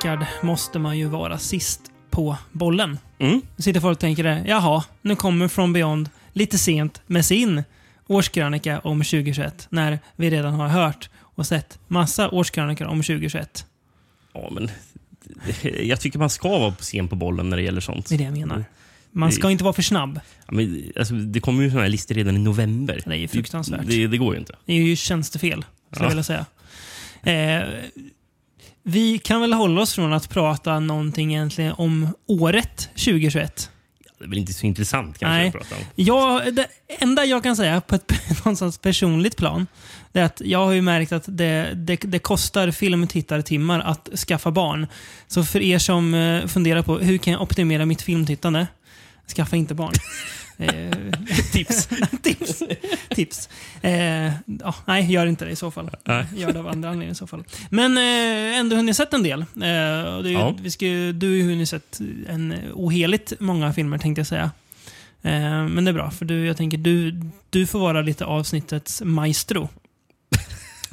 Rickard, måste man ju vara sist på bollen. Mm. Sitter folk och tänker det, jaha, nu kommer From Beyond lite sent med sin årskrönika om 2021. När vi redan har hört och sett massa årskrönikor om 2021. Ja, men jag tycker man ska vara sen på bollen när det gäller sånt. Det är det jag menar. Man ska inte vara för snabb. Ja, men, alltså, det kommer ju såna här listor redan i november. Det är ju fruktansvärt. Det, det går ju inte. Det är ju tjänstefel, skulle Ja. jag vilja säga. Eh, vi kan väl hålla oss från att prata någonting egentligen om året 2021. Det är väl inte så intressant kanske Nej. att prata om. Ja, det enda jag kan säga på ett någonstans personligt plan det är att jag har ju märkt att det, det, det kostar filmtittartimmar att skaffa barn. Så för er som eh, funderar på hur kan jag optimera mitt filmtittande? Skaffa inte barn. Eh, Tips. tips. Tips. Eh, ja, nej, gör inte det i så fall. Nej. Gör det av andra anledningar i så fall. Men eh, ändå hunnit sett en del. Eh, ju, Ja. vi ska, du har ju hunnit sett en oheligt många filmer tänkte jag säga. Eh, men det är bra, för du, jag tänker du, du får vara lite avsnittets maestro.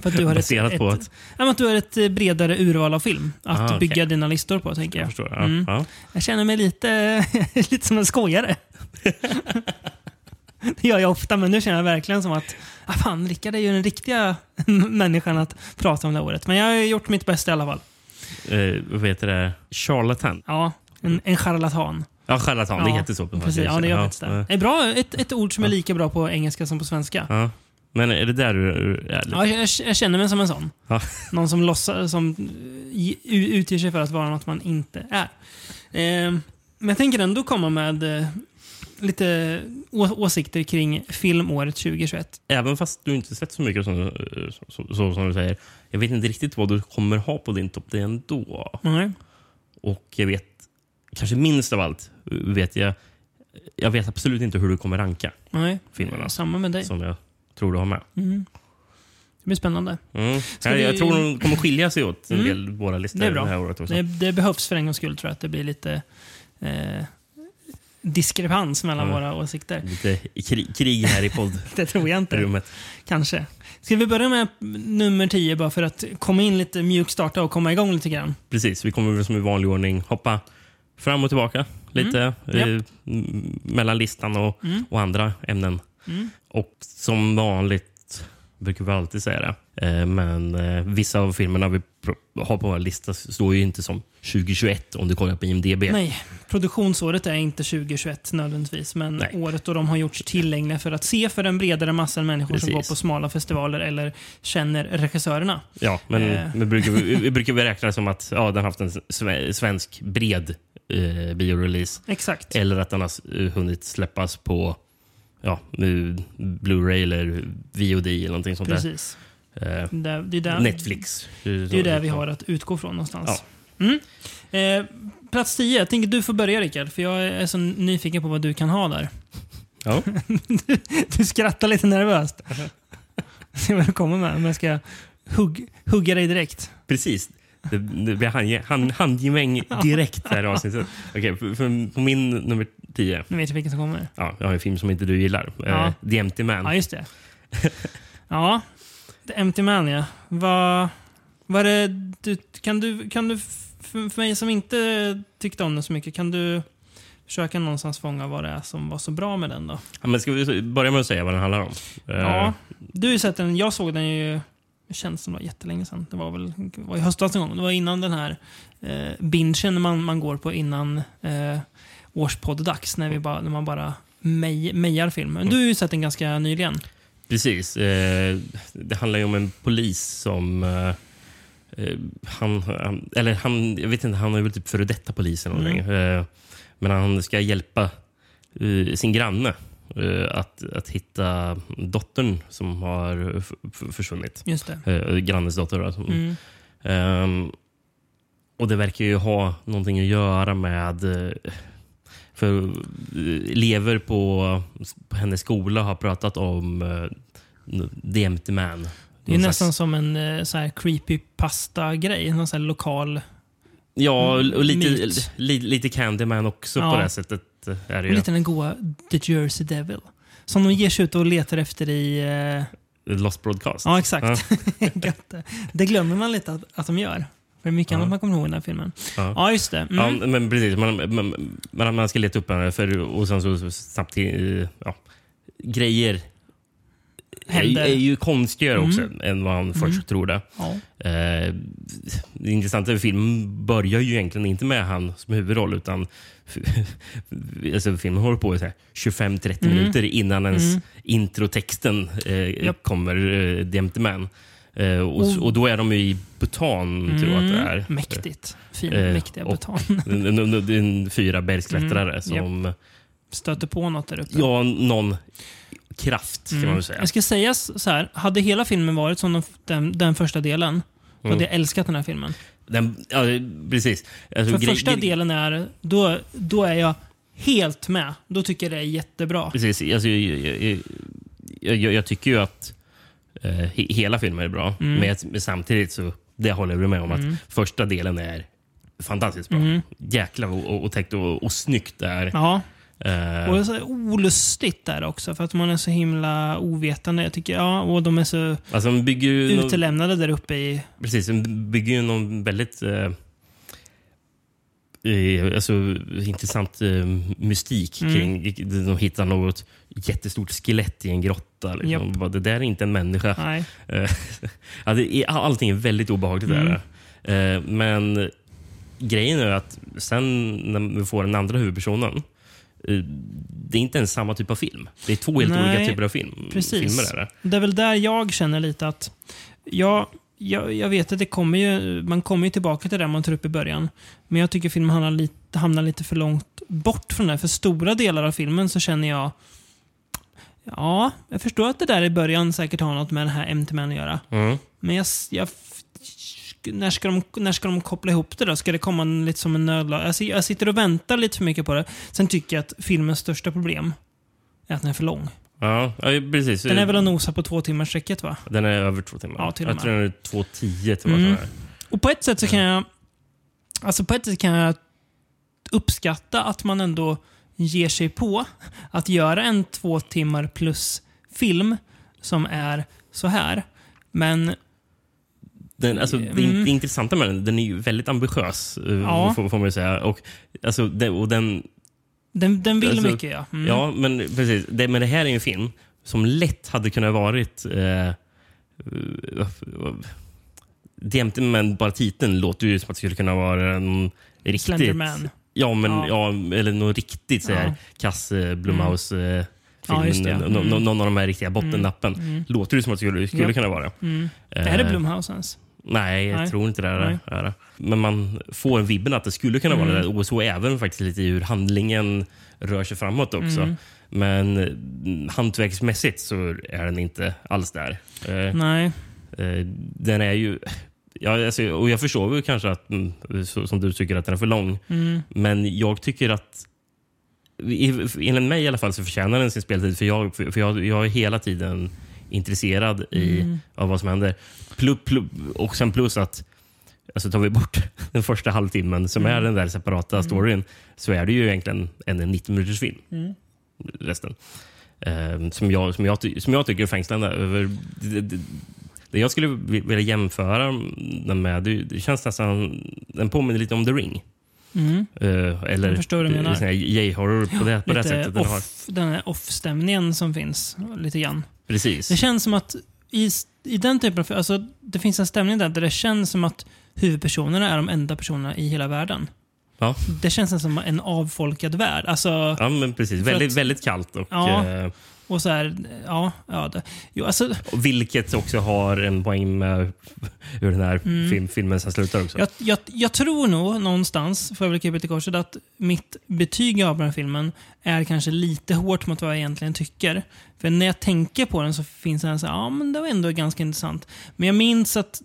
För att du har ett, Baserat ett, på att... ja, att du har ett eh, bredare urval av film att Ah, okej. bygga dina listor på, tänker Jag jag. förstår. Ja, Mm. ja. Jag känner mig lite, lite som en skojare. Det gör jag ofta, men nu känner jag verkligen som att ah, fan, Rickard är ju den riktiga människan att prata om det här året. Men jag har gjort mitt bästa i alla fall. Eh, vad heter det? Charlatan. Ja, en, en charlatan. Ja, charlatan. Det Ja, heter så. på Precis, ja, det gör faktiskt det. ja. Det är bra, ett, ett ord som är lika bra på engelska som på svenska. Ja. Men är det där du är? Ja, jag, jag känner mig som en sån. Ja. Någon som, låtsas, som utger sig för att vara något man inte är. Eh, men jag tänker ändå komma med eh, lite åsikter kring filmåret 2021. Även fast du inte sett så mycket som, så, så, som du säger. Jag vet inte riktigt vad du kommer ha på din topp 10 ändå. Nej. Och jag vet, kanske minst av allt, vet jag, jag vet absolut inte hur du kommer ranka Nej. filmerna Samma med dig. som jag tror du har med. Mm. Det blir spännande. Mm. Ska jag, vi- tror de kommer skilja sig åt en Mm. del våra listor Det är bra. det här året också. Det, det behövs för en gångs skull tror jag att det blir lite eh, diskrepans mellan Ja. våra åsikter. Lite krig, krig här i Det tror jag inte. poddrummet. Kanske. Ska vi börja med nummer 10 bara för att komma in lite mjukstarta och komma igång lite grann? Precis, vi kommer som i vanlig ordning hoppa fram och tillbaka lite Mm. eh, mellan listan och, Mm. och andra ämnen. Mm. Och som vanligt brukar vi alltid säga det. Eh, men eh, vissa av filmerna vi har på vår lista står ju inte som 2021 om du kollar på IMDB. Nej, produktionsåret är inte 2021 nödvändigtvis, men Nej. året då de har gjorts tillgängliga för att se för den bredare massan människor som Precis. går på smala festivaler eller känner regissörerna. Ja, men Eh. vi brukar, vi, brukar räkna som att ja, den har haft en sve- svensk bred eh, biorelease. Exakt. Eller att den har hunnit släppas på ja, Blu-ray eller VOD eller någonting sånt Precis. där. Eh, Det, det, är där, Netflix. det är ju där vi har att utgå från någonstans. Ja. Mm. Eh, plats 10. Jag tänker du får börja Rickard, för jag är så nyfiken på vad du kan ha där. Ja. Du skrattar lite nervöst. Se vad du kommer med. Om jag ska hugg, hugga dig direkt. Precis. Det, det blir hand, hand, handgemäng direkt det här avsnittet. För, för, på min nummer 10. Nu vet jag vilken som kommer. Ja, jag har en film som inte du gillar. Ja. Eh, The Empty Man. Ja, just det. Ja, The Empty Man ja. Vad vad är det du, kan du, kan du för, mig som inte tyckte om den så mycket, kan du försöka någonstans fånga vad det är som var så bra med den då? Ja, men ska vi börja med att säga vad den handlar om? Eh, Ja, du har ju sett den. Jag såg den ju, det känns som det var jättelänge sedan. Det var väl det var i höstas en gång. Det var innan den här eh, bingen man, man går på innan eh, årspodd-dags, när, vi bara, när man bara mej, mejar filmen. Du har ju sett den ganska nyligen. Precis. Eh, det handlar ju om en polis som... Eh, eh, han, han, eller han, jag vet inte, han är väl typ före detta polis eller någonting. Mm. Eh, men han ska hjälpa eh, sin granne eh, att, att hitta dottern som har försvunnit. Just det. Grannens dotter. Som, Mm. Ehm, och det verkar ju ha någonting att göra med... eh, För eh, elever på, på hennes skola har pratat om uh, The Empty Man. Det är nästan som en eh, så här creepypasta-grej. Någon sån lokal... Ja, och lite, myt. li, lite Candyman också Ja. på det sättet. eh, Är det Och lite den goa The Jersey Devil. Som de ger sig ut och letar efter i... Eh, Lost Broadcast. ja, exakt. Gött. det glömmer man lite att, att de gör. Är mycket annat man kommer ihåg i den här filmen. Ja. Just det. Mm. Ja, men precis. Man, man, man, man ska leta upp henne för, och sen så, så samtidigt... Ja, grejer Händer. är ju konstigare Mm. också än vad han först trodde. Ja. Eh, det intressanta med filmen börjar ju egentligen inte med han som huvudroll utan alltså, filmen håller på i så här 25-30 Mm. minuter innan ens Mm. introtexten eh, Japp. kommer uh, The Empty Man. Eh, och, Oh. och då är de i Bhutan, tror jag att det är. Mäktigt. Fin, Eh, mäktiga Bhutan. En, en fyra bergsklättrare Mm. som... Stöter på något där uppe. Ja, någon kraft kan Mm. man väl säga. Jag ska säga så här, hade hela filmen varit som de, den, den första delen, då Mm. hade jag älskat den här filmen. Den, ja, precis. Alltså, För första delen är, då, då är jag helt med. Då tycker jag det är jättebra. Precis. Alltså, jag, jag, jag, jag, tycker ju att he, hela filmen är bra. Mm. Men, men samtidigt så det håller jag med om att första delen är fantastiskt bra. Mm. Jäklar och, och, täckt och, och snyggt det är. Ja, Eh, och det är så olustigt där också. För att man är så himla ovetande. Jag tycker, ja, och de är så alltså, de bygger ju någon, utelämnade där uppe i... precis, de bygger ju någon väldigt eh, eh, alltså, intressant eh, mystik Mm. kring... De hittar något jättestort skelett i en grotta. Liksom. Bara, Det där är inte en människa. Nej. Eh, allting är väldigt obehagligt. Mm. Där. Eh, men grejen är att sen när vi får den andra huvudpersonen eh, det är inte ens samma typ av film. Det är två helt Nej, olika typer av film, precis. filmer. Är det. Det är väl där jag känner lite att... Jag, jag, jag vet att det kommer ju, man kommer ju tillbaka till det man tar upp i början. Men jag tycker filmen hamnar lite, hamnar lite för långt bort från det. För stora delar av filmen så känner jag... Ja, jag förstår att det där i början säkert har något med den här Empty Man att göra. Mm. Men jag, jag, när, ska de, när ska de koppla ihop det då? Ska det komma lite som en nödlag? Jag, jag sitter och väntar lite för mycket på det. Sen tycker jag att filmens största problem är att den är för lång. Ja, precis. Den är väl att nosa på två timmars sträcket va? Den är över två timmar. Ja, till och jag med. tror den är 2.10 till Mm. mm. Och på ett sätt så kan jag... Alltså på ett sätt kan jag uppskatta att man ändå ger sig på att göra en två timmar plus film som är så här. Men Den, alltså, det, Mm. det intressanta med den, den är ju väldigt ambitiös, eh, Ja. får, får man ju säga. Och, alltså, det, och den, den, den vill Alltså, mycket ja. Mm. Ja, men precis. Det, men det här är ju en film som lätt hade kunnat varit... Eh, Jämte men bara titeln låter ju som att det skulle kunna vara en riktigt... Slenderman. Ja, men, Ja. ja. eller något riktigt så här, Ja. kass eh, Blumhouse eh, Ja, film. just det. Nå- Mm. nå- Någon av de här riktiga bottennappen. Mm. Låter det som att det skulle, skulle Ja. kunna vara. Mm. Är det Eh, Blumhouse ens? Nej, jag Nej. tror inte det. Är, det är det. Men man får en vibben att det skulle kunna vara Mm. det. Och så även faktiskt lite hur handlingen rör sig framåt också. Mm. Men mm, hantverksmässigt så är den inte alls där. Eh, Nej. eh, den är ju... Ja, alltså, och jag förstår ju kanske att, mm, som du tycker att den är för lång. Mm. Men jag tycker att enligt mig i alla fall så förtjänar den sin speltid. För jag, för jag, jag är hela tiden intresserad i, Mm. av vad som händer. Plu, plu, och sen plus att alltså tar vi bort den första halvtimmen som Mm. är den där separata storyn så är det ju egentligen en 90 minuters film. Mm. Resten. Ehm, som, jag, som, jag, som jag tycker är fängslande. Över, det, jag skulle vi- vilja jämföra den med, det, känns nästan... Den påminner lite om The Ring. Mm. Eh, eller J-horror på det, på det sättet. Den har. den här off-stämningen som finns. Lite grann. Precis. Det känns som att i, i den typen av alltså, det finns en stämning där, där det känns som att huvudpersonerna är de enda personerna i hela världen. Ja. Det känns som en avfolkad värld. Alltså, Ja, men precis. Väldigt, att- väldigt kallt. Och, Ja. eh, och så här, ja, ja. Det, jo, alltså, vilket också har en poäng med hur den här film, filmen sen slutar också. Mm. jag, jag, jag tror nog någonstans, får jag väl krypa till korset, att mitt betyg av den här filmen är kanske lite hårt mot vad jag egentligen tycker. För när jag tänker på den så finns det en så här, ja men det var ändå ganska intressant. Men jag minns att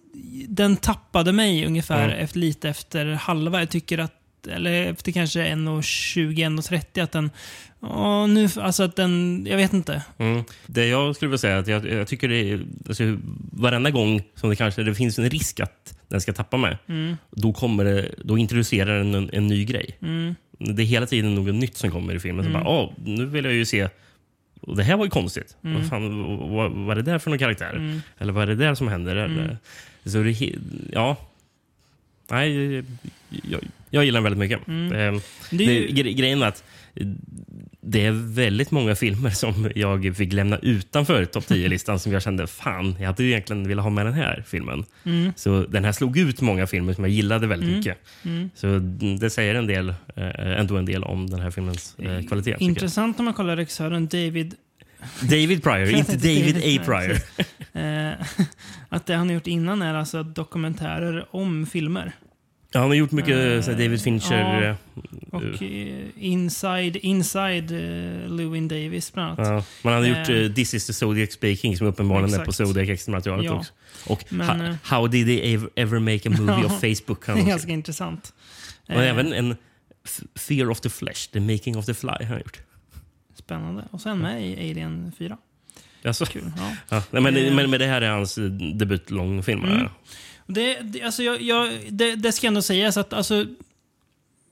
den tappade mig ungefär Mm. efter, lite efter halva. Jag tycker att eller efter kanske 1.20-1.30 att den... Åh, nu, alltså att den... Jag vet inte. Mm. Det jag skulle vilja säga är att jag, jag tycker det är, alltså, varenda gång som det kanske det finns en risk att den ska tappa mig, Mm, då, kommer det, då introducerar den en, en ny grej. mm, Det är hela tiden något nytt som kommer i filmen. Så Mm. bara, Åh, nu vill jag ju se och det här var ju konstigt. Mm. Vad, fan, vad, vad är det där för någon karaktär? mm. Eller vad är det där som händer? Eller, så det, ja. Nej, jag, jag gillar den väldigt mycket. Mm. Eh, Det är ju- det, gre- grejen är att eh, det är väldigt många filmer som jag fick lämna utanför topp 10-listan som jag kände fan, jag hade egentligen velat ha med den här filmen. Mm. Så den här slog ut många filmer som jag gillade väldigt Mm. mycket. Mm. Så det säger en del, eh, ändå en del om den här filmens eh, kvalitet. tycker jag. Intressant om man kollar regissören David... David Pryor, inte David A. Pryor. Eh, att det han har gjort innan är alltså dokumentärer om filmer. Ja, han har gjort mycket här David Fincher. ja. eh, Och eh, Inside, inside uh, Lewin Davis bland annat. Ja, man hade gjort Eh. uh, This is the Zodiac Speaking som uppenbarligen är på Exakt. Zodiac extra-materialet Ja. också. Och Men, ha, How did they ever, ever make a movie of Facebook? Han Det är ganska intressant. Eh, även en Fear of the Flesh, The Making of the Fly har han gjort. Spännande. Och sen med i Alien 4. Alltså, Kul. Ja. men, men, men det här är hans debutlångfilm. Mm. Det, det, alltså jag, jag, det, det ska ändå sägas att alltså,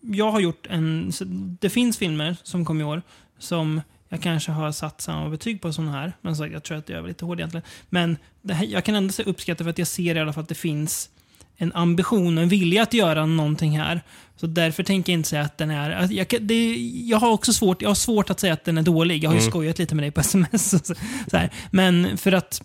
jag har gjort en... Det finns filmer som kom i år som jag kanske har satt samma betyg på som den här. Men så, jag tror att jag är lite hård egentligen. Men här, jag kan ändå uppskatta för att jag ser i alla fall att det finns en ambition och en vilja att göra någonting här. Så därför tänker jag inte säga att den är... Att jag, det, jag har också svårt, jag har svårt att säga att den är dålig. Jag har ju Mm. skojat lite med dig på sms. Så, så här. Men för att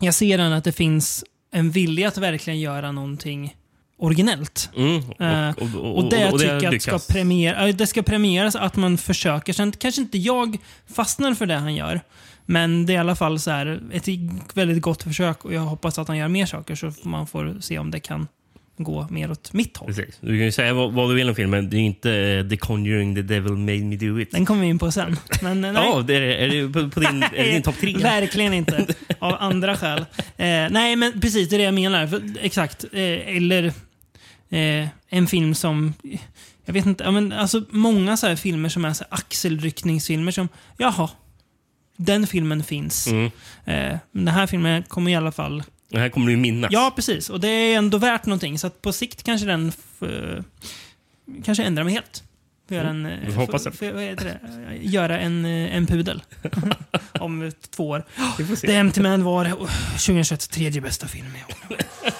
jag ser den att det finns en vilja att verkligen göra någonting originellt. Mm. Eh, Och, och, och, Och det och tycker jag att ska, premiera, det ska premieras att man försöker. Sen kanske inte jag fastnar för det han gör. Men det är i alla fall så här, ett väldigt gott försök och jag hoppas att han gör mer saker så man får se om det kan gå mer åt mitt håll. Precis. Du kan ju säga vad, vad du vill om filmen. Det är inte eh, The Conjuring, The Devil Made Me Do It. Den kommer vi in på sen. Men eh, nej. Ja, det är, är det på, på din, är det din topp tre? Verkligen inte. Av andra skäl. Eh, nej, men precis det är det jag menar. För, exakt. Eh, eller eh, en film som... Jag vet inte. Ja, men, alltså, många så här filmer som är så axelryckningsfilmer som... Jaha. Den filmen finns. Mm. Eh, men den här filmen kommer i alla fall... Det här kommer du minnas. Ja, precis. Och det är ändå värt någonting. Så att på sikt kanske den... f- kanske ändrar mig helt. Får göra en, får hoppas det. Göra en, eh, en pudel. Om två år. The Empty Man var oh, 2021 tredje bästa film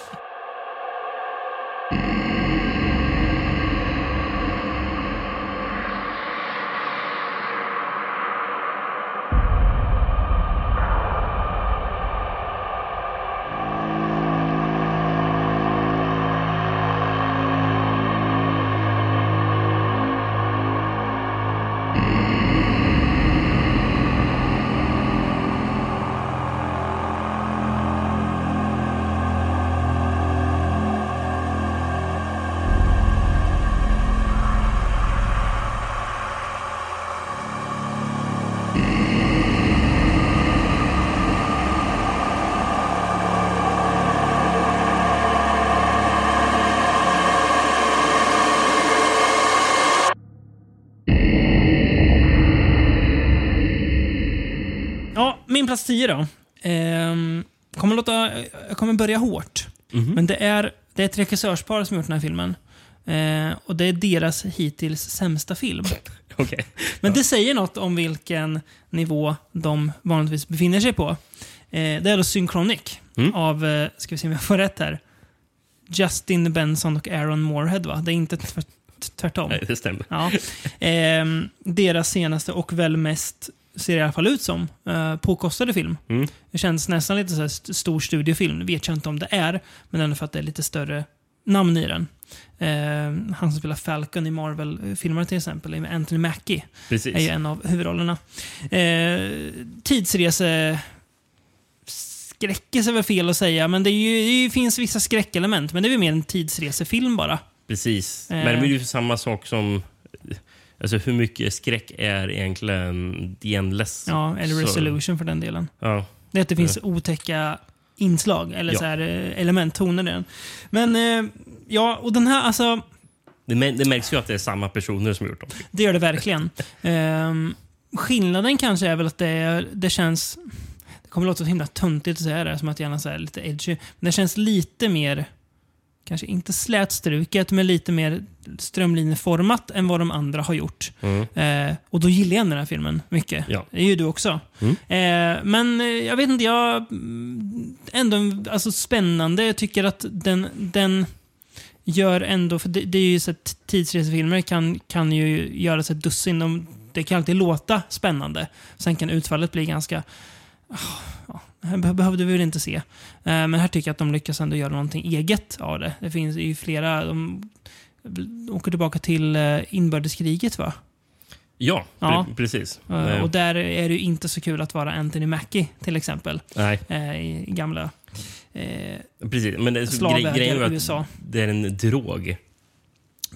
min plats 10 då. Ehm, kommer låta, jag kommer börja hårt. Mhm. Men det är, det är ett regissörspar som har gjort den här filmen. Eh, och det är deras hittills sämsta film. Okej. Men det säger något om vilken nivå de vanligtvis befinner sig på. Eh, det är då Synchronic Mm. av, eh, ska vi se om jag får rätt här, Justin Benson och Aaron Moorhead va? Det är inte tv- tvärtom. Nej, det stämmer. Ja. Ehm, deras senaste och väl mest, ser i alla fall ut som, eh, påkostade film. Mm. Det känns nästan lite så här st- stor studiofilm. vet jag inte om det är, men ändå för att det är lite större namn i den. Ehm, han som spelar Falcon i Marvel-filmer till exempel, Anthony Mackie, Precis. är ju en av huvudrollerna. Eh, tidsrese... Skräckis är väl fel att säga, men det, ju, det finns vissa skräckelement. Men det är väl mer en tidsresefilm bara. Precis. Eh. Men det är ju samma sak som... Alltså hur mycket skräck är egentligen The Endless? Ja, eller Så- Resolution för den delen. Ja. Det är att det finns otäcka inslag, eller Ja. så här, eh, element, toner i den. Men eh, ja, och den här, alltså, Det, mär- det märks ju att det är samma personer som gjort dem. det gör det verkligen. Ehm, skillnaden kanske är väl att det, det känns... Det kommer låta så himla töntigt att säga det, som att jag gärna säger lite edgy. Men det känns lite mer, kanske inte slätstruket, men lite mer strömlinjeformat än vad de andra har gjort. Mm. Eh, och då gillar jag den här filmen mycket. Ja. Det är ju du också. Mm. Eh, men eh, jag vet inte, jag... mm, Ändå alltså, spännande. Jag tycker att den... den gör ändå, för det, det är ju så att tidsresefilmer kan, kan ju göras ett dussin. De, det kan alltid låta spännande. Sen kan utfallet bli ganska... Ja, här be- behövde vi väl inte se. Eh, Men här tycker jag att de lyckas ändå göra någonting eget av det. Det finns ju flera... De åker tillbaka till eh, inbördeskriget va? Ja, Ja. Pre precis. Eh, Och där är det ju inte så kul att vara Anthony Mackie till exempel. Nej, I gamla eh, precis. Men det, grej, grejen är att USA. det är en drog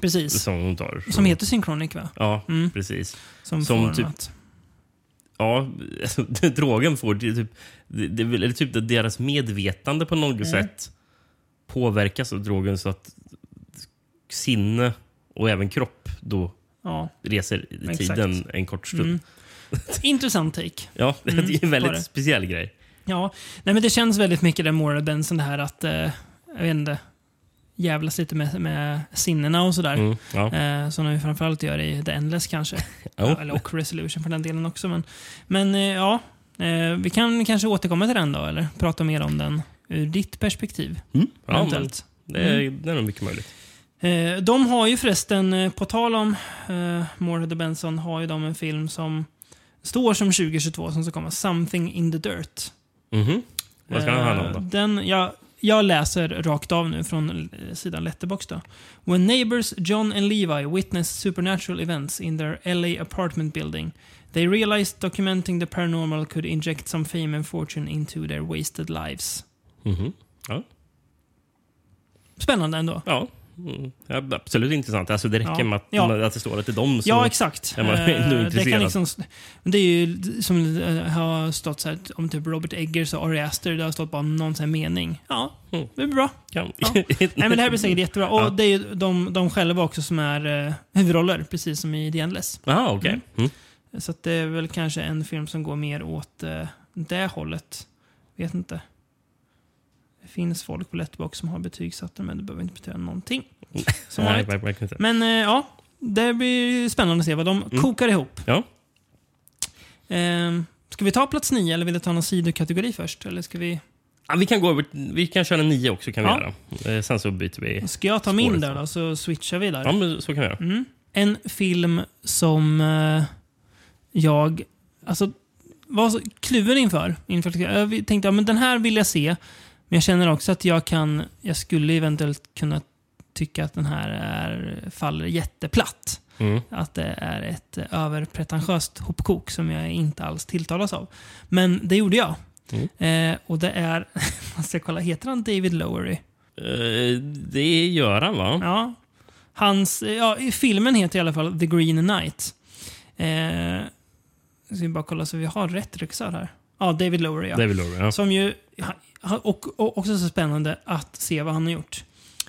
Precis. som hon tar. Som heter Synchronic va? Ja, Mm. precis. Som, Som typ- något. Ja, alltså, drogen får det är typ, det, det väl typ att deras medvetande på något Mm. sätt påverkas av drogen så att sinne och även kropp då Ja. reser i Exakt. tiden en kort stund. Mm. Intressant take. Ja, det Mm, är en väldigt speciell grej. Ja, nej men det känns väldigt mycket den Moral Benson det här att, eh, jag vet inte, jävlas lite med, med sinnena och sådär. Mm, ja. Eh, som de framförallt gör i The Endless kanske. Ja, eller och Resolution för den delen också. Men, men eh, ja, eh, vi kan kanske återkomma till den då, eller prata mer om den ur ditt perspektiv. Mm. Ja, men det, är, Mm. det är nog mycket möjligt. Eh, de har ju förresten, eh, på tal om eh, Moorhead och Benson, har ju de en film som står som 2022 som ska komma. Something in the dirt. Mhm. Vad ska den handla om Eh, då? Den, jag, jag läser rakt av nu från eh, sidan Letterboxd. Då. When neighbors John and Levi witness supernatural events in their LA apartment building, they realized documenting the paranormal could inject some fame and fortune into their wasted lives. Mhm. Ja. Spännande ändå. Ja. Mm. ja, absolut intressant. Alltså det räcker Ja. med att, Ja. att det står att det är dem. Så, Ja, exakt. är man Eh, ändå det, intresserad. kan liksom, det är ju som eh, har stått så här, om typ Robert Eggers och Ari Aster. Det har stått bara någon sån mening. Ja, Mm. det är bra. Ja. Nej, men det här blir säkert jättebra. Och det är ju de, de själva också som är eh, huvudroller, precis som i The Endless. Jaha, okej. Mm. Mm. Så det är väl kanske en film som går mer åt eh, det hållet. Vet inte. Finns folk på Letterboxd som har betygsatt den, men det behöver inte betyda någonting. Som Nej, vanligt. verkligen verkligen inte. Men eh, ja, det blir spännande att se vad de Mm. kokar ihop. Ja. Ehm, ska vi ta plats nio eller vill du ta någon sidokategori först? Eller ska vi... Ja, vi, kan gå över, vi kan köra nio också. kan vi Ja. göra. Eh, Sen så byter vi. Ska jag ta min Spåret. där då, så switchar vi där. Ja, men så kan vi göra. Mm. En film som eh, jag alltså, var så kluven inför. inför jag tänkte att den här vill jag se, men jag känner också att jag kan, jag skulle eventuellt kunna tycka att den här är, faller jätteplatt. Mm. Att det är ett överpretentiöst hopkok som jag inte alls tilltalas av. Men det gjorde jag. Mm. Eh, och det är, måste jag kolla, heter han David Lowery? Eh, Det gör han, va? Ja. Hans, ja, filmen heter i alla fall The Green Knight. Eh, ska vi bara kolla så vi har rätt regissör här. Ja, David Lowery ja. David Lowery, ja. Som ju, och, och också så spännande att se vad han har gjort.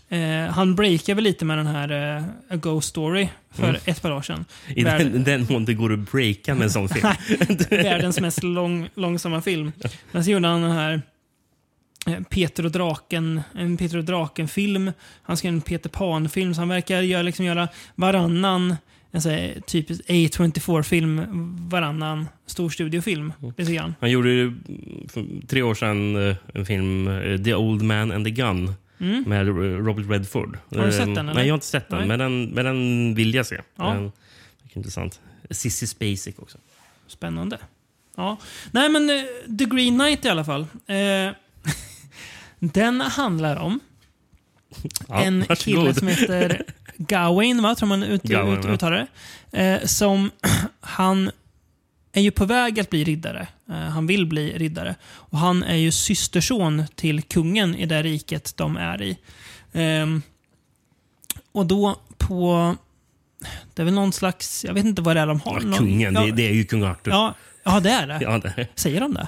Eh, han breakade väl lite med den här eh, A Ghost Story för Mm. ett par år sedan. I Värld- den, den mån det går att breaka med en sån film. Världens mest lång, långsamma film. Men så gjorde han den här eh, Peter och draken, en Peter och draken-film. Han skrev en Peter Pan-film, så han verkar göra, liksom göra varannan en sån här typisk A24-film, varannan storstudiofilm. Mm. Lite grann. Han gjorde ju för tre år sedan eh, en film, eh, The Old Man and the Gun, Mm. med Robert Redford. Har du sett Eh, den, eller? Nej, jag har inte sett den, Nej. men den, men den vill jag se. Ja. Den, det är intressant. Sissy Spacek också. Spännande. Ja. Nej, men The Green Knight i alla fall. Eh, den handlar om Ja, en varsågod. kille som heter Gawain, va? tror man ut, Gawain, ut, uttalar det. Eh, som, han är ju på väg att bli riddare. Eh, han vill bli riddare. Och han är ju systerson till kungen i det riket de är i. Ehm, och då på... Det är väl någon slags... Jag vet inte vad det är de har. Ja, Någon- kungen, ja, det, det är ju kung Arthur. Ja, ja, det är det. Ja, det, Säger de det?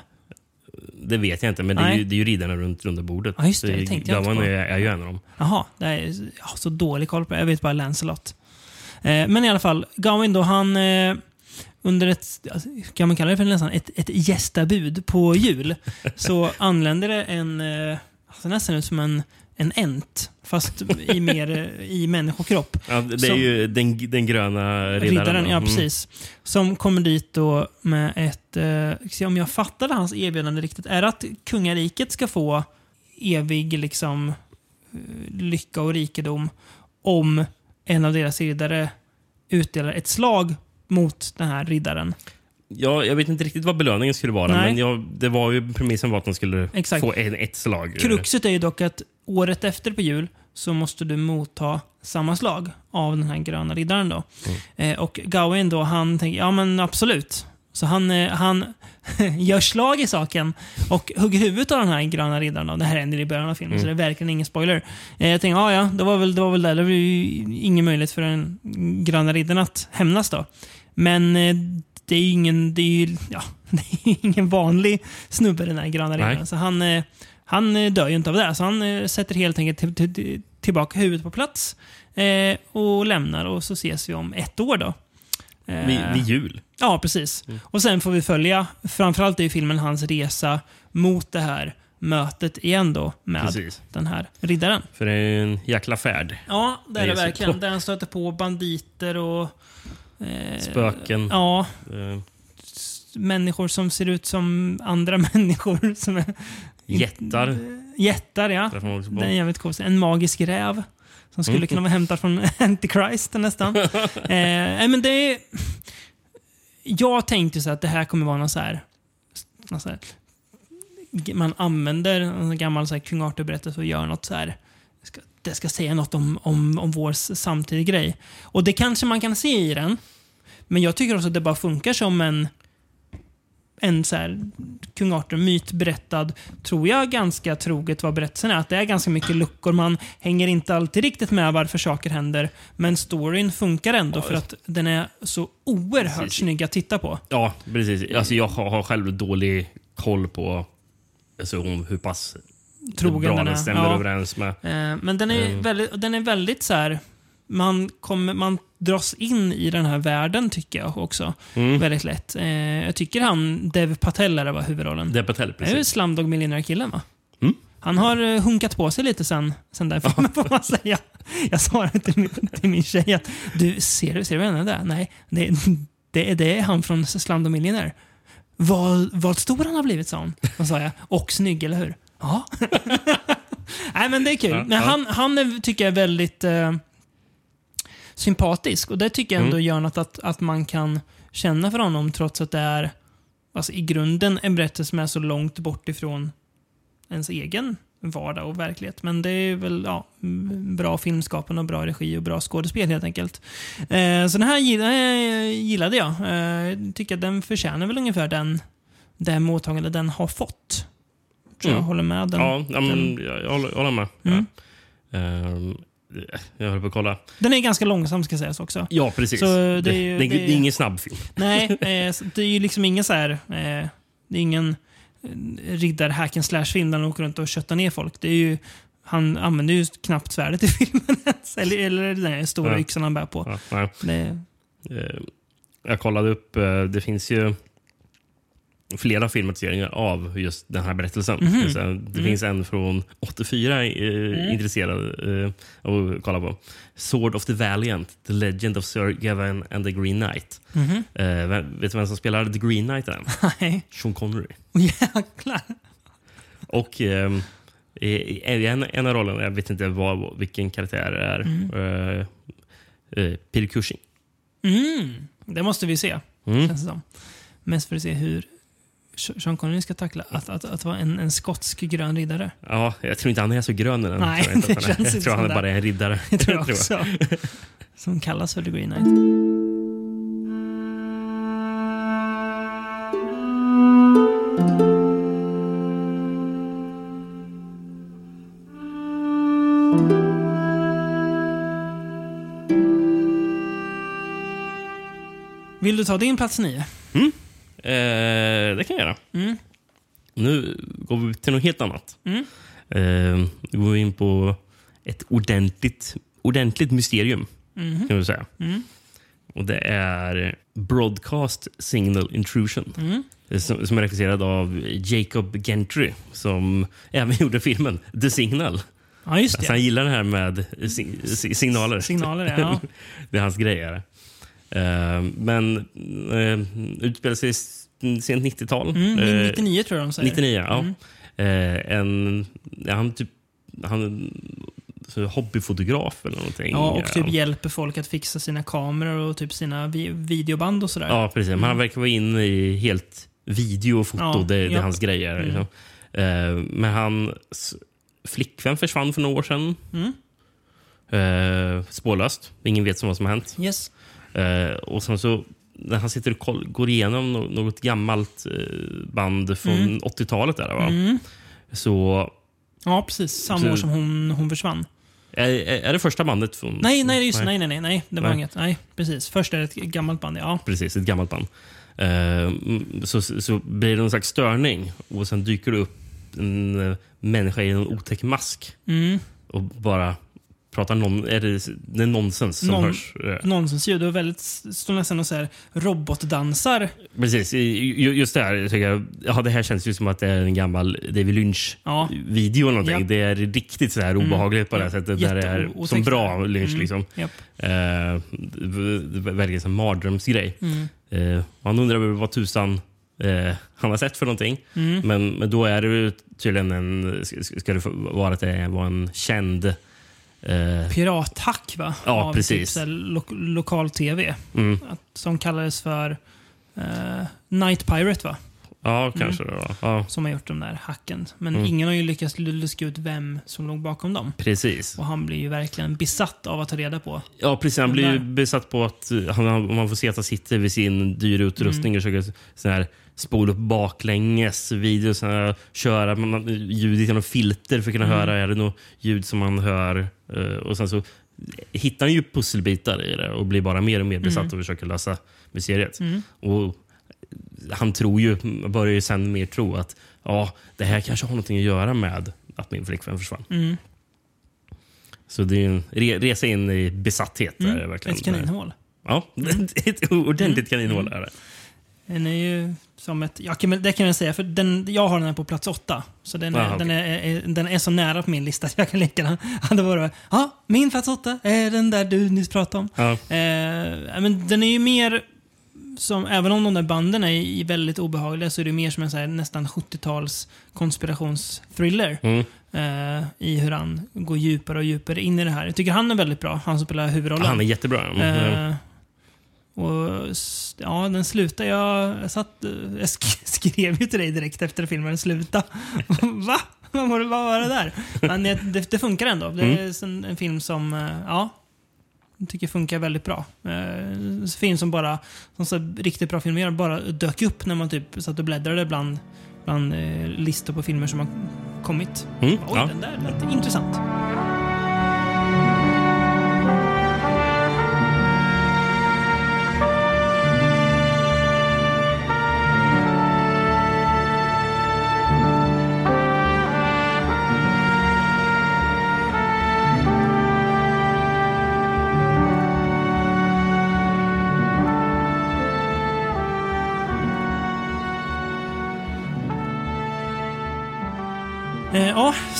Det vet jag inte, men det är, ju, det är ju riddarna runt runda bordet. Ja, just det, det tänkte jag inte på. är, är ju en av dem. Jaha, det är jag har så dålig koll på det. Jag vet bara Lancelot. Eh, men i alla fall, Gawain då, han eh, under ett, alltså, kan man kalla det för nästan ett, ett gästabud på jul, så anländer det en, eh, alltså nästan ut som en, en ent, fast i mer eh, i människokropp. Ja, det är Som- ju den, den gröna riddaren. Riddaren, ja Mm. precis. Som kommer dit då med ett, eh, se om jag fattade hans erbjudande riktigt, är det att kungariket ska få evig liksom lycka och rikedom om en av deras riddare utdelar ett slag mot den här riddaren. Ja, jag vet inte riktigt vad belöningen skulle vara, Nej. men jag, det var ju premissen var att de skulle Exakt. få en, ett slag. Kruxet är ju dock att året efter på jul så måste du motta samma slag av den här gröna riddaren. Då. Eh, och Gawain då, han tänker, ja men absolut. Så han, eh, han gör slag i saken och hugger huvudet av den här gröna riddaren. Då. Det här händer i början av filmen, så det är verkligen ingen spoiler. Eh, jag tänker, ja ja, det var väl, det var väl där. Det var ju ingen möjlighet för den gröna riddaren att hämnas då. Men eh, det är ju ingen, det är ju, ja, det är ingen vanlig snubbe den här gröna riddaren. Så han, eh, han eh, dör ju inte av det. Så han eh, sätter helt enkelt till, till, till, tillbaka huvudet på plats eh, och lämnar och så ses vi om ett år då. Vid, vid jul. Ja, precis. Och sen får vi följa, framförallt i filmen, hans resa mot det här mötet igen då med Precis. den här riddaren. För det är en jäkla färd. Ja, det är det verkligen. på. Där han stöter på banditer och... eh, Spöken. Ja, Eh, människor som ser ut som andra människor. Som är, jättar. jättar, ja. Den är jävligt konstig. En magisk räv. Som skulle Mm. kunna vara hämtad från Antichrist nästan. eh, men det är... Jag tänkte så att det här kommer vara någon så här... Någon så här man använder en gammal så här kung Arthur-berättelse och gör något så här... det Ska, det ska säga något om, om, om vår samtida grej. Och det kanske man kan se i den. Men jag tycker också att det bara funkar som en en så här kung Arthur-myt berättad, tror jag ganska troget vad berättelsen är. Att det är ganska mycket luckor. Man hänger inte alltid riktigt med varför saker händer. Men storyn funkar ändå för att den är så oerhört Precis. snygg att titta på. Ja, precis. Alltså, jag har, själv dålig koll på alltså, hur pass Trogen bra den är. den stämmer Ja. överens med. Eh, Men den är, Mm. väldigt, den är väldigt så här... Man, kommer, man dras in i den här världen tycker jag också. Mm. Väldigt lätt. Eh, jag tycker han, Dev Patel, är det var huvudrollen. Det Patel, Det är ju precis. Slumdog Millionaire-killen va? Mm. Han har eh, hunkat på sig lite sen, sen den filmen får man säga. Jag sa det till min, till min tjej att du, ser du, ser du vem det är? Nej, det, det, är- det är han från Slumdog Millionaire. Vad, vad stor han har blivit, sa hon. Och sa jag. Och snygg, eller hur? Ja. Nej, men det är kul. Ja, men han, han är, tycker jag är väldigt eh, sympatisk. Och det tycker jag ändå Mm. gör något att, att man kan känna för honom trots att det är alltså, i grunden en berättelse som är så långt bort ifrån ens egen vardag och verklighet. Men det är väl ja, bra filmskapande och bra regi och bra skådespel helt enkelt. Eh, så den här gillade, jag. Eh, jag tycker att den förtjänar väl ungefär den, det mottagande den har fått. Tror jag Mm. håller med. Den, ja, ja, men, den, jag, jag, håller, jag håller med. Mm. Ja. Ehm, jag håller på att kolla. den är ganska långsam ska sägas också. Ja, precis. Så det det, är ju- det, det är- ingen snabb film. Nej, eh, det är ju liksom ingen så här... Eh, det är ingen eh, riddar hack and slash-film där han åker runt och köttar ner folk. Det är ju, han använder ju knappt svärdet i filmen ens. Eller, eller den här stora Ja. yxan han bär på. Ja. Det, Eh, Jag kollade upp, eh, det finns ju flera filmatiseringar av just den här berättelsen. Mhm. Så Det finns en från 84 eh, intresserad eh, att kolla på. Sword of the Valiant, The Legend of Sir Gawain and the Green Knight. Mhm. Eh, vem- vet du vem som spelar The Green Knight nej. Sean Connery. Jäklar. Och eh, i- i en, en av rollerna, jag vet inte vad, vilken karaktär det är, eh, eh, Peter Cushing. Mm, det måste vi se, Mm. känns det som. Mest för att se hur Sean Connery ska tackla att, att, att vara en, en skotsk grön riddare. Ja, jag tror inte han är så grön i den. Nej, tror jag inte det han är. känns jag tror han är det. bara en riddare. Det tror jag också. Som kallas för The Green Knight. Vill du ta din plats nio? Eh, det kan jag göra. Mm. Nu går vi till något helt annat. Mm. Eh, nu går vi in på ett ordentligt, ordentligt mysterium, Mhm. kan vi säga. Mm. Och Det är Broadcast Signal Intrusion. Mm. Som, som är regisserad av Jacob Gentry, som även gjorde filmen The Signal. Ja, just Alltså, det. han gillar det här med si, si, signaler. Signaler, ja. det är hans grej. Eh, men uh, utspelar sig sent 90-tal. Mm, Eh, 99 tror jag de säger. 99, ja. Mm. Eh, en, ja, han, typ, han hobbyfotograf eller någonting. Ja, och typ hjälper folk att fixa sina kameror och typ sina vi videoband och sådär. Ja, precis. Men han verkar vara inne i helt video och foto. Ja, det, det är ja. hans grejer. Mm. Liksom. Eh, men hans flickvän försvann för några år sedan. Mm. Eh, spårlöst. Ingen vet vad som har hänt. Yes. Eh, och sen så när han sitter och går igenom no- något gammalt eh, band från 80-talet där, va? Mm. så Ja, precis. Samma Så- år som hon, hon försvann. är, är är det första bandet från... Nej, nej, just, nej. nej, nej, nej. Det var Nej. inget. Nej, precis. Först är det ett gammalt band, ja. Precis, ett gammalt band. Eh, mm, så, så blir det någon slags störning och sen dyker det upp en eh, människa i en otäck mask Mm. och bara pratar non, är det, det är nonsens som Non- hörs. Eh, Nonsensljud. Det var väldigt, står nästan och så här robotdansar. Precis, just det här tycker jag, ja, det här känns ju som att det är en gammal David Ja. Lynch-video. någonting. Japp. Det är riktigt så här obehagligt på det här Ja, sättet. Där det är som bra Lynch. Mm. Liksom. Japp. Eh, det verkar som en mardrömsgrej. Mm. Eh, man undrar vad tusan eh, han har sett för någonting. Mm. Men, men då är det tydligen en... Ska, det vara att det var en känd... Eh, Pirathack, va? Ja, Av precis. Typ så här lo lokal-tv. mm, Som kallades för eh, Night Pirate, va? ja, kanske det var. Ja, Som har gjort de där hacken. Men Mm. ingen har ju lyckats luska ut vem som låg bakom dem. precis. Och han blir ju verkligen besatt av att ta reda på. Ja, precis. Han blir ju besatt på att han- man får se att han sitter vid sin dyra utrustning och försöker sån här, spola upp baklänges videos. köra man- ljudet genom filter för att kunna höra är det något ljud som man hör. Eh, och sen så hittar han ju pusselbitar i det och blir bara mer och mer besatt och försöker lösa mysteriet. Mm. Och han tror ju, börjar ju sen mer tro att ja, det här kanske har någonting att göra med att min flickvän försvann. Mm. Så det är en re, resa in i besatthet. Där, Mm. verkligen. Ett kaninhål. Ja, ett ordentligt kaninhål är det. Den är ju som ett... Ja, det kan jag säga, för den, jag har den här på plats åtta. Så den är, Aha, den är, är, den är så nära på min lista att jag kan leka den. Hade varit, ja, min plats åtta är den där du nyss pratade om. Ja, Eh, men den är ju mer som, även om de där banden är väldigt obehagliga så är det mer som en så här, nästan 70-tals konspirationsthriller. mm. Eh, I hur han går djupare och djupare in i det här. Jag tycker han är väldigt bra, han som spelar huvudrollen. Han är jättebra. Mm. Eh, och ja, den slutar. Jag, jag, satt, eh, jag sk- skrev ju till dig direkt efter filmen slutade. Va? Vad var, vad var det där? Men det, det, funkar ändå. Det är en, en film som, eh, ja, jag tycker funkar väldigt bra. Eh, en film som bara, som så riktigt bra filmer bara dök upp när man typ satt och bläddrade bland, bland eh, listor på filmer som har kommit. Mm. Oj, Ja. den där lät intressant.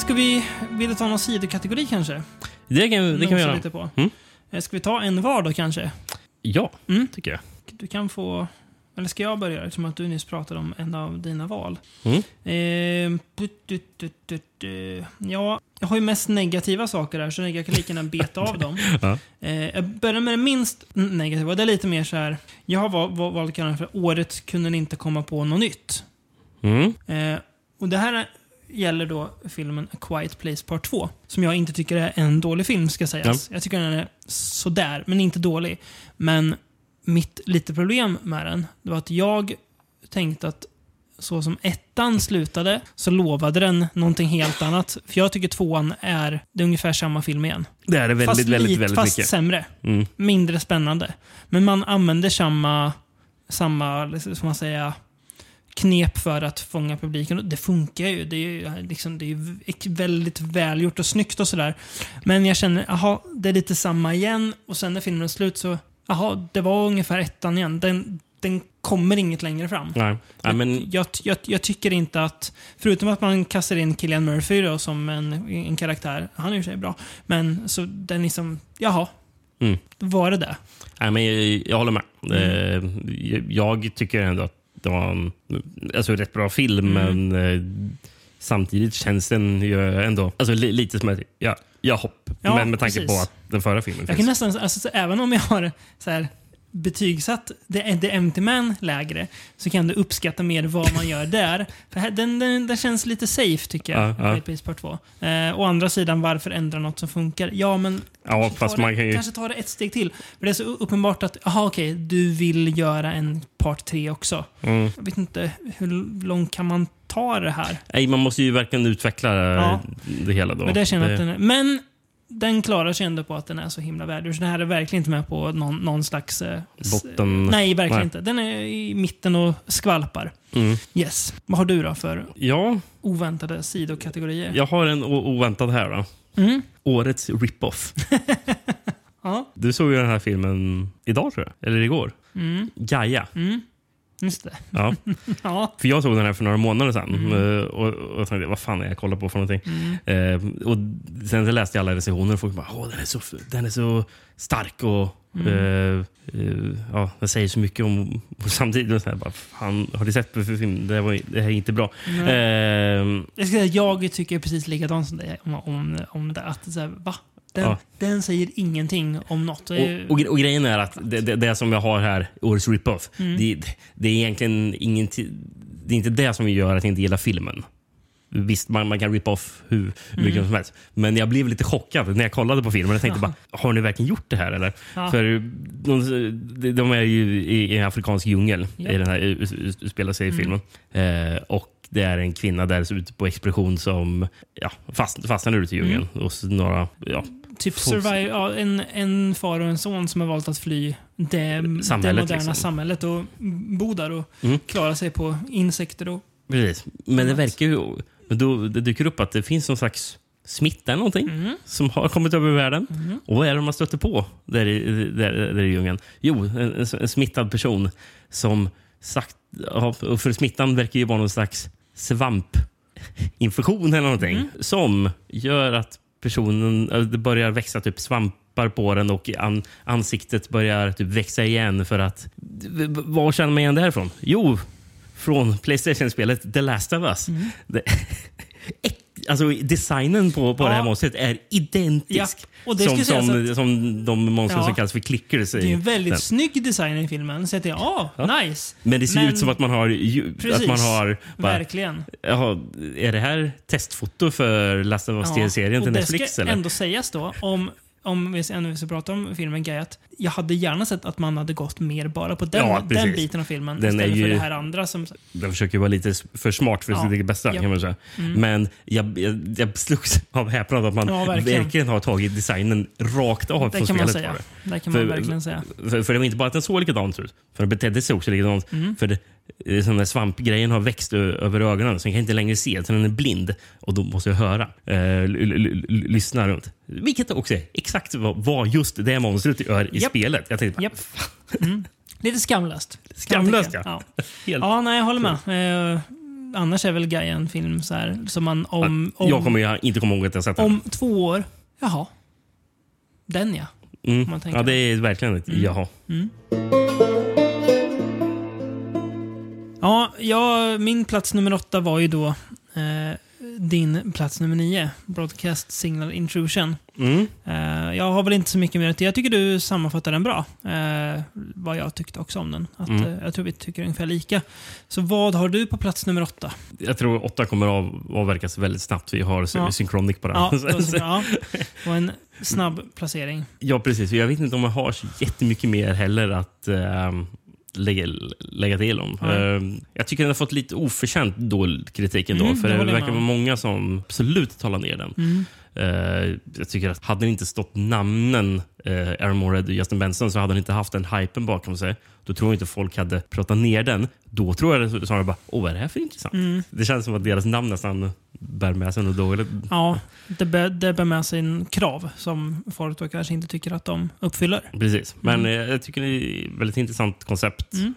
Ska vi vilja ta någon sidokategori kanske? Det kan, det kan vi göra. Lite på. Mm. Eh, Ska vi ta en var då kanske? Ja, Mm. tycker jag. Du kan få... Eller ska jag börja eftersom att du nyss pratade om en av dina val? Mm. Eh, tut, tut, eh, ja, jag har ju mest negativa saker där så jag kan lika gärna beta av dem. Ja. Eh, jag börjar med det minst negativa. Det är lite mer så här. Jag har val- val- valt att kalla för Året kunde ni inte komma på något nytt. Mm. Eh, och det här gäller då filmen A Quiet Place Part 2. Som jag inte tycker är en dålig film, ska sägas. Jag tycker den är sådär, men inte dålig. Men mitt lite problem med den, det var att jag tänkte att så som ettan slutade så lovade den någonting helt annat. För jag tycker tvåan är, det är ungefär samma film igen. Det är det väldigt, fast väldigt, lite- väldigt fast mycket. sämre. Mm. Mindre spännande. Men man använder samma, samma som man säger, knep för att fånga publiken. Och Det funkar ju. Det är ju liksom, det är väldigt välgjort och snyggt och sådär. Men jag känner, jaha, det är lite samma igen. Och sen när filmen är slut så, jaha, det var ungefär ettan igen. Den, den kommer inget längre fram. Nej. Nej, men, Jag, jag, jag tycker inte att, förutom att man kastar in Killian Murphy då, som en, en karaktär, han är ju sig bra, men så den liksom, jaha, Mm. var det det? nej, men jag, jag håller med. Mm. Eh, jag tycker ändå att det var en alltså, rätt bra film, Mm. men eh, samtidigt känns den ju ändå alltså, li, lite som ett ja, ja, hopp. Ja, men med tanke precis. på att den förra filmen Jag kan finns. nästan, alltså, så även om jag har så här, betygsatt The, Empty Man lägre så kan du uppskatta mer vad man gör där. För här, den, den, den känns lite safe tycker jag, Ja, ja. Part 2. Eh, å andra sidan, varför ändra något som funkar? Ja, men Ja, kanske ta man det, kan ju... kanske ta det ett steg till. För det är så uppenbart att, aha okej, du vill göra en Part 3 också. Mm. Jag vet inte, hur långt kan man ta det här? Nej, man måste ju verkligen utveckla Ja. det hela då. Men, det känner Det- att den men den klarar sig ändå på att den är så himla värd. Så den här är verkligen inte med på någon, någon slags... eh, Botten- Nej, verkligen Nej. inte. Den är i mitten och skvalpar. Mm. Yes. Vad har du då för Ja, oväntade sidokategorier? jag har en oväntad här då. Mm. Årets rip-off. Ja. Du såg ju den här filmen idag tror jag, eller igår. Mm. Gaia. Mm. Just det. Ja. Ja. För jag såg den här för några månader sedan Mm. eh, och, och tänkte, vad fan är jag kollar på för någonting? Eh, och sen så läste jag alla recensioner och folk bara, Åh, den, är så, den är så stark och Mm. eh, eh, ja, den säger så mycket om... Samtidigt så här, bara, fan, har du sett på för film? Det, var, det här är inte bra. Nej. Eh, Jag, ska säga, jag tycker precis likadant som dig om, om, om det. Att så här, va? Den, Ja. den säger ingenting om något. Och, och, och grejen är att det, det, det som jag har här, årets rip-off, Mm. det, det är egentligen ingenting... Det är inte det som gör att jag inte gillar filmen. Visst, man, man kan rip off hur hur mycket Mm. som helst. Men jag blev lite chockad när jag kollade på filmen. Jag tänkte Jaha. bara, har ni verkligen gjort det här? Eller? Ja. För de, de är ju i, en afrikansk djungel, Ja. i den här, utspelar sig i Mm. filmen. Eh, och det är en kvinna där ute på expedition som ja, fast, fastnar ute i djungeln. Mm. Och några, ja, Typ survive, ja, en, en far och en son som har valt att fly det, det Samhället, moderna liksom. samhället och bo där och Mm. klara sig på insekter. Och, Precis. Men det verkar ju... Men då, det dyker upp att det finns någon slags smitta eller någonting mm. som har kommit över världen. Mm. Och vad är det man stöter på där i, där, där i djungeln? Jo, en, en, smittad person som sagt... För smittan verkar ju vara någon slags svampinfektion eller någonting. Mm. Som gör att personen... Det börjar växa typ svampar på den och an, ansiktet börjar typ växa igen för att... Var känner man igen det här ifrån? Jo, från Playstation-spelet The Last of Us. Mm. Det, alltså, designen på, på Ja. det här monstret är identisk. Ja, som, som, att- som de monster Ja. som kallas för clickers. Det är en väldigt den. snygg design i filmen. Så är, ah, Ja. nice. Men det ser Men- ut som att man har... ju- Precis. Att man har bara, Verkligen. jaha, är det här testfoto för Last of Us TV-serien till och det Netflix? ska Eller? ändå sägas då, om, om vi ändå ska prata om filmen att jag hade gärna sett att man hade gått mer bara på den, Ja, den biten av filmen Den istället ju- för det här andra som... Den försöker vara lite för smart för Ja. sitt eget bästa. Ja. Kan man säga. Mm. Men jag, jag, jag slogs av häpnad att man Ja, verkligen. verkligen. har tagit designen rakt av Det från spelet. säga. det. Det kan För- man verkligen säga. För, för det var inte bara att den såg likadant ut, för den betedde sig också likadant. Mm. För det, eh, sån där svampgrejen har växt över ögonen så den kan inte längre se, så den är blind. Och då måste jag höra. Eh, lyssna runt. Vilket också är exakt vad, just det monstret gör i spelet. Jag tänkte, Japp. Mm. Lite skamlöst. Skamlöst, ja. ja. nej, jag håller med. Eh, annars är väl Gaia en film så här, som man om, om, jag kommer inte komma ihåg att jag sett den. om två år, jaha. Den ja. Mm. Ja, det är verkligen ett Mm. jaha. Ja, ja, min plats nummer åtta var ju då eh, din plats nummer nio. Broadcast Signal Intrusion. Mm. Eh, jag har väl inte så mycket mer att Jag tycker du sammanfattar den bra. Eh, vad jag tyckte också om den. Att, Mm. eh, jag tror vi tycker ungefär lika. Så vad har du på plats nummer åtta? Jag tror åtta kommer av, avverkas väldigt snabbt. Vi har Ja. Synchronic på den. Ja, då, ja. Och en snabb placering. Ja, precis. Jag vet inte om jag har så jättemycket mer heller att ehm, lägga, lägga till om. Ehm, jag tycker den har fått lite oförtjänt dålig kritik ändå. Mm, för det verkar vara många som absolut talar ner den. Mm. Eh, jag tycker att hade det inte stått namnen uh, Aaron Moorhead och Justin Benson så hade han inte haft den hypen bakom sig. Då tror jag inte folk hade pratat ner den. Då tror jag snarare bara, åh vad är det här för intressant? Mm. Det känns som att deras namn nästan bär med sig något dåligt. Ja, det bär, det bär med sig en krav som folk då kanske inte tycker att de uppfyller. Precis. Men Mm. eh, jag tycker det är ett väldigt intressant koncept. Mm.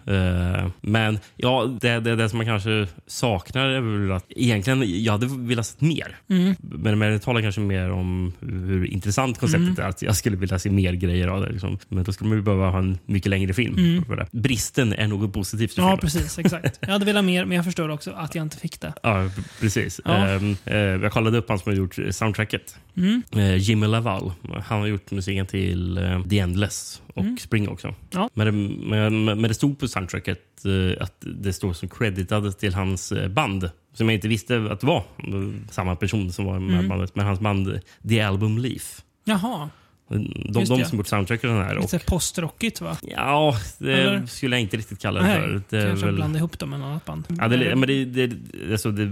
Eh, men ja, det, det, det som man kanske saknar är väl att egentligen, jag hade velat se mer. Mm. Men, men det talar kanske mer om hur intressant konceptet Mm. är. Att jag skulle vilja se mer grejer av det. Liksom. Men då skulle man ju behöva ha en mycket längre film. Mm. För det. Bristen är något positivt Ja, filmen. precis. Exakt. Jag hade velat mer, men jag förstår också att jag inte fick det. Ja, precis. Ja. Eh, jag kollade upp han som har gjort soundtracket. Mm. Eh, Jimmy Laval. Han har gjort musiken till eh, The Endless och Mm. Spring också. Ja. Men, det, men, men det stod på soundtracket eh, att det står som creditad till hans eh, band. Som jag inte visste att det var eh, samma person som var med Mm. bandet. Men hans band The Album Leaf. Jaha. De, Just de som gjort soundtracket till den här. Och, Lite postrockigt va? ja, det Eller? skulle jag inte riktigt kalla det Nej, för. Det kanske väl- blanda ihop dem med något annat band. Ja, det, men det, det, alltså det,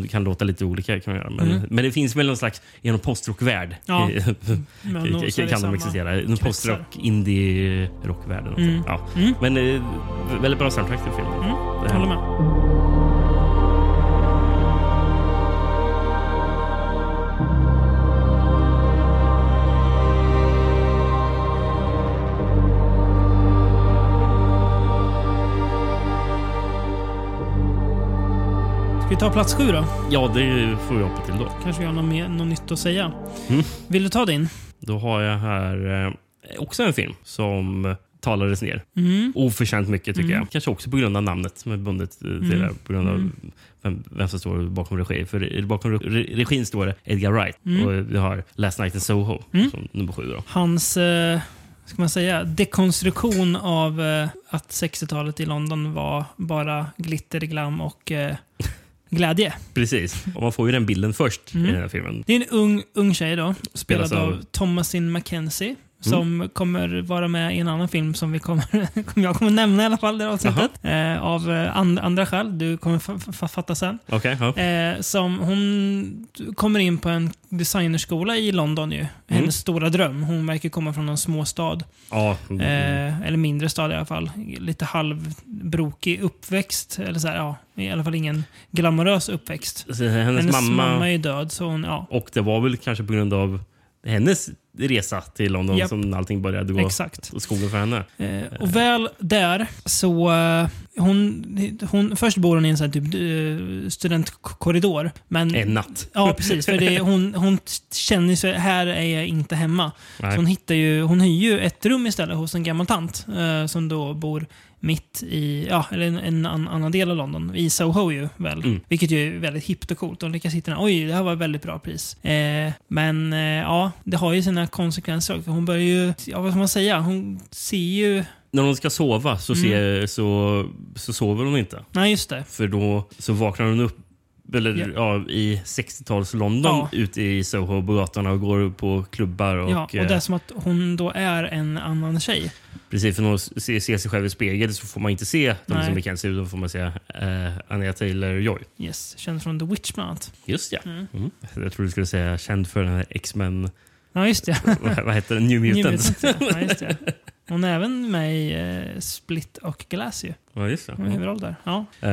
det kan låta lite olika. Kan man göra. Men, Mm. men det finns väl någon slags genom postrockvärld. Ja. kan, kan de existera. Någon kretsar. postrock, indie-rockvärlden. och Mm. Ja. Mm. Men eh, väldigt bra soundtrack till filmen. Mm. Håller med. Vi ta plats sju då? Ja, det får vi hoppa till då. Kanske vi har något, mer, något nytt att säga. Mm. Vill du ta din? Då har jag här eh, också en film som talades ner. Mm. Oförtjänt mycket tycker Mm. jag. Kanske också på grund av namnet som är bundet eh, till Mm. det. På grund av Mm. vem, vem som står bakom regi. För bakom re- regin står det Edgar Wright. Mm. Och vi har Last Night in Soho Mm. som nummer sju. Då. Hans, eh, ska man säga, dekonstruktion av eh, att 60-talet i London var bara glitter, glam och eh, glädje. Precis. Och man får ju den bilden först Mm. i den här filmen. Det är en ung, ung tjej då, spelad Spelas av av- Thomasin McKenzie. Som kommer vara med i en annan film som vi kommer, jag kommer nämna i alla fall, det avsnittet. Eh, av eh, and, andra skäl, du kommer fa- fa- fatta sen. Ja. Eh, som hon kommer in på en designerskola i London ju. Hennes Mm. stora dröm. Hon verkar komma från en småstad. ja. Eh, eller mindre stad i alla fall. Lite halvbrokig uppväxt. Eller så här, ja, I alla fall ingen glamorös uppväxt. Hennes, Hennes mamma, mamma, är död, så hon, ja. Och det var väl kanske på grund av hennes resa till London Japp. som allting började gå Exakt. åt skogen för henne. Eh, och väl där så... Eh, hon, hon, först bor hon i en sån här typ, eh, studentkorridor. Men, En natt. Ja, precis. För det, hon, hon känner sig, här är jag inte hemma. Nej. Så hon, hittar ju, hon hyr ju ett rum istället hos en gammal tant eh, som då bor mitt i, ja, eller en, en an- annan del av London. I Soho ju väl. Mm. Vilket ju är väldigt hippt och coolt. De lyckas hitta den. Oj, det här var ett väldigt bra pris. Eh, men eh, ja, det har ju sina konsekvenser också. Hon börjar ju, ja vad ska man säga? Hon ser ju, När hon ska sova så, Mm. ser, så, så sover hon inte. nej just det. För då så vaknar hon upp eller, Ja. ja. i 60-tals London Ja. ute i Soho på gatorna och går på klubbar. Och, ja, och det eh, är som att hon då är en annan tjej. Precis, för när hon ser, ser sig själv i spegel så får man inte se de Nej. som bekant ser ut. Då får man se eh, Anya Taylor-Joy. Yes, känd från The Witch bland annat. Just ja. Mm. Mm. Jag tror du skulle säga känd för den här X-Men... Ja, just det. vad heter den? New New Mutants. Mutants, ja. just det. Hon är även med i eh, Split och Glass ju. ja, just det. Hon är huvudroll där. Ja. Eh,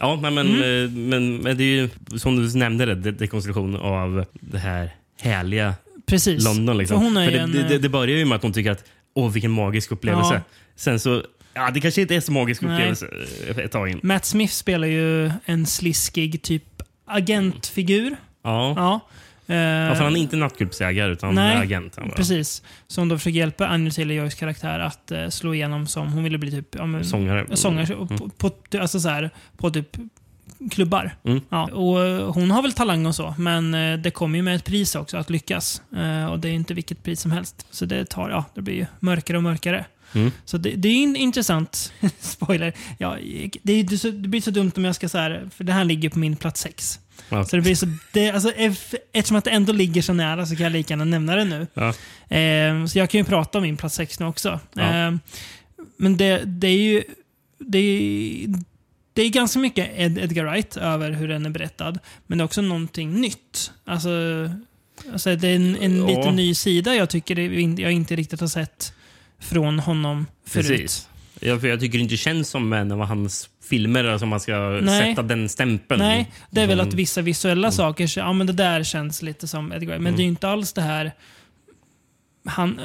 ja, men, men, Mm. eh, men, men det är ju som du nämnde, det, dekonstruktion av det här härliga Precis. London. Liksom. För hon är För det, en, det, det, eh, det börjar ju med att hon tycker att åh, vilken magisk upplevelse. Ja. Sen så, ja, det kanske inte är så magisk upplevelse ett tag in. Matt Smith spelar ju en sliskig typ agentfigur. Ja. Ja. Eh, Ja, för han är inte nattklubbsägare utan Nej, agent. Precis. Som då försöker hjälpa Anya Taylor-Joys karaktär att eh, slå igenom som hon ville bli typ ja, men, Sångare. sångare på, på, alltså så här, på typ klubbar. Mm. Ja, och eh, hon har väl talang och så, men eh, det kommer ju med ett pris också att lyckas. Eh, och det är inte vilket pris som helst. Så det tar, ja, det blir ju mörkare och mörkare. Mm. Så det, det är en intressant spoiler. Ja, det, så- det blir så dumt om jag ska så här, för det här ligger på min plats sex. Ja. Så det blir så, det, alltså, eftersom att det ändå ligger så nära så kan jag lika gärna nämna det nu. Ja. Eh, så jag kan ju prata om min plats sex nu också. Ja. Eh, men det, det är ju... Det är, det är ganska mycket Ed, Edgar Wright över hur den är berättad. Men det är också någonting nytt. Alltså, alltså det är en, en Ja. lite ny sida jag tycker det, jag inte riktigt har sett från honom förut. Precis. Ja, för jag tycker det inte känns som en av hans filmer, alltså man ska Nej. sätta den stämpeln. Nej, det är väl att vissa visuella saker, så, ja men det där känns lite som Edgar. Men Mm. det är ju inte alls det här... Han,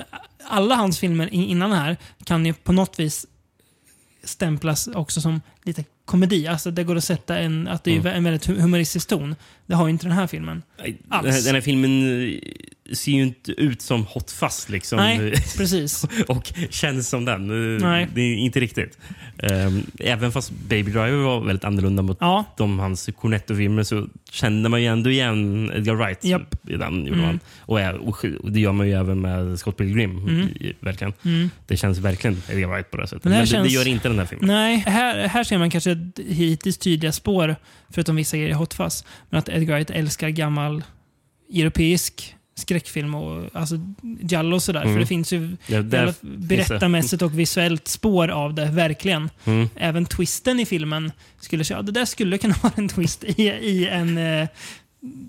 alla hans filmer innan här kan ju på något vis stämplas också som lite komedi. Alltså det går att sätta en, att det är Mm. en väldigt hu- humoristisk ton. Det har ju inte den här filmen. Nej, Alls. Den här, den här filmen ser ju inte ut som Hot Fuzz liksom. Nej, precis. och känns som den. Eh, Nej. Det är inte riktigt. Ehm, Även fast Baby Driver var väldigt annorlunda mot Ja, de hans Cornetto-filmer så kände man ju ändå igen Edgar Wright Japp. i den. Gjorde Mm. man. Och, och och det gör man ju även med Scott Pilgrim. Mm. Verkligen. mm. Det känns verkligen Edgar Wright på det sättet. Men det här det känns- gör inte den här filmen. Nej, här, här ser man kanske hittills tydliga spår, förutom vissa grejer i Hot Fuzz, men att Edgar Wright älskar gammal europeisk skräckfilm och alltså Giallo och sådär. Mm. För det finns ju Ja, där, berättarmässigt och visuellt spår av det, verkligen. mm, Även twisten i filmen skulle säga, ja, det där skulle kunna vara en twist i, i en eh,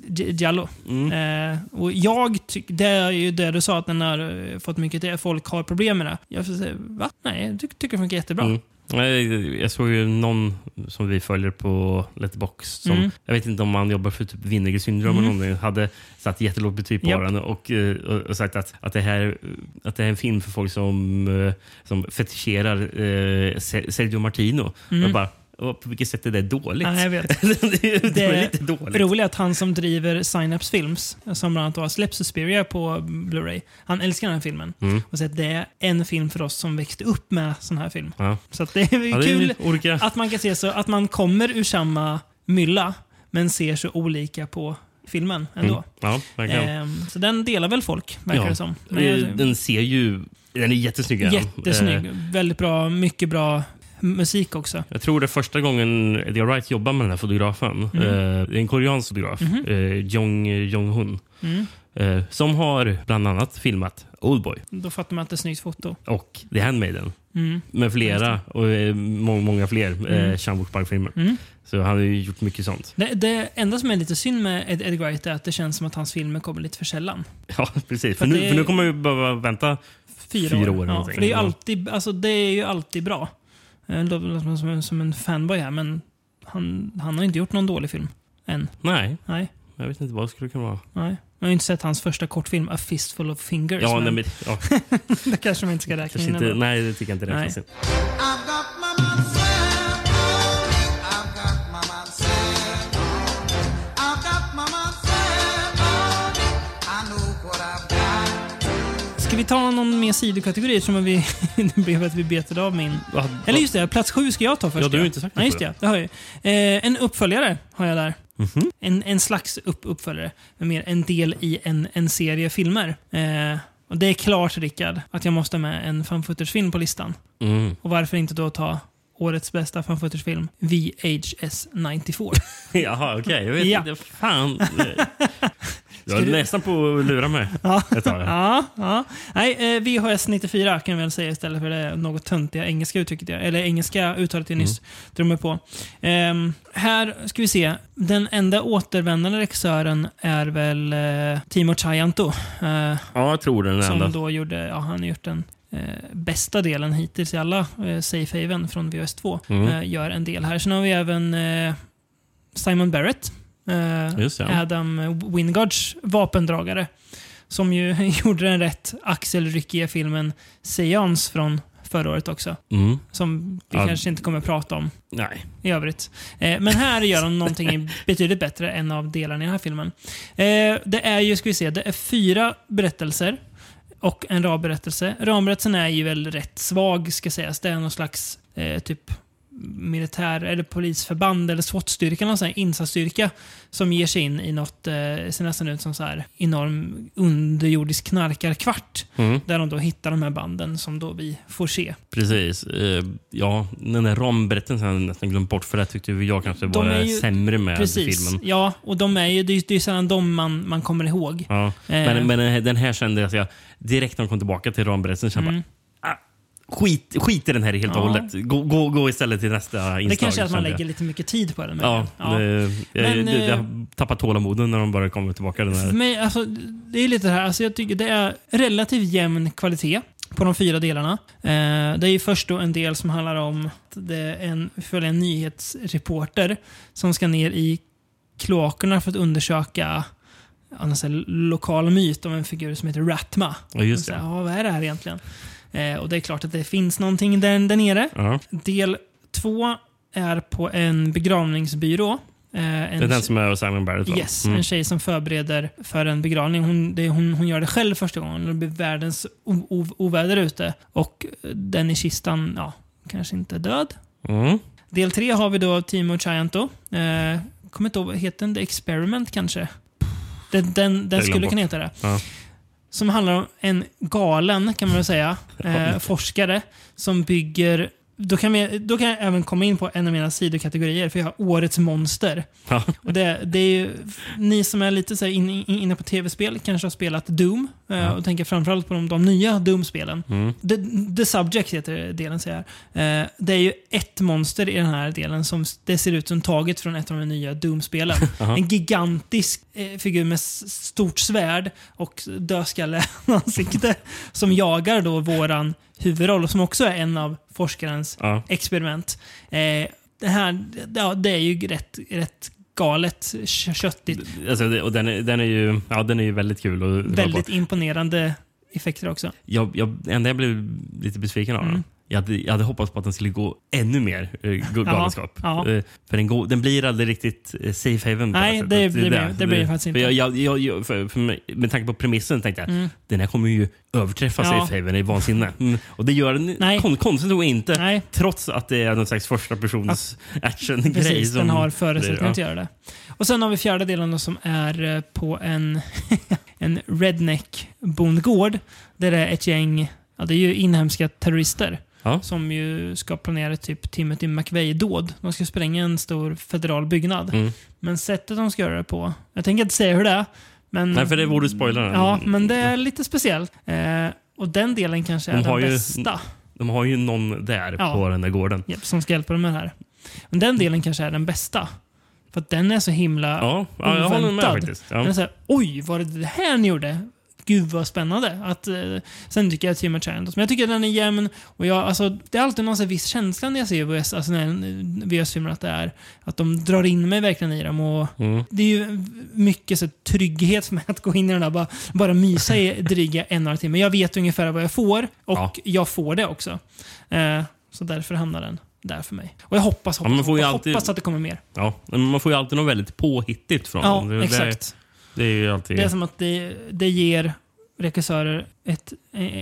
Gi- Giallo. mm. Eh, och jag tycker, det är ju det du sa, att den har eh, fått mycket folk har problem med det. Jag får säga, va? Nej, jag ty tycker det funkar jättebra. Jag såg ju någon som vi följer på Letterboxd som, Mm. jag vet inte om han jobbar för typ Vinegar syndrom Mm. eller någonting, hade satt jättelågt betyg på Japp. den och, eh, och, och sagt att, att, det här, att det är en film för folk som, eh, som fetischerar eh, Se- Sergio Martino. Mm. Bara, och på vilket sätt är det dåligt? Nej, jag vet. det, är, det Det är är lite dåligt. Roligt att han som driver Synapse Films, som bland annat har släppt Suspiria på Blu-ray, han älskar den här filmen. Mm. Och säger att det är en film för oss som växte upp med sån här film. Ja. Så det är Ja, det är kul att man kan se så att man kommer ur samma mylla, men ser så olika på filmen ändå. Mm. Ja. Ehm, så den delar väl folk, verkar Ja. det som. Men Eh, Den ser ju... Den är jättesnygg. är jättesnygg. Eh, Väldigt bra, mycket bra musik också. Jag tror det är första gången Edgar Wright jobbar med den här fotografen. Mm. Eh, det är en koreansk fotograf, Mhm. eh, Jong Jong-Hun. Mm. Eh, som har bland annat filmat Oldboy Då fattar man att det är snyggt foto. och The Handmaiden. Mm. Med flera och eh, må- många fler Mm. eh, Chan Park-filmer. Mm. Så han har ju gjort mycket sånt. Det, det enda som är lite synd med Ed, Edgar Wright är att det känns som att hans filmer kommer lite för sällan. Ja, precis. För För, nu, det- för nu kommer vi behöva vänta. Fyra, Fyra år ja, för det är, alltid, alltså, det är ju alltid bra. Jag låter som, som, som en fanboy här, men han, han har inte gjort någon dålig film. Än. Nej, Nej. jag vet inte vad det skulle kunna vara. nej. Jag har inte sett hans första kortfilm, A Fistful of Fingers. Ja, men nej, men, ja, det kanske man inte ska räkna kanske in. inte, nej, det tycker jag inte räknas in. Vi ta någon mer sidokategori som vi, det blev att vi betade av min... Va- Eller just det, plats sju ska jag ta först. Ja, du har ju inte sagt Nej, just det. det har jag. Eh, en uppföljare har jag där. Mhm. En, en slags upp, uppföljare. Mer en del i en, en serie filmer. Eh, och det är klart, Rickard, att jag måste ha med en fan film på listan. Mm. Och varför inte då ta årets bästa fan film VHS 94. Jaha, okej. Jag vet Ja. inte. Fan. Jag Ska du- nästan på att lura mig Ja. ett tag. Ja, ja. Nej, eh, VHS 94 kan vi väl säga istället för det något töntiga engelska uttrycket. jag- Eller engelska uttalet jag nyss drog mig på. Ehm, här ska vi se. Den enda återvändande regissören är väl eh, Timo Chayanto. Eh, Ja, jag tror den är som enda. då gjorde, ja han har gjort den eh, bästa delen hittills i alla eh, Safe Haven från VHS 2. Mm. Eh, gör en del här. Sen har vi även eh, Simon Barrett. Eh. Adam Wingards vapendragare. Som ju gjorde den rätt axelryckiga filmen Seance från förra året också. Mm. Som vi Ja. kanske inte kommer att prata om Nej. i övrigt. Eh, men här gör de någonting betydligt bättre än av delarna i den här filmen. Eh, det är ju, ska vi se, det är fyra berättelser och en ramberättelse. Ramberättelsen är ju väl rätt svag, ska sägas. Det är någon slags eh, typ militär eller polisförband eller SWAT-styrka, någon sån här insatsstyrka som ger sig in i något, eh, ser nästan ut som så här enorm underjordisk knarkarkvart. Mm. Där de då hittar de här banden som då vi får se. Precis. Eh, ja, den där ramberättelsen har jag nästan glömt bort för det tyckte jag kanske De var ju- sämre med Precis. filmen. Ja, och de är ju, det är ju sällan de man, man kommer ihåg. Ja. Eh. Men, men den här- kände jag direkt när de kom tillbaka till ramberättelsen kände Mm. bara, skit, skit i den här helt och Ja. hållet. Gå, gå, gå istället till nästa inslag. Det kanske är att man jag. lägger lite mycket tid på den. Ja, ja. Det, jag, Men, det, jag eh, har tappat tålamoden när de bara kommer tillbaka. Den här. mig, alltså, det är lite det här. Alltså, jag tycker det är relativt jämn kvalitet på de fyra delarna. Eh, det är ju först då en del som handlar om att det är en, en nyhetsreporter som ska ner i kloakerna för att undersöka här lokal myt om en figur som heter Ratma. Ja, just Så, det. ja, vad är det här egentligen? Eh, och det är klart att det finns någonting där, där nere. Ja. Del två är på en begravningsbyrå Eh, en Det är den som är Simon Barrett va? Yes, Mm. en tjej som förbereder för en begravning. Hon, det, hon, hon gör det själv första gången. Det blir världens o, o, oväder ute. Och den i kistan, ja, kanske inte är död. Mm. Del tre har vi då Timo Chianto. Eh, kommer inte ihåg, heter den The Experiment kanske? Den, den, den skulle kunna heta det. Ja. Som handlar om en galen, kan man väl säga, eh, forskare som bygger då kan, vi, då kan jag även komma in på en av mina sidokategorier, för jag har Årets monster. Ja. Och det, det är ju, ni som är lite så här inne, inne på tv-spel kanske har spelat Doom. Eh, Och tänker framförallt på de, de nya Doom-spelen. Mm. The, The Subject heter delen, säger jag. Eh, det är ju ett monster i den här delen som det ser ut som taget från ett av de nya Doom-spelen. En gigantisk eh, figur med stort svärd och dödskalleansikte som jagar då våran huvudroll, som också är en av forskarens Ja. experiment. Eh, det här ja, det är ju rätt, rätt galet kö- köttigt. Alltså, och den, är, den, är ju, ja, den är ju väldigt kul. dra Väldigt på. effekter också. Jag, jag, enda jag blev lite besviken av Mm. den. Jag hade, jag hade hoppats på att den skulle gå ännu mer eh, galenskap. ja. Eh, för den, går, den blir aldrig riktigt eh, safe haven. Nej, sättet. det blir det. Det blir det faktiskt inte. Jag, jag, jag, för, för mig, med tanke på premissen tänkte jag Mm. den här kommer ju överträffa Ja. safe haven i vansinne. Mm. Och det gör den Nej. kon, konstigt nog inte. Nej, Trots att det är någon slags första persons actiongrej. precis. som- Den har förutsättningar ja. att göra det. Och sen har vi fjärde delen som är på en, en redneck-bondgård. Där det är ett gäng, ja det är ju inhemska terrorister. Ja. Som ju ska planera typ Timothy McVeigh-dåd. De ska spränga en stor federal byggnad. Mm. Men sättet de ska göra det på, jag tänker inte säga hur det är. Men, Nej, för det vore spoilern. Ja, men det är lite speciellt. Eh, och den delen kanske är De den har ju- bästa. De har ju någon där Ja. på den där gården. Japp, som ska hjälpa dem med det här. Men den delen kanske är den bästa. För att den är så himla Ja, ja jag håller med faktiskt. Den är Ja. så här, oj, var det det här ni gjorde? Gud vad spännande. Att, eh, sen tycker jag Tim Chandos, men jag tycker den är jämn. Och jag, alltså, det är alltid någon så viss känsla när jag ser VS, alltså när VS-filmer att det är att de drar in mig verkligen i dem. Och Mm. det är ju mycket så trygghet för mig att gå in i den där bara, bara mysa i dryga en och en timme. Jag vet ungefär vad jag får och Ja. jag får det också. Eh, så därför hamnar den där för mig. Och jag hoppas, hoppas, ju hoppas, alltid- hoppas att det kommer mer. Ja, man får ju alltid något väldigt påhittigt från Ja, dem. Det, exakt. Det, är ju alltid... Det är som att det, det ger regissörer ett,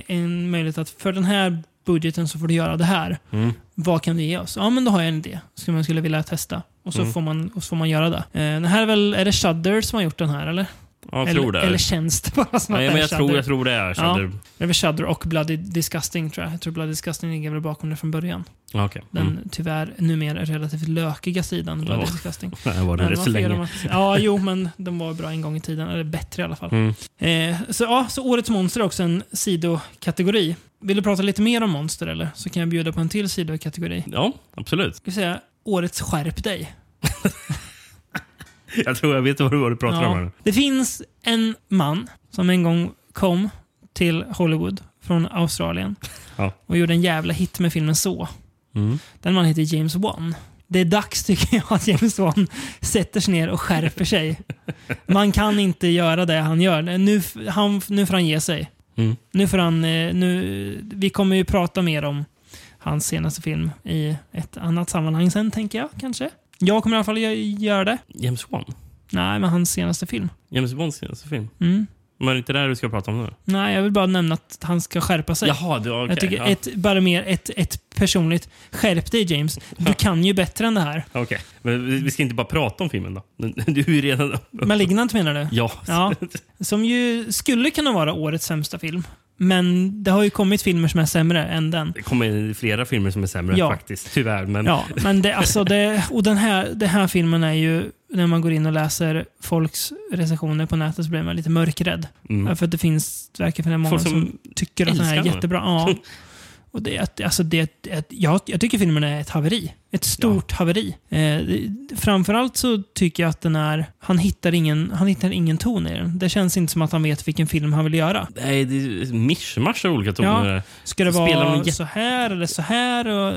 en möjlighet att för den här budgeten så får du göra det här. Mm. Vad kan du ge oss? Ja, men då har jag en idé som jag skulle vilja testa. Och så, Mm. får, man, och så får man göra det. Eh, den här är väl, är det Shudder som har gjort den här eller? Ja, jag eller, tror det. eller känns det bara som att Nej, det men är jag, Shudder? tror, jag tror det är Shudder. Det är väl Shudder och Bloody Disgusting tror jag. Jag tror Bloody Disgusting ligger väl bakom det från början. Ja. Okej. Den Mm. tyvärr numera relativt lökiga sidan Bloody Ja. Disgusting. Det var det Men rätt så länge. att- Ja, jo, men de var bra en gång i tiden. Eller bättre i alla fall. Mm. Eh, så, ja, så Årets monster är också en sidokategori. Vill du prata lite mer om monster eller? Så kan jag bjuda på en till sidokategori. Ja, absolut. Ska vi säga Årets skärp dig. Jag tror jag vet vad du, vad du pratar om. här. Det finns en man som en gång kom till Hollywood från Australien Ja. och gjorde en jävla hit med filmen Så. Mm. Den man heter James Wan. Det är dags tycker jag att James Wan sätter sig ner och skärper sig. Man kan inte göra det han gör. Nu, han, nu får han ge sig. Mm. Nu får han... eh, Nu, vi kommer ju prata mer om hans senaste film i ett annat sammanhang sen, tänker jag kanske. Jag kommer i alla fall gö- göra det. James Wan? Nej, men hans senaste film. James Wands senaste film? Mm. Men det är inte det du ska prata om nu? Nej, jag vill bara nämna att han ska skärpa sig. Jaha, du, okej. jag tycker ja. ett, bara mer ett, ett personligt skärp dig James. Du kan ju bättre än det här. Okej, men vi vi ska inte bara prata om filmen då? Du är ju redan... Malignant menar du? Ja. Ja. Som ju skulle kunna vara årets sämsta film. Men det har ju kommit filmer som är sämre än den. Det kommer flera filmer som är sämre Ja. faktiskt. Tyvärr. Men Ja, men det, alltså det, och den här, den här filmen är ju, när man går in och läser folks recensioner på nätet så blir man lite mörkrädd. mm. För att det finns, det verkar finnas många som, som tycker att den här är jättebra. Ja. Och det, alltså det, ett- jag, jag tycker filmen är ett haveri. Ett stort haveri. Eh, framförallt så tycker jag att den är... Han hittar, ingen, han hittar ingen ton i den. Det känns inte som att han vet vilken film han vill göra. Nej, det är mischmasch av olika toner. Ja. Ska det vara så här eller så här? Och,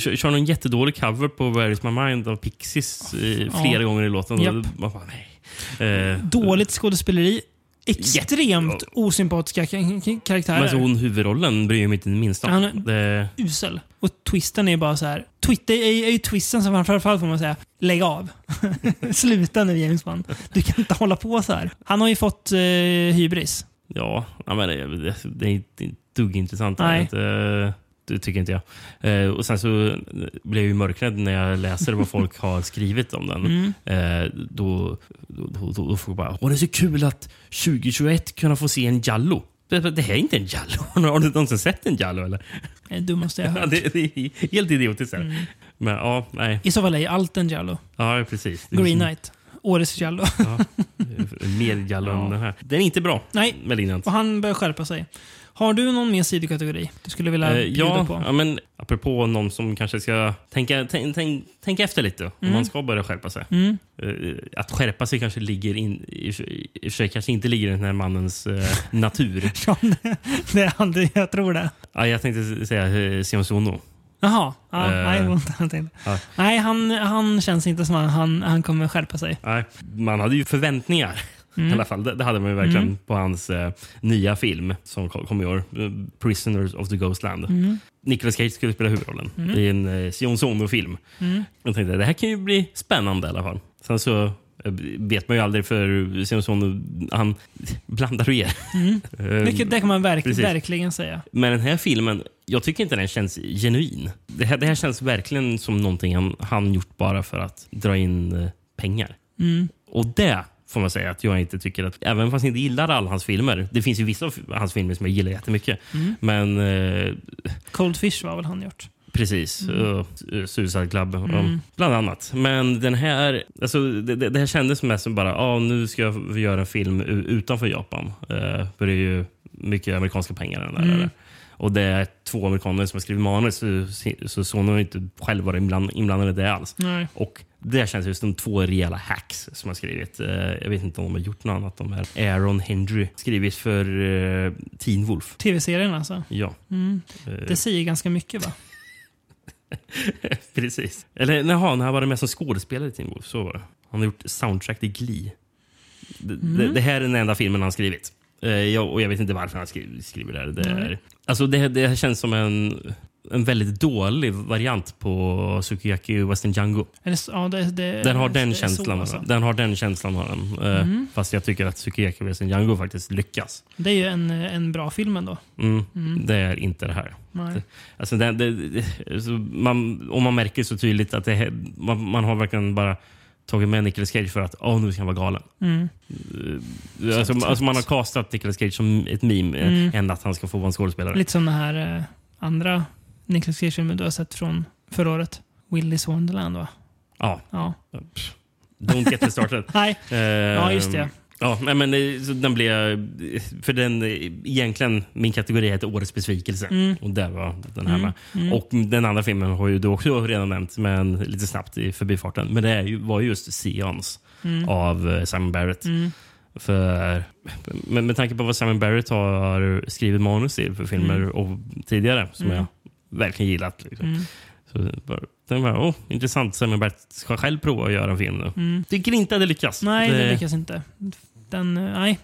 Kör, kör någon jättedålig cover på Where is my mind av Pixies Ja. flera gånger i låten. Man bara, nej. Eh, dåligt skådespeleri. Extremt osympatiska ka- ka- karaktärer. Men alltså, hon huvudrollen bryr jag mig inte det minsta om. Han är- Det, usel. Och twisten är bara så här. Twitter är, är ju twisten som framförallt får man säga, lägg av. Sluta nu James Bond. Du kan inte hålla på så här. Han har ju fått eh, hybris. ja, men det, det, det är inte dugg intressant. Nej. Det, det tycker inte jag. Eh, och Sen så blir jag ju mörkrädd när jag läser vad folk har skrivit om den. Mm. Eh, då, då, då, då får jag bara, Åh, det är så kul att 2021 kunna få se en Jallo. Det, här är inte en Jallo. Har du någonsin sett en Jallo? Eller? Dummaste jag har Ja, hört. det, det är helt idiotiskt. här. Men ja, nej. I så fall är allt en Jallo. Ja, precis. Green Knight. Årets Jallo. Ja, mer Jallo än den här. Den är inte bra. Nej, Malignant. och han bör skärpa sig. Har du någon mer sidokategori du skulle vilja Eh, bjuda ja, på? ja, men apropå någon som kanske ska tänka, tänk, tänk, tänk efter lite. Om man ska börja skärpa sig. Mm. Eh, Att skärpa sig kanske ligger in, i, i och för sig kanske inte ligger i den här mannens eh, natur. Ja, det- det är han, det- jag tror det. Ja, jag tänkte säga eh, Sion Sono. Jaha. Ja, Eh, nej, han tänkte. ja. nej han, han känns inte som att han, han kommer skärpa sig. Nej, man hade ju förväntningar. Mm. I alla fall. Det, det hade man ju verkligen på hans eh, nya film som kom, kom i år. eh, Prisoners of the Ghostland. Mm. Nicolas Cage skulle spela huvudrollen i en eh, Sion Sono-film. Mm. Jag tänkte det här kan ju bli spännande i alla fall. Sen så eh, vet man ju aldrig för Sion Sono, han blandar och ger. Eh, Mycket, det kan man verk, Precis. verkligen säga. Men den här filmen, jag tycker inte den känns genuin. Det här, det här känns verkligen som någonting han, han gjort bara för att dra in eh, pengar. Mm. Och det får man säga att jag inte tycker att, även fast jag inte gillar alla hans filmer, det finns ju vissa av hans filmer som jag gillar jättemycket. Mm. Men eh, Cold Fish var väl han gjort. precis, mm. Suicide Club Mm. um, bland annat. Men den här, alltså, det, det här kändes mest som bara, ah, nu ska jag göra en film utanför Japan. Eh, för det är ju mycket amerikanska pengar den där. Mm. Och det är två amerikaner som har skrivit manus, så, så Sono har inte själv varit inbland, inblandad i det alls. Nej. Och det känns ju som två rejäla hacks som har skrivit. Eh, jag vet inte om de har gjort något annat. De här Aaron Hendry skrivit för eh, Teen Wolf. Tv-serien alltså. Ja, Mm. eh, Det säger ganska mycket va? precis. Eller jaha, han har varit med som skådespelare i Teen Wolf. Så var det. Han har gjort soundtrack till Glee. Det, det, det här är den enda filmen han skrivit. Eh, jag, och jag vet inte varför han skriver, skriver det här. Det, är, alltså det, det här känns som en, en väldigt dålig variant på Sukiyaki Western Django. Ja, det, det, Den har den känslan. alltså. Den har den känslan. Har den. Eh, Mm. Fast jag tycker att Tsukiyaki Western Django faktiskt lyckas. Det är ju en, en bra film ändå. Mm. Det är inte det här. Alltså man, och man märker så tydligt att man, man har verkligen bara tagit med Nicolas Cage för att åh, nu ska han vara galen. Mm. Eh, Alltså, alltså man har castat Nicolas Cage som ett meme eh, Mm. än att han ska få vara en skådespelare. Lite som den här eh, andra Nicolas Cage-filmen du har sett från förra året. Willy's Wonderland va? Ja, Ja. don't get me started. Nej, Eh, ja just det. Ja, nej, men eh, den blev... För den, eh, egentligen, min kategori heter Årets besvikelse. Mm. Och där var den här Mm, med. mm. Och den andra filmen har ju du också redan nämnt, men lite snabbt i förbifarten. Men det ju, var ju just Seance Mm. av eh, Simon Barrett. Mm. För, med, med tanke på vad Simon Barrett har skrivit manus till för filmer Mm. och tidigare, som jag verkligen gillat. Liksom. Så bara, den var, åh, intressant. Simon Barrett ska själv prova att göra en film nu. Mm. Tycker inte att det lyckas. Nej, det lyckas inte. Den, eh, nej.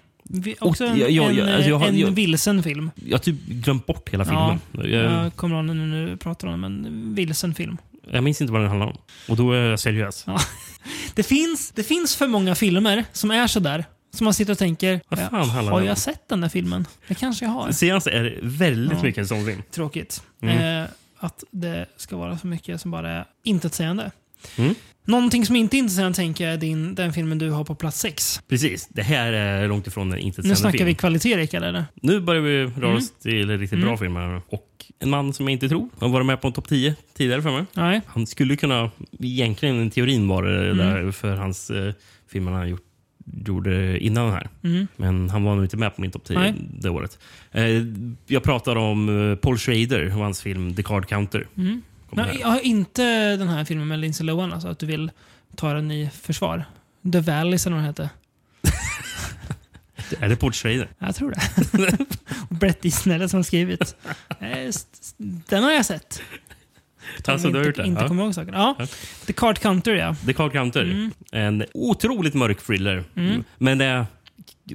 Också en, jag- jag- en, alltså, jag har- en jag- vilsen film. Jag har typ glömt bort hela Ja, filmen. Jag, Jag kommer ihåg nu när du pratar om den, men vilsen film. jag minns inte vad den handlar om. Och då är jag seriös. Ja. Det finns, det finns för många filmer som är sådär. Som man sitter och tänker, Vad fan "Ja, har jag om?" sett den där filmen? Det kanske jag har. Seance är väldigt Ja. mycket en sån film. Tråkigt. Mm. Eh, att det ska vara så mycket som bara är intetsägande. Mm. Någonting som inte är intetsägande tänker jag är din, den filmen du har på plats sex. Precis. Det här är långt ifrån en Nu intetsägande snackar film. vi kvalitet, Rickard, eller? Nu börjar vi röra Mm. oss till riktigt Mm. bra filmer. Och en man som jag inte tror har varit med på en topp 10 tidigare för mig. Nej. Han skulle kunna, egentligen i teorin vara det Mm. där för hans eh, filmer han gjort, gjorde innan den här. Mm. Men han var nog inte med på min topp 10 Nej. det året. Eh, jag pratar om eh, Paul Schrader och hans film The Card Counter. Mm. Nej, jag har inte den här filmen med Lindsay Lohan, alltså att du vill ta den i försvar. The Valleys eller vad den heter. Är det Paul Schrader? Jag tror det. och Brett Easton som har skrivit. Eh, Den har jag sett. Alltså, du har gjort det? Inte Ja. kommer ihåg saken. Ja. Ja. The Card Counter, ja. The Card Counter. Mm. En otroligt mörk thriller. Mm. Men det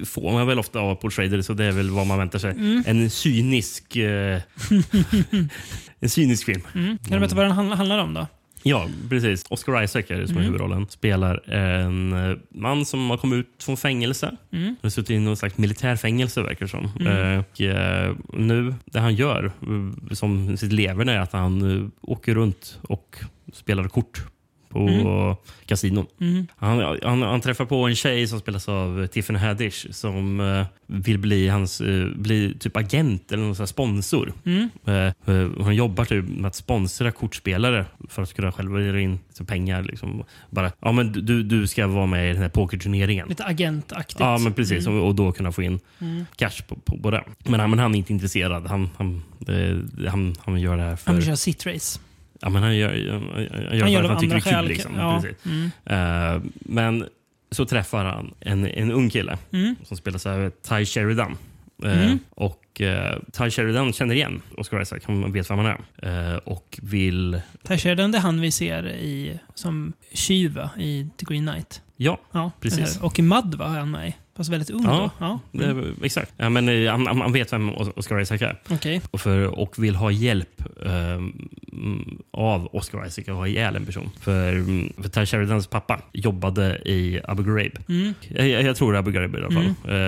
får man väl ofta av Paul Schrader, så det är väl vad man väntar sig. Mm. En cynisk... Eh, en cynisk film. Mm. Kan du berätta vad den handl- handlar om då? Ja, precis. Oscar Isaac är det som är Mm. huvudrollen. Spelar en eh, man som har kommit ut från fängelse. Mm. Han har suttit i någon slags militärfängelse verkar det som. Mm. Och, eh, nu, det han gör eh, som sitt leverne är att han åker runt och spelar kort på Mm. kasinon. Mm. Han, han, han träffar på en tjej som spelas av Tiffany Haddish som eh, vill bli hans eh, bli typ agent eller någon sån sponsor. Mm. Eh, eh, hon jobbar typ med att sponsra kortspelare för att kunna själva göra in pengar. Liksom. Bara, ja, men du, du ska vara med i den här pokerturneringen. Lite agentaktigt. Ja, men precis. Mm. Och, och då kunna få in Mm. cash på, på, på det. Men, han- men han är inte intresserad. Han, han, eh, han, han gör det här för... Han vill köra sitrace. Ja, men han gör, han, gör Han gör av han tycker det är kul. Liksom. ja. Precis. Mm. Eh, men så träffar han en, en ung kille Mm. som spelas av Ty Sheridan. Eh, Mm. Och uh, Ty Sheridan känner igen Oscar Isaac. Han vet vem han är. Eh, och vill... Ty Sheridan, det är han vi ser i, som tjuv i The Green Knight. Ja, Ja, Precis. Och i Mud var han med Fast väldigt ung Ja. då. Ja. det, Mm. exakt. Ja, men, eh, han, han vet vem Os- Oscar Isaac är. Okej. Och, för, och vill ha hjälp mm, av Oscar Isaac att ha ihjäl en person. För, mm, för Ty Sheridans pappa jobbade i Abu Ghraib. Mm. Jag, jag, tror Abu Ghraib i alla fall.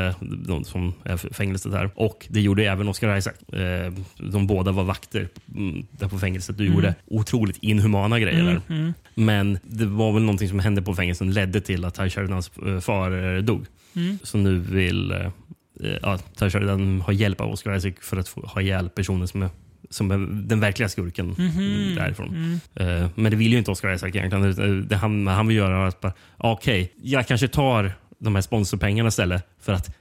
Eh, de som är fängelset där. Och det gjorde även Oscar Isaac. Eh, de båda var vakter mm, där på fängelset och Mm. gjorde otroligt inhumana grejer Mm. där. Mm. Men det var väl någonting som hände på fängelset som ledde till att Ty Sheridans eh, far eh, dog. Mm. Så nu vill eh, ja, Ty Sheridan ha hjälp av Oscar Isaac för att få ha ihjäl personen som är, som är den verkliga skurken Mhm. därifrån. Mm. Men det vill ju inte Oscar Isaac egentligen. Det, han, han vill göra är att bara, ja, okej, jag kanske tar de här sponsorpengarna istället för att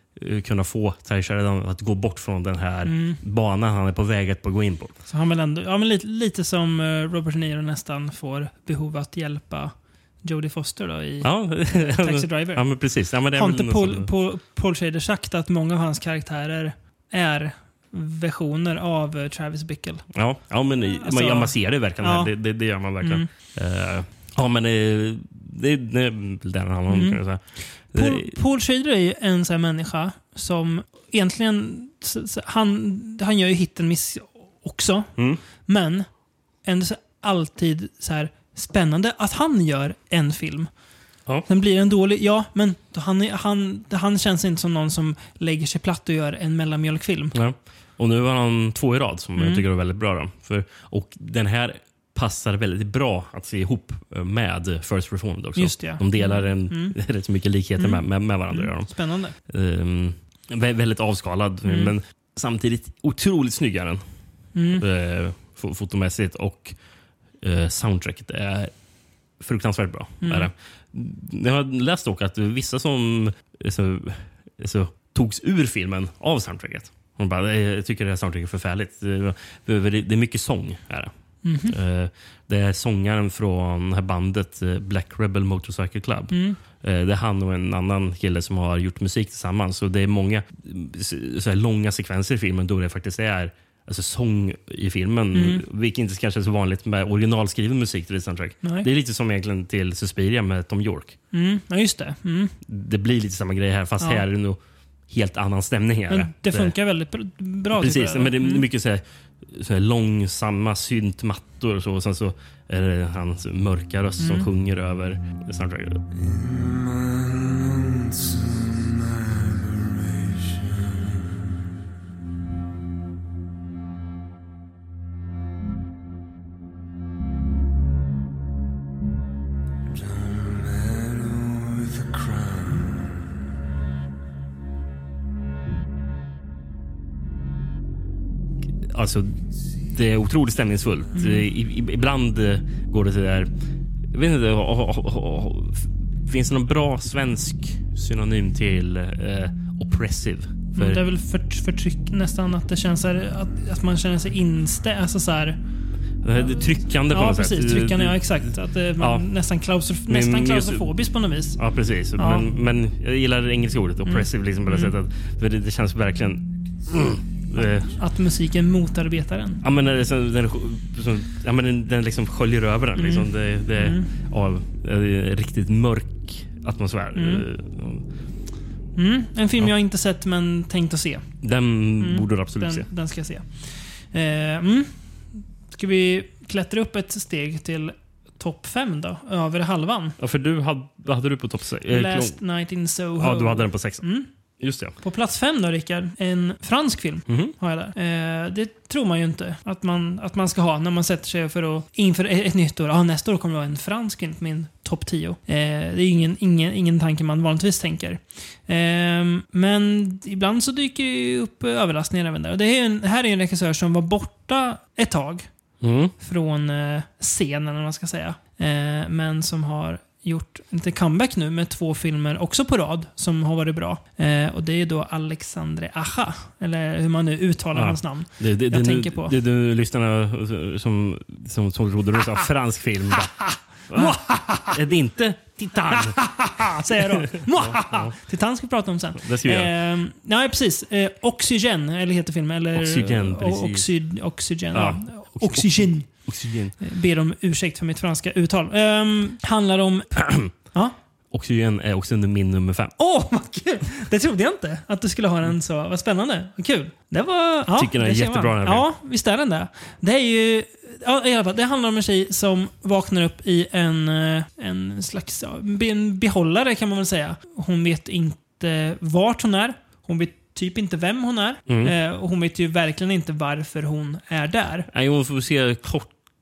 kunna få Ty Sheridan att gå bort från den här Mm. banan han är på väg att gå in på. Så han vill ändå, ja, men lite, lite som eh, Robert De Niro nästan får behov att hjälpa Jodie Foster då i Ja, Taxi Driver. ja men precis. Ja, men det Har inte Paul, Paul, Paul Schrader sagt att många av hans karaktärer är versioner av eh, Travis Bickle? Ja, ja men Alltså- man, man ser det verkligen. Ja. Det, det, det gör man verkligen. Mm. Eh, ja, men eh, det, det är väl den han har Mm. Paul, Paul Schrader är ju en sån här människa som egentligen... Han, han gör ju hit and miss också, Mm. men ändå så alltid så här spännande att han gör en film. Ja. Den blir en dålig, ja, men han, han, han känns inte som någon som lägger sig platt och gör en mellanmjölkfilm. Ja. Och nu har han två i rad som Mm. jag tycker är väldigt bra. Då. För, och den här passar väldigt bra att se ihop eh, med First Reformed också. Just det, ja. De delar en, Mm. rätt så mycket likheter Mm. med, med, varandra. Mm, de. spännande. Ehm, vä- väldigt avskalad, Mm. men samtidigt otroligt snyggare Mm. eh, fo- fotomässigt. Och eh, soundtracket är fruktansvärt bra. Mm. Är det. Jag har läst dock att vissa som så, så, togs ur filmen av soundtracket. Hon bara, "Nej, jag tycker det här soundtracket är förfärligt. Det är mycket sång. Är det. Mhm. Eh, det är sångaren från det här bandet eh, Black Rebel Motorcycle Club. Mm. Eh, Det är han och en annan kille som har gjort musik tillsammans. Så det är många så långa sekvenser i filmen då det faktiskt är alltså sång i filmen. Mm. Vilket inte kanske är så vanligt med originalskriven musik till ett soundtrack. Nej. Det är lite som egentligen till Suspiria med Tom York. Mm. Ja, just det. Mm. Det blir lite samma grej här fast Ja. här är det nog helt annan stämning. Här. Men det funkar väldigt br- bra. Precis, men det är Mm. mycket så här, så här långsamma syntmattor och så. Och sen så är det hans mörka röst Mm. som sjunger över soundtracket. Alltså, det är otroligt stämningsfullt. Mm. I, i, ibland eh, går det så där... Jag vet inte, finns det någon bra svensk synonym till eh, oppressive? För, Mm, Det är väl för, förtryck nästan, att det känns så här, att, att man känner sig inställd. Alltså så här, det tryckande på ja, något precis. sätt. Tryckande, ja exakt. Att det, man Ja. nästan, klaustrof, Men nästan klaustrofobiskt på något vis. Ja, precis. Ja. Men, men jag gillar det engelska ordet, oppressive, liksom på det Mm. sättet. För det, det känns verkligen... Mm, eh, Att musiken motarbetar den. Ja, men det den, som- ja, men den, den liksom sköljer över den. Mm. Liksom. Det, det, Mm. ja, det är en riktigt mörk atmosfär. Mm. Mm, en film Ja. jag inte sett men tänkt att se. Den borde du absolut se. Den, den ska jag se. Eh, mm. Ska vi klättra upp ett steg till topp fem då? Över halvan. Ja, för du hade, hade du på topp sex? Eh, Last Night in Soho. Ja, du hade den på sex. Mm. Just det. På plats fem då, Rickard. En fransk film Mhm. har jag där. Eh, det tror man ju inte att man, att man ska ha när man sätter sig för att inför ett, nytt år. Ah, nästa år kommer det vara en fransk film på min topp 10. Eh, det är ingen, ingen, ingen tanke man vanligtvis tänker. Eh, men ibland så dyker ju upp överraskningar även där. Och det, är en, det här är en regissör som var borta ett tag Mm. från eh, scenen, vad man ska säga. Eh, men som har gjort en liten comeback nu med två filmer också på rad som har varit bra. Eh, och det är då Alexandre Aja, eller hur man nu uttalar Ja. hans namn. Det, det, Jag det, tänker på. Det nu lyssnarna som, som, som trodde du sa fransk film. Är det inte Titan? Säger jag då. Titan ska vi prata om sen. Eh, nej, precis. Eh, Oxygen, eller heter filmen. Eller, Oxygen, precis. Oxy, oxygen, ja. Oxygen. Oxygen. Eh, Ber om ursäkt för mitt franska uttal. Ehm, handlar om... ja. Oxygen är också under min nummer fem. Åh, vad kul! Det trodde jag inte. Att du skulle ha den så. Vad spännande. Vad kul. Det var... Ja, Tycker den är jättebra, den här Ja, visst är den det. Det är ju... Ja, i alla fall, det handlar om en tjej som vaknar upp i en, eh, en slags en behållare kan man väl säga. Hon vet inte vart hon är. Hon vet typ inte vem hon är. Mm. Eh, och hon vet ju verkligen inte varför hon är där. Nej, hon får se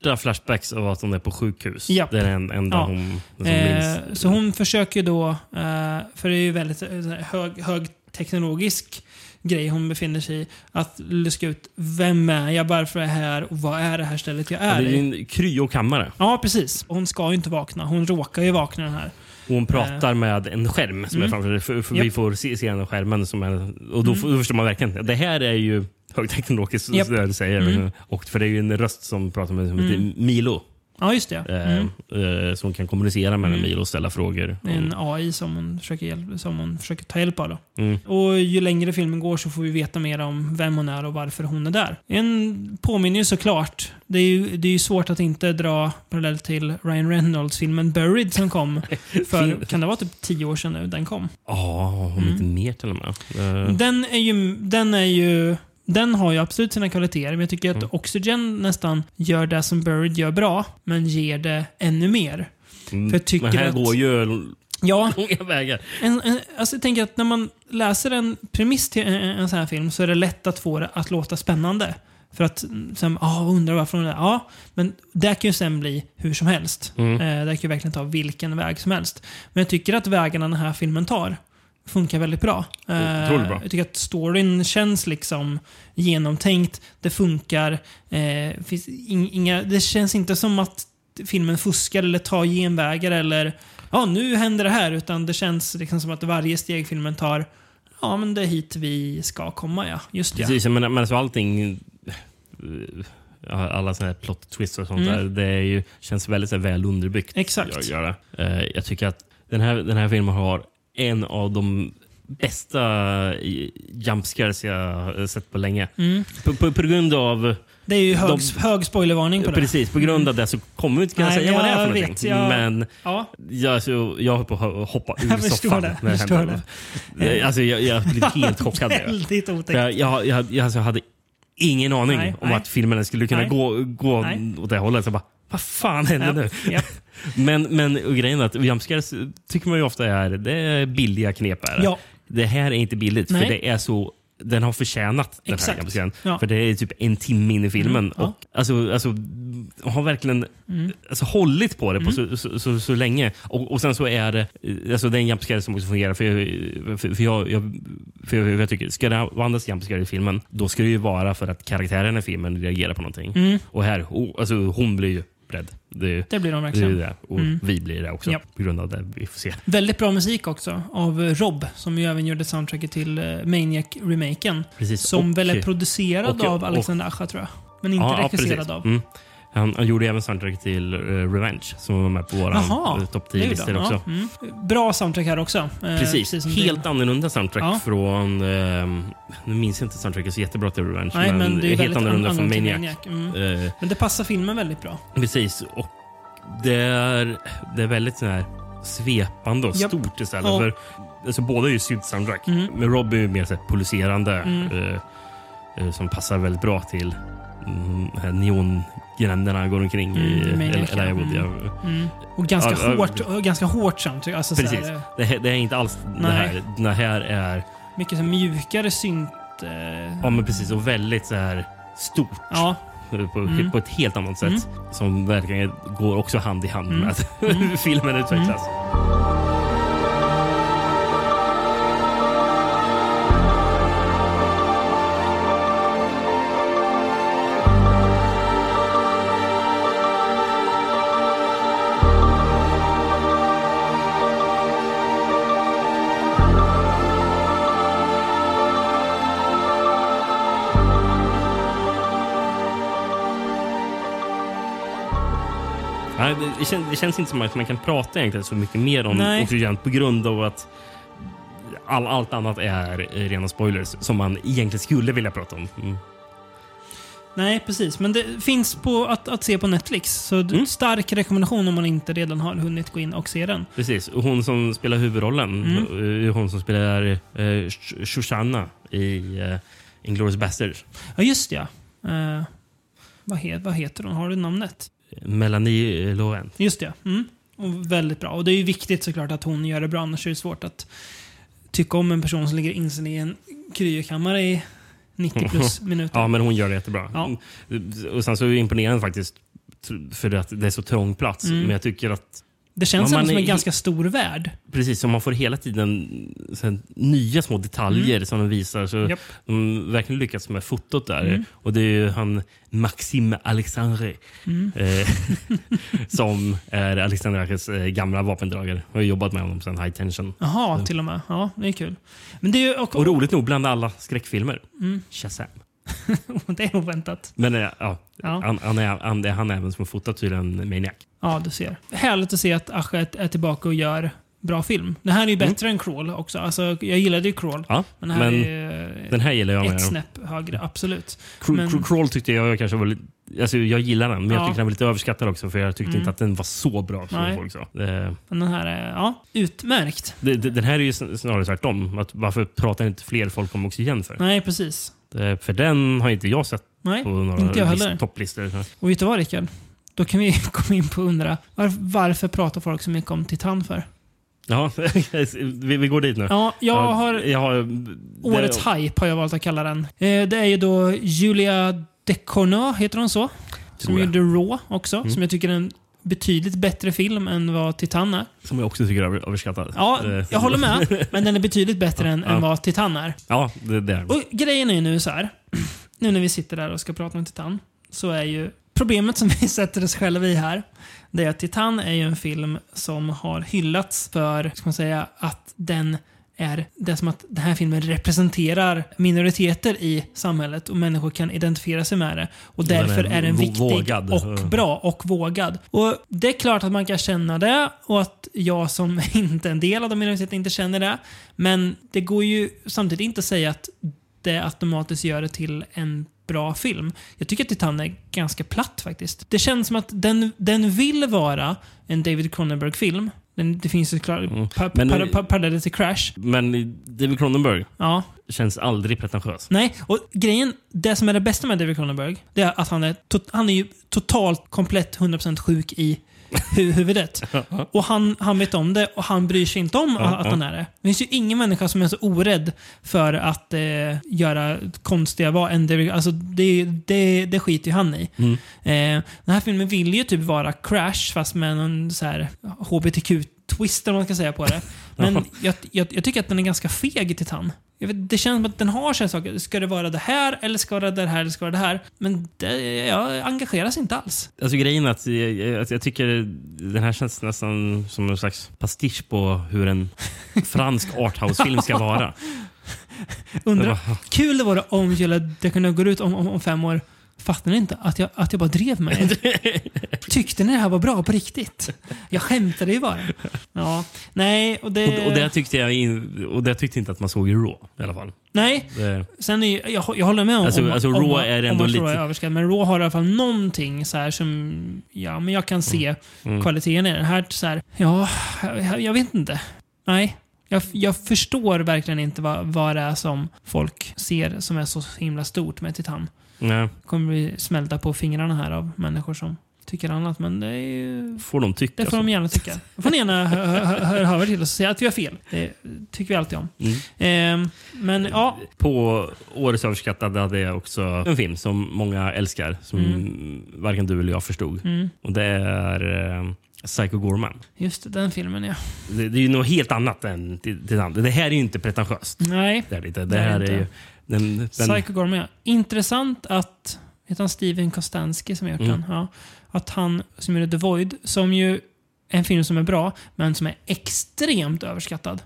korta flashbacks av att hon är på sjukhus. Japp. Det är den enda Ja. hon Eh, minns. så hon försöker då, eh, för det är ju väldigt eh, hög, högteknologisk grej hon befinner sig i, att luska ut vem är jag, varför är jag här och vad är det här stället jag Ja, är det är ju i. en kryokammare. Ja, precis. Hon ska ju inte vakna. Hon råkar ju vakna den här. Och hon pratar med en skärm som är Mm. framför för. Vi får se, se den skärmen. Som är, och då, då förstår man verkligen. Det här är ju högteknologiskt, där du säger. Mm. Och för det är ju en röst som pratar med som heter Milo. Ja, just det. Eh, Mm. eh, som kan kommunicera med Mm. Milo och ställa frågor. Det en AI som hon försöker, som hon försöker ta hjälp av. Mm. Och ju längre filmen går så får vi veta mer om vem hon är och varför hon är där. En påminner ju såklart. Det är ju, det är ju svårt att inte dra parallell till Ryan Reynolds-filmen Buried som kom för, kan det vara typ tio år sedan nu den kom? Ja, om Mm. inte mer till och med. Eh, Den är ju, den är ju den har ju absolut sina kvaliteter, men jag tycker att Mm. Oxygen nästan gör det som Buried gör bra, men ger det ännu mer. mm. för jag tycker Men här att- går ju Ja, långa vägar. En, en, alltså jag tänker att när man läser en premiss till en, en sån här film så är det lätt att få det att låta spännande. För att sen, ah, undrar varför hon är. Ja, men det kan ju sen bli hur som helst. Mm. Eh, det kan ju verkligen ta vilken väg som helst. Men jag tycker att vägarna den här filmen tar funkar väldigt bra. Eh, Otroligt bra. Jag tycker att storyn känns liksom genomtänkt. Det funkar. Eh, finns in, inga, det känns inte som att filmen fuskar eller tar genvägar eller ja, nu händer det här. Utan det känns liksom som att varje steg filmen tar, ja men det är hit vi ska komma ja. Just det. Precis, men, men alltså allting... eh, Alla såna här plot twists och sånt Mm. där. Det är ju, känns väldigt så här, väl underbyggt. Exakt. Jag. Eh, jag tycker att den här, den här filmen har en av de bästa eh, jumpscares jag har sett på länge. Mm. På, på, på grund av... Det är ju hög, De- hög spoilervarning på det. Precis, på grund av det så kommer vi inte kunna Nej, säga vad det är för jag någonting. vet, jag- Men Ja, jag, så, jag höll på att hoppa ur Jag soffan det, när det förstår. Det. Alltså, jag, jag blev helt chockad. väldigt otäckt. jag, jag, jag, jag alltså, hade ingen aning Nej, om nej. att filmen skulle kunna gå, gå åt det hållet. Så bara, vad fan händer nu? ja. Men, men och grejen är att jumpscares tycker man ju ofta är, det är billiga knep. Är det. Ja. det här är inte billigt, Nej. för det är så den har förtjänat den Exakt. här jumpscaren. Ja. För det är typ en timme in i filmen. Mm, ja. och, alltså, alltså, har verkligen Mm. alltså, hållit på det på så, så, så, så länge. Och, och sen så är det alltså, det är en jumpscare som också fungerar. För, jag, för, för, jag, jag, för jag, jag tycker, ska det användas jumpscare i filmen, då ska det ju vara för att karaktären i filmen reagerar på någonting. Mm. Och här, oh, alltså, hon blir ju rädd. Det, Det blir de det är verkligen. ju det. Och Mm. vi blir det också Ja. på grund av det vi får se. Väldigt bra musik också av Rob, som ju även gjorde soundtracket till eh, Maniac-remaken. Som Och- väl är producerad och- av Alexander Acha, tror jag. Men inte Ja, ja, regisserad precis. av. Mm. Han, han gjorde även soundtrack till eh, Revenge som var med på vår Jaha, topp det gjorde 10-listor han. också. Ja, mm. Bra soundtrack här också. Eh, Precis. som Helt det- annorlunda soundtrack Ja. från... ehm, nu minns jag inte soundtracket så jättebra till Revenge, Nej, men, det är helt annorlunda an- från till Maniac. Mm. Eh, Men det passar filmen väldigt bra. precis. Och det är, det är väldigt sån här svepande och Japp. stort istället. Ja. För, alltså, båda är ju synt-soundtrack, Mm. men Rob är ju mer så här, pulserande Mm. eh, eh, som passar väldigt bra till mm, de han går omkring i Mm, Maniac, Elijah Wood. ja. Ja. Mm. Och ganska Ja, ja, hårt, och ganska hårt soundtrack. Alltså så Precis. här, Det, här- det är inte alls det Nej. här. Det här är mycket så mjukare synt... Eh, ja, men precis, och väldigt så här stort. ja. På, Mm. på ett helt annat sätt. Mm. Som verkligen går också hand i hand Mm. med Mm. hur filmen utvecklas. Nej, det, känns, det känns inte som att man kan prata egentligen så mycket mer om Nej. Oxygen på grund av att all, allt annat är eh, rena spoilers som man egentligen skulle vilja prata om. Mm. Nej, precis. Men det finns på att, att se på Netflix. Så Mm. stark rekommendation om man inte redan har hunnit gå in och se den. Precis. Och hon som spelar huvudrollen Mm. är hon som spelar eh, Sh- Shoshana i eh, Inglourious Basterds. Ja, just ja. Eh, vad, he, vad heter hon? Har du namnet? Melanie Laurent. Just det. Mm. Och väldigt bra. Och det är ju viktigt såklart att hon gör det bra, annars är det svårt att tycka om en person som ligger inställd i en kryokammare i 90 plus minuter. Ja, men hon gör det jättebra. Ja. Och sen så är det imponerande faktiskt för att det är så trång plats. Mm. Men jag tycker att Det känns man som en ganska stor värld. Precis, som man får hela tiden här, nya små detaljer som de visar. Så Mm. Japp. De verkligen lyckats med fotot där. Mm. Och det är ju han Maxime Alexandre Mm. eh, som är Alexander Akes eh, gamla vapendragare. Jag har jobbat med honom sedan High Tension. Jaha, till och med. Ja, det är kul. Men det är ju... Och, Och roligt nog, bland alla skräckfilmer, Mm. Shazam. det är oväntat. Men eh, ja, Ja. Han, han, är, han, det är han även som har fotat tydligen Maniac. Ja, du ser. Härligt att se att Aschet är tillbaka och gör bra film. Det här är ju bättre än Crawl också. Alltså, jag gillade ju Crawl. Ja, Men här men är den här gillar jag ett snäpp högre, absolut. Cr- men- Cr- Crawl tyckte jag kanske var lite... Alltså jag gillar den, men jag Ja. tycker den var lite överskattad också för jag tyckte Mm. inte att den var så bra som Nej. folk sa. Det, Men den här är ja, utmärkt. det, det, den här är ju sn- snarare tvärtom. Att varför pratar inte fler folk om Oxygen för? Nej, precis. Det, för den har inte jag sett Nej, på några inte jag heller. list- topplistor. och vet du vad Rickard? Då kan vi komma in på och undra var, varför pratar folk så mycket om Titan för? Ja, vi, vi går dit nu. Ja, jag har... Jag har Årets det, hype har jag valt att kalla den. Eh, det är ju då Julia Decorneau, heter hon så? Som gjorde Raw också, Mm. som jag tycker är en betydligt bättre film än vad Titan är. Som jag också tycker är över- överskattad. Ja, Eh, jag håller med. Men den är betydligt bättre än, Ja. än vad Titan är. Ja, det, det är Och grejen är nu så här. Nu när vi sitter där och ska prata om Titan. Så är ju problemet som vi sätter oss själva i här. Det är att Titan är ju en film som har hyllats för, ska man säga, att den är det som att den här filmen representerar minoriteter i samhället och människor kan identifiera sig med det. Och den därför är är den viktig vågad. och bra och vågad. Och Det är klart att man kan känna det och att jag som inte är en del av de minoriteterna inte känner det. Men det går ju samtidigt inte att säga att det automatiskt gör det till en bra film. Jag tycker att Titan är ganska platt faktiskt. Det känns som att den, den vill vara en David Cronenberg-film. Den, det finns ju klart Mm. pa, Men- pa, pa, paralleller till Crash. Men David Cronenberg Ja. känns aldrig pretentiös. Nej, och grejen, det som är det bästa med David Cronenberg, det är att han är, to, han är ju totalt, komplett 100% sjuk i hu huvudet. Och han, han vet om det och han bryr sig inte om att han är det. Det finns ju ingen människa som är så orädd för att eh, göra konstiga val. Alltså det, det, det skiter ju han i. Mm. Eh, den här filmen vill ju typ vara Crash fast med någon så här HBTQ-twist eller vad man ska säga på det. Men jag, jag, jag tycker att den är ganska feg i Titan. Jag vet, det känns som att den har sina saker. Ska det vara det här, eller ska det vara det här, eller ska det vara det här? Men det, jag engageras inte alls. Alltså grejen är att jag, jag, jag tycker den här känns nästan som en slags pastisch på hur en fransk arthouse-film ska vara. Undrar, kul det vore om Julia Decournau går ut om, om, om fem år Fattar ni inte att jag, att jag bara drev med er? Tyckte ni det här var bra på riktigt? Jag skämtade ju bara. Ja, nej, och det... Och, och det tyckte jag in, och det tyckte inte att man såg i Raw i alla fall. Nej, Det, sen är, jag, jag håller med om, Alltså- om, alltså, om, Raw är ändå om lite- Raw är. Men Raw har i alla fall någonting så här som ja, men jag kan se Mm. kvaliteten i den. Här, så här, ja, jag, jag vet inte. Nej. Jag, jag förstår verkligen inte vad, vad det är som folk ser som är så himla stort med Titan. Nej, kommer bli smällda på fingrarna här av människor som tycker annat. Men det, är ju, får de tycka det får så. de gärna tycka. Då får ni gärna hö- hö- höra av er till oss och säga att vi har fel. Det tycker vi alltid om. Mm. Ehm, men ja, På årets överskattade hade jag också en film som många älskar, som varken du eller jag förstod. mm, Och det är eh, Psycho Gorman. just det, den filmen ja. Det, det är ju något helt annat än Titan. Det här är ju inte pretentiöst. Nej, Det är, lite. Det Det är här det är ju... Den, den, Psycho Gorman ja. Intressant att, heter han Steven Kostanski som har gjort Mm. den? Ja. Att han som gjorde The Void, som ju är en film som är bra, men som är extremt överskattad.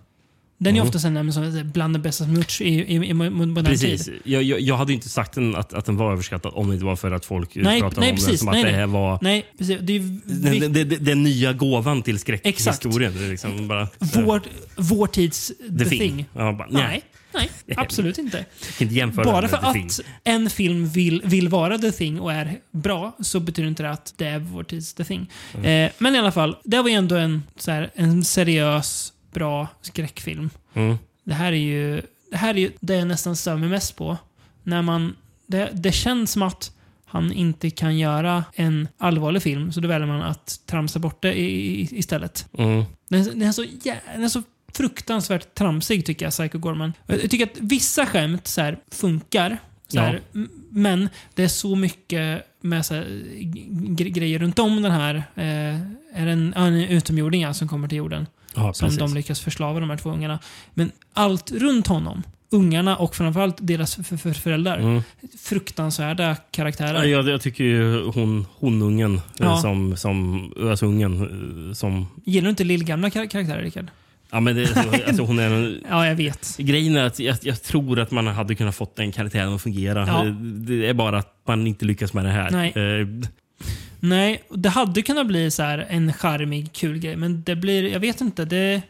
Den är Mm. ofta nämnd som bland det bästa som gjorts i, i, i modern Precis. tid. Jag, jag, jag hade inte sagt den, att, att den var överskattad om det inte var för att folk Nej, pratade nej, om precis. den som Nej, att det nej. här var Nej, precis. Det är ju den, den, den, nya gåvan till skräckhistorien. Det liksom bara, vår, vår tids The, The Thing. Thing. Ja, bara, nej, Nej, absolut inte. inte Bara för The Thing. att en film vill, vill vara The Thing och är bra så betyder inte det att det är vår tids The Thing. Mm. Eh, men i alla fall, det var ju ändå en, så här, en seriös, bra skräckfilm. Mm. Det här är ju det här är ju det jag nästan stör mig mest på. När man, det, det känns som att han inte kan göra en allvarlig film, så då väljer man att tramsa bort det i, i, istället. Mm. Den, den, är så, jä- den är så fruktansvärt tramsig tycker jag, Psycho Gorman. Jag tycker att vissa skämt så här, funkar. Så här, m- Men det är så mycket med så här, gre- grejer runt om den här. Eh, är en, ja, en utomjording ja, som kommer till jorden. Ja, Som de lyckas förslava de här två ungarna. Men allt runt honom, ungarna och framförallt deras f- f- föräldrar. Mm. Fruktansvärda karaktärer. Ja, jag, tycker ju hon, honungen, Ja. eh, som, som ösungen, eh, som... Gillar du inte lillgamla kar- karaktärer, Rickard? Ja, men det, alltså, hon är en, Ja, jag vet. Grejen är att jag, jag tror att man hade kunnat fått den karaktären att fungera. Ja. Eh, Det är bara att man inte lyckas med det här. Nej. Eh, Nej, det hade kunnat bli så här en charmig, kul grej. Men det blir, jag vet inte. Det,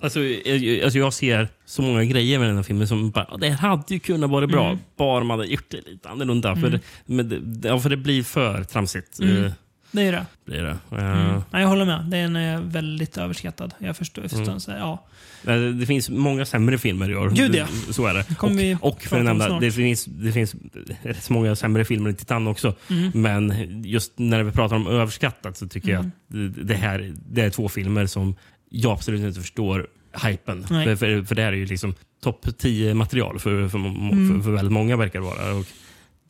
Alltså, jag, alltså jag ser så många grejer med den här filmen som bara, "Ja, det hade ju kunnat vara bra. Mm. Bara man hade gjort det lite annorlunda. För, det, men ja, för det blir för tramsigt. Mm. Eh, det det. blir det. Eh, Mm. Nej, jag håller med. Den är väldigt överskattad. Jag förstår. Jag förstår Mm. så ja. eh, Det finns många sämre filmer i år. Gud, ja. Så är det. vi Och, och för snart. det finns, det finns rätt så många sämre filmer än Titan också. Mm. Men just när vi pratar om överskattat så tycker Mm. jag att det- det här det är två filmer som jag absolut inte förstår hypen. Nej. För, för, för det här är ju liksom topp 10 material för, för, må- Mm. för, för väldigt många verkar det vara. Och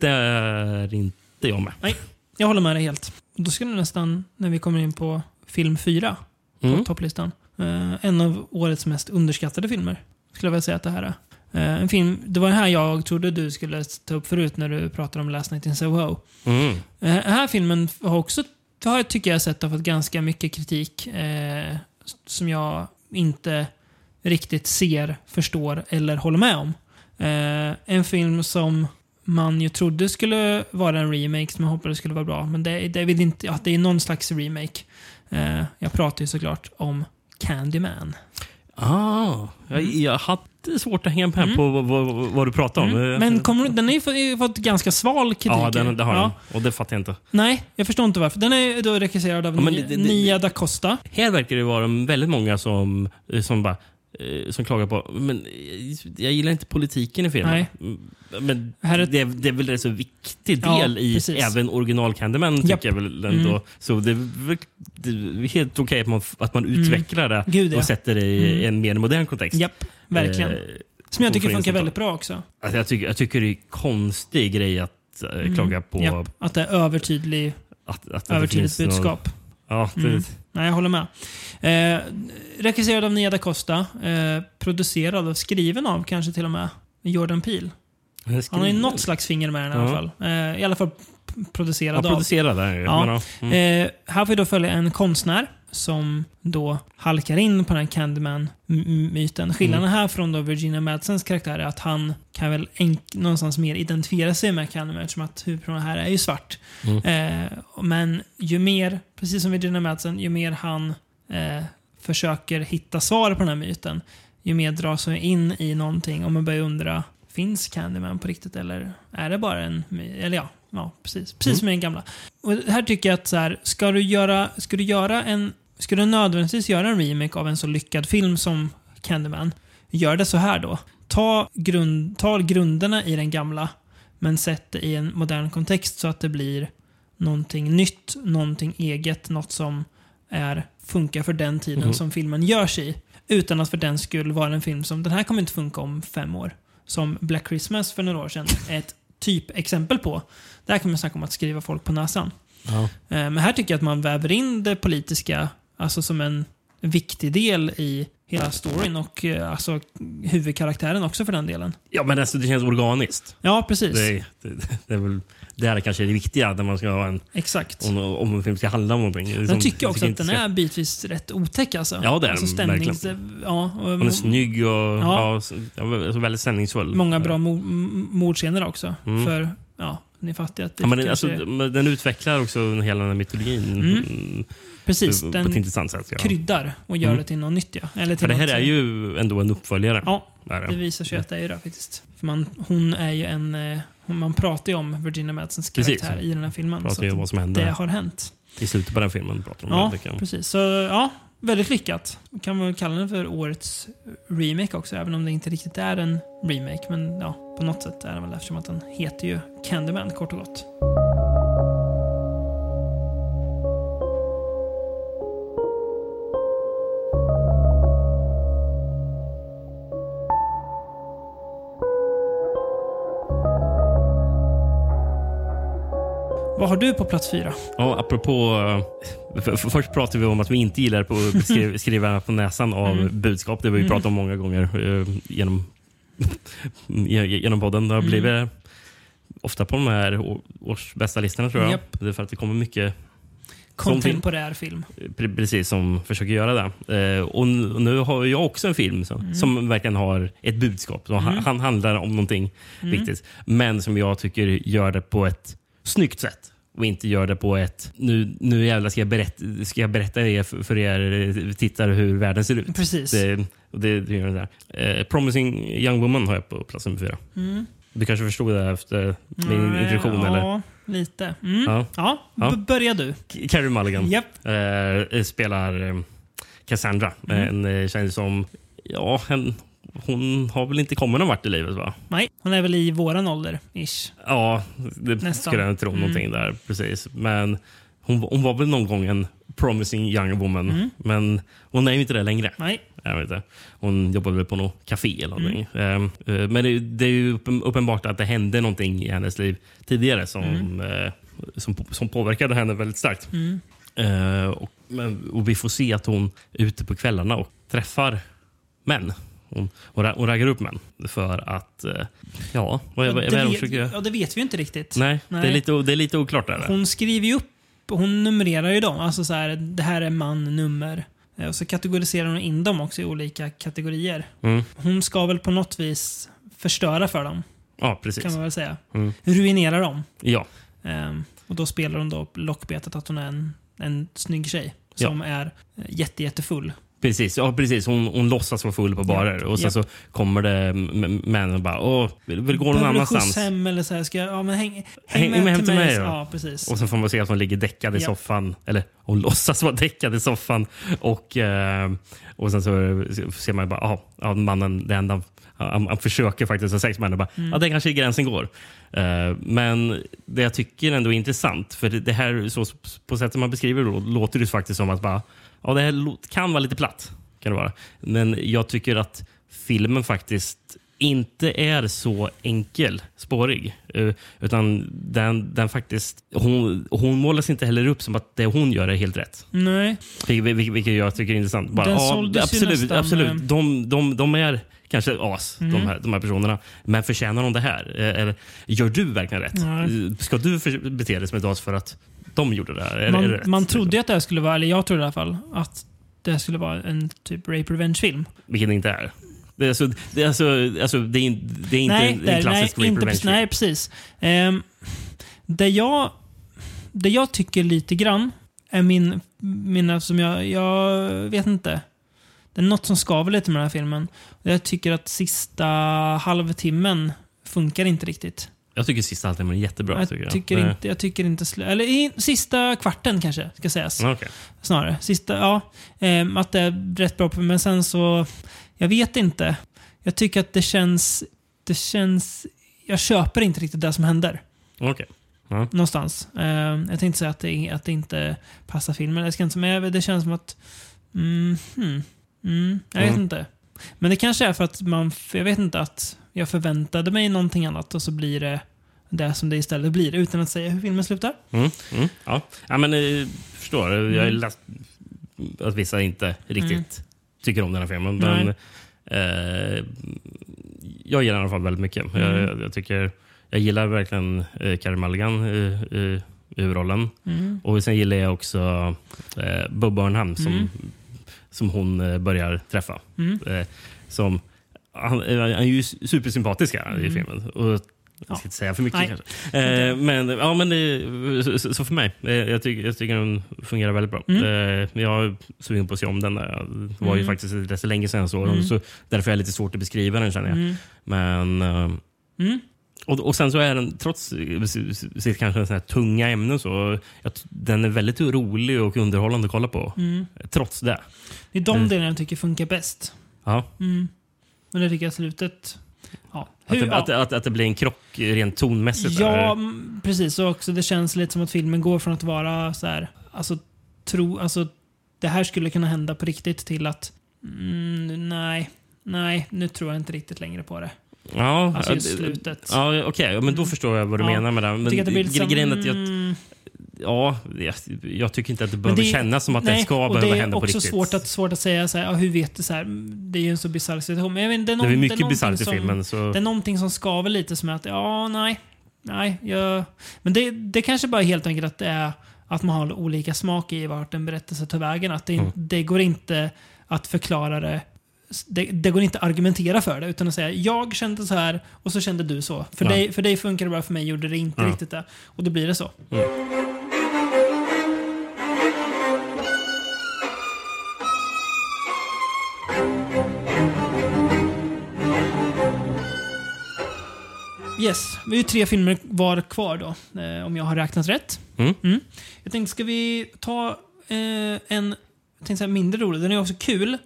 det är inte jag med. Jag håller med dig helt. Då det nästan, när vi kommer in på film fyra på Mm. topplistan. Eh, en av årets mest underskattade filmer. Skulle jag vilja säga att det här är. Eh, en film, det var den här jag trodde du skulle ta upp förut när du pratade om Last Night in Soho. Mm. Eh, Den här filmen har också, har jag, tycker jag, sett har fått ganska mycket kritik eh, som jag inte riktigt ser, förstår eller håller med om. Eh, en film som man ju trodde skulle vara en remake som jag hoppades skulle vara bra, men det, det, väl inte, ja, det är någon slags remake. Eh, jag pratar ju såklart om Candyman. Ah, jag, jag hade svårt att hänga med Mm. på vad, vad, vad du pratade om. Mm. Men kommer, du- den har ju fått, ganska sval kritik. Ja, den, det har Ja. den. Och det fattar jag inte. Nej, jag förstår inte varför. Den är då regisserad av Ja, Nia, det- det- det- Nia da Costa. Här verkar det vara väldigt många som, som bara eh, som klagar på men eh, jag gillar inte politiken i filmen. Nej. Mm, Men är- det, är, det är väl en så viktig Ja, del i precis. även original Candyman tycker Japp. jag väl ändå. Mm. Så det är, det är helt okej att man, att man utvecklar det Gud, ja. och sätter det i Mm. en mer modern kontext. Japp, verkligen. Eh, Som jag tycker funkar väldigt bra också. Alltså jag, tycker, jag tycker det är en konstig grej att eh, Mm. klaga på Japp, att det är övertydlig, att, att det övertydligt finns någon- budskap. Ja, det, Mm. Nej, jag håller med. Eh, regisserad av Nia da Costa. Eh, producerad och skriven av kanske till och med Jordan Peele. Han har ju något slags finger med den i alla fall. Eh, I alla fall p- Ja, producerad av. producerad är. Ja. Ja. Mm. Eh, här får vi då följa en konstnär som då halkar in på den här Candyman-myten. Skillnaden här från då Virginia Madsens karaktär är att han kan väl någonstans mer identifiera sig med Candyman eftersom att huvudpersonen här är ju svart. Eh, men ju mer, precis som Virginia Madsen, ju mer han eh, försöker hitta svar på den här myten, ju mer dras man in i någonting och man börjar undra, finns Candyman på riktigt eller är det bara en my- Eller ja, ja precis. Precis som i den gamla. Och här tycker jag att så här, ska du göra, ska du göra en, ska du nödvändigtvis göra en remake av en så lyckad film som Candyman, gör det så här då. Ta, grund, ta grunderna i den gamla, men sätt det i en modern kontext så att det blir någonting nytt, någonting eget, något som är, funkar för den tiden Mhm. som filmen görs i. Utan att för den skull vara en film som, den här kommer inte funka om fem år. Som Black Christmas för några år sedan är ett typexempel på. Där kan man snacka om att skriva folk på näsan. Ja. Eh, Men här tycker jag att man väver in det politiska alltså som en viktig del i hela storyn och eh, alltså huvudkaraktären också för den delen. ja, men alltså, det känns organiskt. Ja, precis. Det, det, det är väl det här är kanske det viktiga när man ska ha en, Exakt. om, om en film ska handla om någonting. Men jag tycker också att den är bitvis rätt otäck alltså. Ja, det är alltså den, verkligen. stämnings... Ja, och Hon är snygg och Ja. ja. så- ja, så väldigt stämningsfull. många bra mo- mordscener också. Mm. För, ja, ni fattar att det Ja, men den, kanske... alltså, den utvecklar också hela den här mytologin Mm. Precis, på, den ett intressant sätt. Ja. kryddar och gör Mm. det till något nytt. Ja. Eller till För det här är ju ändå en uppföljare. Ja, det. det visar sig att det är det faktiskt. För man, hon är ju en... eh, Man pratar ju om Virginia Madsens Precis. karaktär i den här filmen. Pratar så ju om vad som hände det har hänt. i slutet på den filmen. Pratar de Ja, om det, kan- precis. Så ja, väldigt lyckat. Kan man kalla den för årets remake också, även om det inte riktigt är en remake. Men ja, på något sätt är den väl eftersom att den heter ju Candyman kort och gott. Vad har du på plats fyra? Ja, apropå... eh, för, för, först pratade vi om att vi inte gillar på att beskriva, skriva på näsan av Mm. budskap. Det har vi Mm. pratat om många gånger eh, genom, genom podden. Det har Mm. blivit ofta på de här å- års bästa listorna tror jag. Japp. Det är för att det kommer mycket Kontemporär film. pre- precis som försöker göra det. Eh, och nu har jag också en film som, som verkligen har ett budskap. Som Mm. han handlar om någonting viktigt. Men som jag tycker gör det på ett snyggt sätt. Och inte gör det på ett nu, nu jävlar ska jag berätta, ska jag berätta er för, er eh, tittare hur världen ser ut. Precis. Det, och det, det gör det där. Eh, Promising Young Woman har jag på plats nummer fyra. Mm. Du kanske förstod det efter min Nej, introduktion? Ja, eller? lite. Mm. Ja. Ja, Ja. börja du. Carrie Mulligan. Japp. eh, spelar eh, Cassandra. Mm. En eh, tjej som... Ja, en, hon har väl inte kommit någon vart i livet va? Nej, hon är väl i våran ålder, ish. Ja, det Nästan. skulle jag tro Mm. någonting där. Precis. Men hon, hon var väl någon gång en promising young woman. Mm. Men hon är ju inte det längre. Nej. Jag vet inte. Hon jobbar väl på något café eller någonting. Mm. Eh, eh, men det, det är ju uppen- uppenbart att det hände någonting i hennes liv tidigare som, eh, som, som påverkade henne väldigt starkt. Mm. Eh, och, och vi får se att hon är ute på kvällarna och träffar män. Hon, hon, hon raggar upp män för att... eh, ja, vad, vad, vad är det hon försöker göra? ja, det vet vi ju inte riktigt. Nej, Det, Nej. är lite, det är lite oklart där. Hon skriver ju upp, hon numrerar ju dem. Alltså så här, det här är man, nummer. Eh, Och så kategoriserar hon in dem också i olika kategorier. Mm. Hon ska väl på något vis förstöra för dem, Ja, precis. kan man väl säga. Mm. Ruinera dem. Ja, Ehm, och då spelar hon då lockbetet att hon är en, en snygg tjej. Ja. Som är eh, jätte, jättefull. Precis. Ja, precis. Hon, hon låtsas vara full på barer och sen så kommer det män och bara Åh, vill, vill gå någon Behöver du skjuts annanstans. hem eller så här, ska jag, ja men häng, häng, Häng med, med hem till mig. mig, ja. precis. Och så får man se att hon ligger däckad i soffan. Eller hon låtsas vara däckad i soffan. Och, eh, och sen så ser man bara, ah, ja, mannen, det enda han, han försöker faktiskt ha sex med henne. Bara, Mm. Ja, det kanske gränsen går. Eh, men det jag tycker ändå är intressant, för det, det här så, på sättet man beskriver det, låter det faktiskt som att bara, ja, det här kan vara lite platt. Kan det vara. Men jag tycker att filmen faktiskt inte är så enkel, spårig. Eh, utan den, den faktiskt, hon, hon målas inte heller upp som att det hon gör är helt rätt. Nej. Vil- vil- Vilket jag tycker är intressant. Bara, Den ja, absolut, nästan, absolut. eh, De, de, de är kanske as, Mm. de, här, de här personerna. Men förtjänar de det här? Eh, Eller gör du verkligen rätt? Nej. Ska du bete dig som ett as för att de gjorde det här? Är, är det Man, man trodde att det här skulle vara, eller jag trodde i alla fall, att det här skulle vara en typ rape revenge-film. Vilket det inte är. Det är, alltså, det är, alltså, alltså, det är, det är inte nej, en, en klassisk nej, rape inte, revenge precis, nej, precis. Um, det, jag, det jag tycker lite grann är min, mina som jag, jag vet inte. Det är något som skaver lite med den här filmen. Jag tycker att sista halvtimmen funkar inte riktigt. Jag tycker sista halvtimmen är jättebra. jag, tycker jag. tycker Eh, inte, jag tycker inte... Eller i, sista kvarten kanske, ska sägas. okej. Snarare. Sista, ja. ehm, att det är rätt bra men sen så... Jag vet inte. Jag tycker att det känns... Det känns... Jag köper inte riktigt det som händer. Okej. Ja. Någonstans. Ehm, jag tänkte säga att det, att det inte passar filmen. Jag ska inte, men det känns som att... Mm, hmm, mm, jag vet Mm. inte. Men det kanske är för att man... Jag vet inte att jag förväntade mig någonting annat och så blir det det som det istället blir. Utan att säga hur filmen slutar. Mm, mm, ja. ja, men eh, förstår. Jag har Mm. att vissa inte riktigt tycker om den här filmen. Men, eh, jag gillar den i alla fall väldigt mycket. Jag, Mm. jag, jag, tycker, jag gillar verkligen eh, Carey Mulligan i, i, huvudrollen. Mm. Och sen gillar jag också eh, Bob Burnham som, Mm. som hon eh, börjar träffa. Mm. Eh, som, han, eh, han är ju supersympatisk här i filmen. Och, jag ska inte säga för mycket Nej. kanske. Eh, men ja, men det, så, så för mig. Eh, jag, tycker, jag tycker den fungerar väldigt bra. Mm. Eh, jag är sugen på att se om den. Där. Det var ju Mm. faktiskt rätt så länge sedan den. Mm. Så därför är det lite svårt att beskriva den känner jag. Mm. Men, eh, Mm. och, och sen så är den, trots sitt- sitt kanske sån här tunga ämne, så, jag, t- den är väldigt rolig och underhållande att kolla på. Mm. Trots det. Det är de Mm. delarna jag tycker funkar bäst. Ja. Mm. Men det tycker jag slutet... Ja. Att, Hur, det, att, att, att det blir en krock rent tonmässigt. ja, där. mm, precis. Och också det känns lite som att filmen går från att vara så här, alltså, tro, alltså, det här skulle kunna hända på riktigt till att, mm, nej, nej, nu tror jag inte riktigt längre på det. ja, Alltså just slutet. Ja, okej. Ja, men då förstår jag vad du Ja. menar med det. Men Jag tycker att det blir gre- grejen att jag, ja, jag, jag tycker inte att det behöver det- kännas som att nej, det ska behöva Det hända är på också riktigt. svårt att, svårt att säga så här, ja, hur vet du så här, det är ju en så bisarr situation. Men jag vet, det är, det är någon- det är mycket bisarrt i som- filmen. Så, Det är någonting som skaver lite som är att, ja, nej. Nej, jag... Men det, det kanske bara är helt enkelt att det är att man har olika smak i vart en berättelse tar vägen. Att det, Mm. det går inte att förklara det. Det, det går inte att argumentera för det utan att säga jag kände så här och så kände du så. För, Ja. dig, för dig funkar det bra, för mig gjorde det inte Ja. riktigt det. Och då blir det så. Yes, vi har ju tre filmer var kvar då, eh, om jag har räknat rätt. Mm. Jag tänkte, ska vi ta eh, en jag tänkte säga mindre rolig, den är också kul,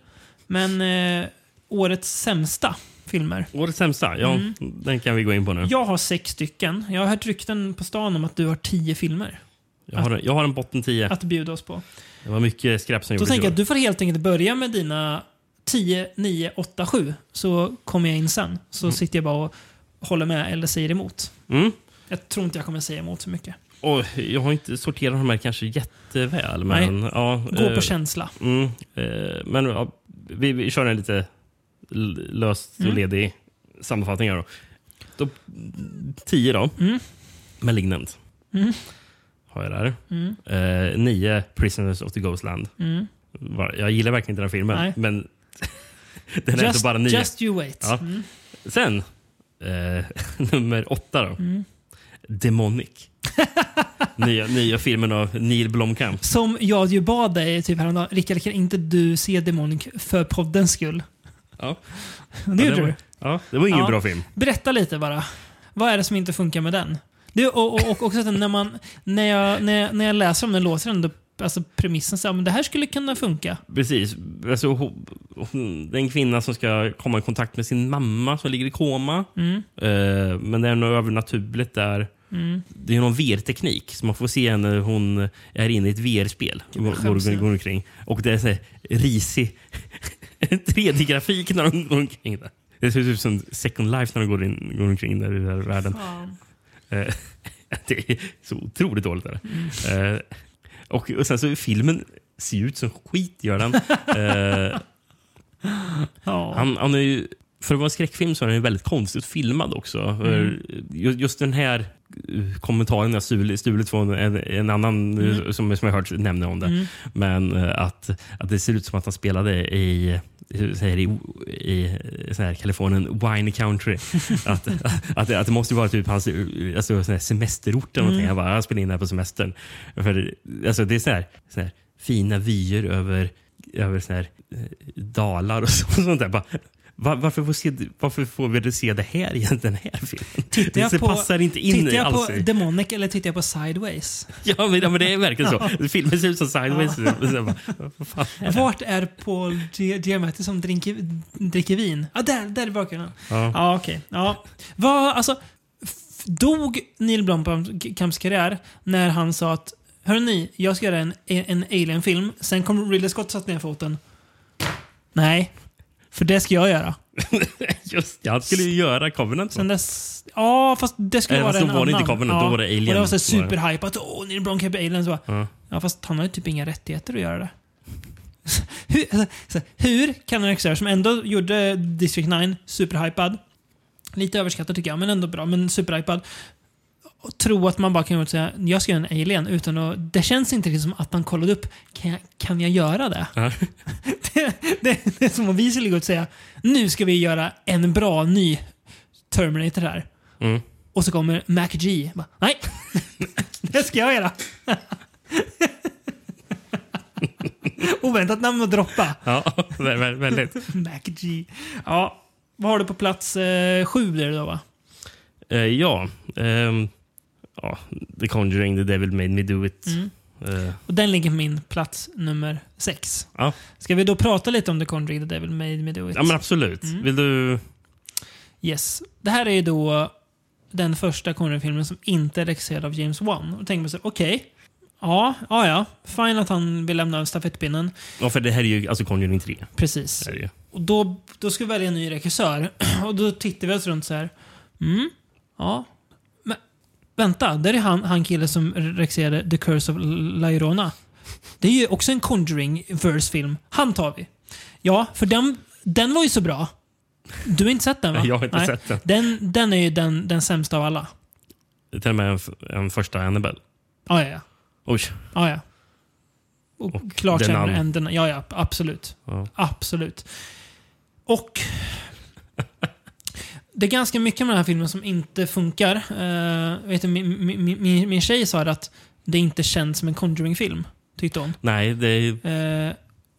men eh, årets sämsta filmer. Årets sämsta, ja, Mm. den kan vi gå in på nu. Jag har sex stycken. Jag har hört rykten på stan om att du har tio filmer Jag, har, en- jag har en botten 10. att bjuda oss på. Det var mycket skräp som Då gjordes tänker i jag att du får helt enkelt börja med dina 10, 9, 8, 7. Så kommer jag in sen. Så sitter jag bara och håller med eller säger emot. Mm. Jag tror inte jag kommer säga emot så mycket. Och jag har inte sorterat de här kanske jätteväl. Men, ja, Gå eh, på känsla. Mm, eh, men ja, vi, vi kör en lite löst och Mm. ledig sammanfattning här då. då 10 då. Mm. Malignant. Mm. Har jag där. Mm. Eh, 9 Prisoners of the Ghostland. Mm. Jag gillar verkligen inte den här filmen. Nej. Men den är ändå Just, bara 9. just you wait. Ja. Mm. Sen, eh, nummer 8 då. Mm. Demonic. nya, nya filmen av Neil Blomkamp. Som jag ju bad dig typ häromdagen. Rickard, kan inte du se Demonic för poddens skull? Ja. Det Ja, gjorde var, du. Ja, det var ingen Ja. bra film. Berätta lite bara. Vad är det som inte funkar med den? Det, och, och, och också att när, man, när, jag, när, jag, när jag läser om den låter den, alltså premissen så här, men det här skulle kunna funka. Precis. Alltså, hon, hon, det är en kvinna som ska komma i kontakt med sin mamma som ligger i koma. Mm, Eh, men det är något övernaturligt där. mm. Det är någon VR-teknik, så man får se henne hon är inne i ett VR-spel. Går, går, omkring. Och det är så här risig 3D-grafik när hon går omkring där. Det ser ut som Second Life när de går, in, går omkring där i den här världen. Eh, det är så otroligt dåligt. Där. Eh, och, och sen så filmen ser ju ut som skit, gör den. Eh, Ja. han, han är ju, för att vara en skräckfilm så är den ju väldigt konstigt filmad också. Ju- Just den här kommentaren jag stulit, stulit från en, en annan eh, som, som jag hört nämna om det. Men eh, att, att det ser ut som att han spelade i här, i, i så här, Kalifornien, wine country. att, att, det, att det måste vara typ hans eh, alltså, så här semesterort eller någonting. Jag bara, jag spelar in det här på semestern. För, alltså, det är så här, så här, fina vyer över, över så här, eh, dalar och så- sånt där. Bara, var, varför, får se, varför får vi se det här i den här filmen? Tittar jag det på, passar inte in tittar jag alls. på Demonic eller tittar jag på Sideways? Ja men, ja, men det är verkligen så. Filmen ser ut som Sideways. Bara, är? Vart är Paul Giamatti som dricker, dricker vin? Ja, där, där i bakgrunden. Ja. Ja, okej. Ja. Vad, alltså, dog Neil Blomkamps karriär när han sa att Hörrni, jag ska göra en, en Alien-film. Sen kom Ridley Scott och satte ner foten. Nej, för det ska jag göra. Just ja, han skulle ju göra Covenant. Sen dess... Ja, fast det skulle Eh, vara fast en då var det annan. inte Covenant, ja. då var det Alien. Och det var så det. superhypat. Åh, Neil Blomkamp är Alien. Så bara, Ja. Ja, fast han har ju typ inga rättigheter att göra det. hur, alltså, så, hur kan en regissör som ändå gjorde District 9 superhypad, lite överskattad tycker jag, men ändå bra, men superhypad, och tro att man bara kan säga jag ska göra en alien utan att... Det känns inte riktigt som att han kollade upp, kan jag, kan jag göra det? Det, det? Det är som om vi skulle gå och säga nu ska vi göra en bra ny Terminator här. Mm. Och så kommer Mac G. Bara, Nej, det ska jag göra. Oväntat namn att droppa. Ja, vä- vä- väldigt. Mac G. Ja, vad har du på plats eh, sju det då va? Eh, ja, ehm, ja, The Conjuring, The Devil Made Me Do It. Mm. Eh, Och den ligger på min plats nummer sex. ja. Ska vi då prata lite om The Conjuring, The Devil Made Me Do It? ja, men absolut. Mm. Vill du... Yes. Det här är ju då den första Conjuring-filmen som inte är regisserad av James Wan. Och tänker man så här, okej. Ja, ja, ja. Fine att han vill lämna över stafettpinnen. Ja, för det här är ju alltså Conjuring 3. Precis. Det ju. Och då, då ska vi välja en ny regissör. Och då tittar vi oss runt så här. Mm, ja. Vänta, där är han, han killen som regisserade The Curse of La Llorona. Det är ju också en Conjuring-verse-film. Han tar vi. Ja, för den, den var ju så bra. Du har inte sett den va? Nej, jag har inte sett den. Den, den är ju den, den sämsta av alla. Till och med en, en första Annabelle. Ja, ja, ja. Oj. ja, ja. Och, Och klart sämre än den. Ja, ja. Absolut. Ja. Absolut. Och det är ganska mycket med den här filmen som inte funkar. Uh, vet du, min, min, min, min tjej sa att det inte känns som en Conjuring-film. Tyckte hon. Nej, det är... Eh,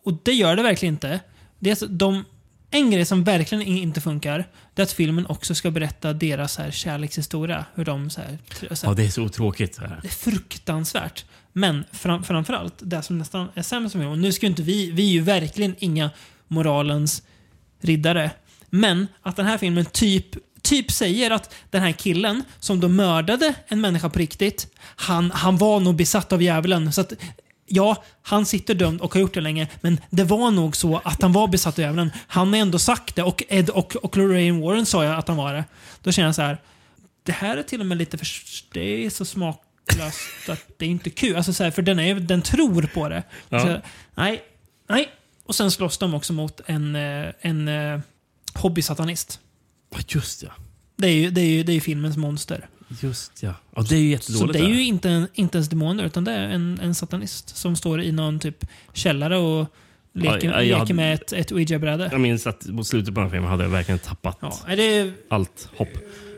och det gör det verkligen inte. Det är de, en grej som verkligen in- inte funkar, det är att filmen också ska berätta deras här, kärlekshistoria. Hur de så här, så här, Ja, det är så tråkigt. så det är fruktansvärt. Men fram, framförallt, det som nästan är sämst med och nu ska inte vi, vi är ju verkligen inga moralens riddare. Men att den här filmen typ, typ säger att den här killen som då mördade en människa på riktigt, han, han var nog besatt av djävulen. Så att, ja, han sitter dömd och har gjort det länge, men det var nog så att han var besatt av djävulen. Han har ändå sagt det och Ed och, och Lorraine Warren sa ju att han var det. Då känner jag så här, det här är till och med lite för... Det är så smaklöst att det är inte kul. Alltså så här, för den, är, den tror på det. Ja. Så, nej, nej. Och sen slåss de också mot en, eh, en eh, hobbysatanist. Ja, Just ja. Det är ju, det är ju, det är ju filmens monster. Just ja. ja det är ju Så jättedåligt. det är ju inte, en, inte ens demoner, utan det är en, en satanist som står i någon typ källare och leker, Ja, ja, jag leker hade- med ett, ett ouija-bräde. Jag minns att mot slutet på den här filmen hade jag verkligen tappat Ja, det allt hopp.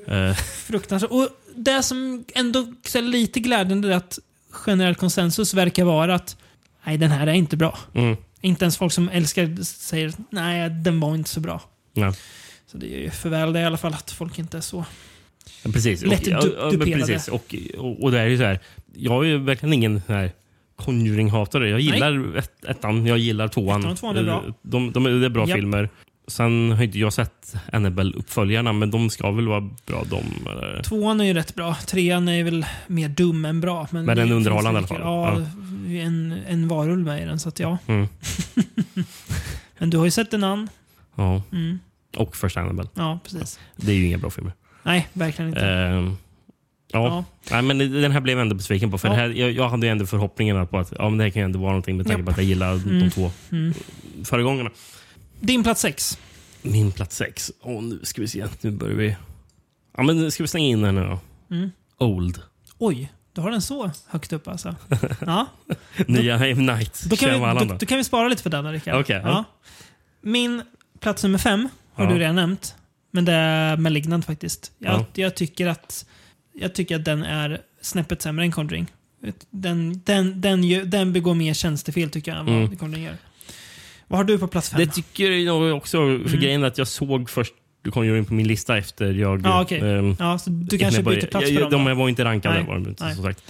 Eh, fruktansvärt. Och det som ändå är lite glädjande är att generell konsensus verkar vara att nej, den här är inte bra. mm, Inte ens folk som älskar säger nej, den var inte så bra. Ja. Så det är ju för väl det i alla fall att folk inte är så. Ja, Precis. Lätt och, ja, du- ja, duperade. precis. Och, och, och det är ju så här. Jag är ju verkligen ingen här Conjuring-hatare. Jag gillar ett, ettan, jag gillar tvåan. Ettan och tvåan är bra. Eh, De, de, är- det är bra Japp. filmer. Sen har inte jag sett Annabelle-uppföljarna, men de ska väl vara bra de. Eller? Tvåan är ju rätt bra. Trean är väl mer dum än bra. Men, Men den är underhållande i alla fall. Ja, en, en varulv med i den, så att ja. Mm. Men du har ju sett en annan. Ja. Mm. Och första Annabelle. Ja, precis. Det är ju inga bra filmer. Nej, verkligen inte. Ehm, ja. Ja. Nej, men den här blev jag ändå besviken på. För Ja. här, jag, jag hade ju ändå förhoppningarna på att ja, men det här kan ju ändå vara någonting med tanke Japp. på att jag gillar de Mm. två Mm. föregångarna. Din plats sex. Min plats sex. Åh, nu ska vi se. Nu börjar vi... Ja, men ska vi slänga in den nu då? Mm. Old. Oj, du har den så högt upp alltså. Ja. Nya M. Night Då kan, vi, då, då. kan vi spara lite för den, Rickard. Okej, ja. Min plats nummer fem har Ja. du redan nämnt. Men det är Malignant faktiskt. Jag, Ja. jag, tycker att, jag tycker att den är snäppet sämre än Conjuring. Den, den, den, gör- den begår mer tjänstefel tycker jag än vad Mm. Conjuring gör. Vad har du på plats fem? Det tycker jag också. För Mm. grejen är att jag såg först du kom ju in på min lista efter jag... Ja, okej. ehm, ja, så du kanske byter plats jag, för dem De då? var inte rankade, Nej. var de som sagt.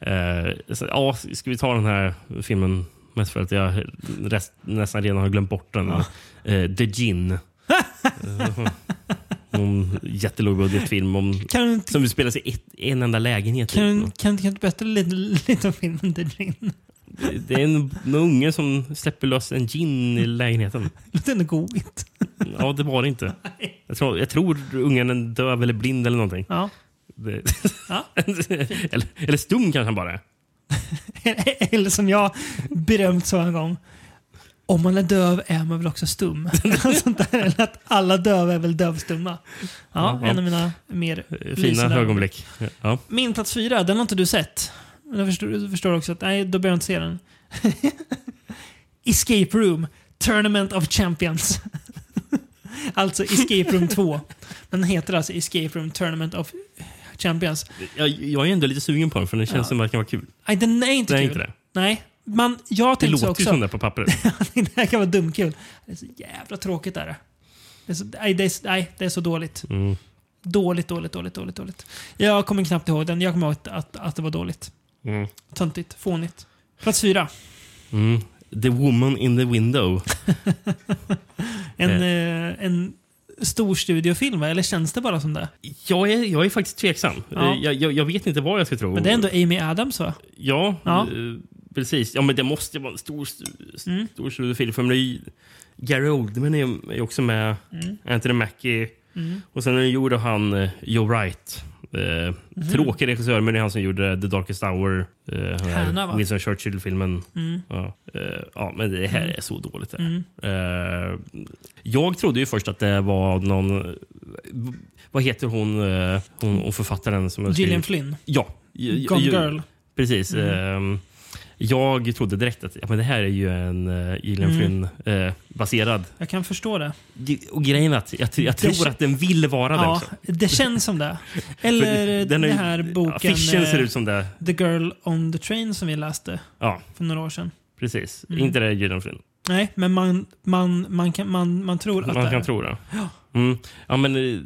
Eh, så, ja, ska vi ta den här filmen mest för att jag rest, nästan redan har glömt bort den. Ja. Eh, The Gin. En jättelågbudgetfilm om, Kan du inte som utspelar i en enda lägenhet. kan, typ. kan, kan du berätta lite, lite om filmen The Gin? Det är en, en unge som släpper lös en gin i lägenheten. Låter ändå goigt. Ja, det var det inte. Jag tror, jag tror ungen är döv eller blind eller någonting. Ja. Det, Ja. eller, eller stum kanske han bara är. Eller som jag berömt så en gång. Om man är döv är man väl också stum? Sånt där, eller att alla döva är väl dövstumma. Ja, Ja, en av mina mer Fina lysande ögonblick. Ja. Min plats fyra, den har inte du sett. Jag förstår, du förstår också att nej, då behöver jag inte se den. Escape Room, Tournament of Champions. alltså Escape Room 2. Men den heter alltså Escape Room Tournament of Champions. Jag, jag är ändå lite sugen på den för den känns Ja. som att den kan vara kul. Nej, den är inte Det är kul. inte det. Nej, man, jag Det låter ju också. som det på pappret. det här kan vara dumkul. Det är så jävla tråkigt är det. Det är så, nej, det är, nej, det är så dåligt. Mm. Dåligt, dåligt, dåligt, dåligt, dåligt. Jag kommer knappt ihåg den. Jag kommer ihåg att, att, att det var dåligt. Mm. Töntigt, fånigt. Plats fyra. Mm. The woman in the window. En, eh, en stor studiofilm, eller känns det bara som det? Jag är, jag är faktiskt tveksam. Ja. Eh, Jag, jag, jag vet inte vad jag ska tro. Men det är ändå Amy Adams va? Ja, Ja. eh, precis. Ja, men det måste ju vara en stor, Mm. stor studiofilm. För det är ju- Gary Oldman är ju är också med. Mm. Anthony Mackie. Mm. Och sen gjorde han eh, Joe Wright. Eh, Mhm. Tråkig regissör, men det är han som gjorde The Darkest Hour. Eh, här? Winston Churchill-filmen. Mm. Ja. Eh, ja, men det här Mm. är så dåligt. Det. Mm. Eh, jag trodde ju först att det var någon... Vad heter hon, hon, hon författaren som Gillian Flynn. Ja. Gone Girl. Precis. Mm. Eh, jag trodde direkt att ja, men det här är ju en uh, Gillian Mm. Flynn-baserad. Jag kan förstå det. och grejen är att jag, jag tror att den vill vara det Ja, också. det känns som det. Eller den är- här boken ser eh, ut som det. The Girl on the Train som vi läste Ja, för några år sedan. precis. Mm. Inte det Gillian Flynn. Nej, men man, man, man, kan, man, man tror att Man det kan är. tro det. Ja. Mm. Ja, men eh,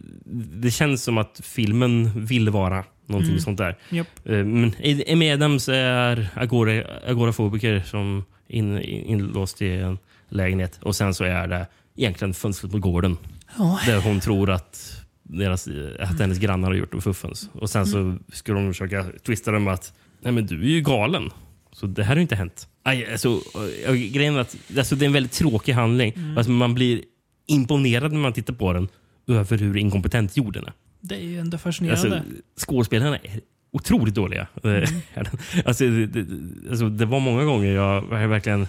det känns som att filmen vill vara någonting Mm. sånt där. Japp. Eh, Men Amy Adams är agora, agorafobiker som in, in, inlåst i en lägenhet. Och sen så är det egentligen fönstret på gården. Ja, Där hon tror att, deras, att hennes grannar har gjort det fuffens. Och sen så ska de försöka twista det med att Nej, men du är ju galen. Så det här har ju inte hänt. Aj, alltså, äh, grejen är att alltså, det är en väldigt tråkig handling. Alltså, man blir imponerad när man tittar på den över hur inkompetent jorden är. Det är ju ändå fascinerande. Alltså, skådespelarna är otroligt dåliga. alltså, det, alltså, det var många gånger jag verkligen...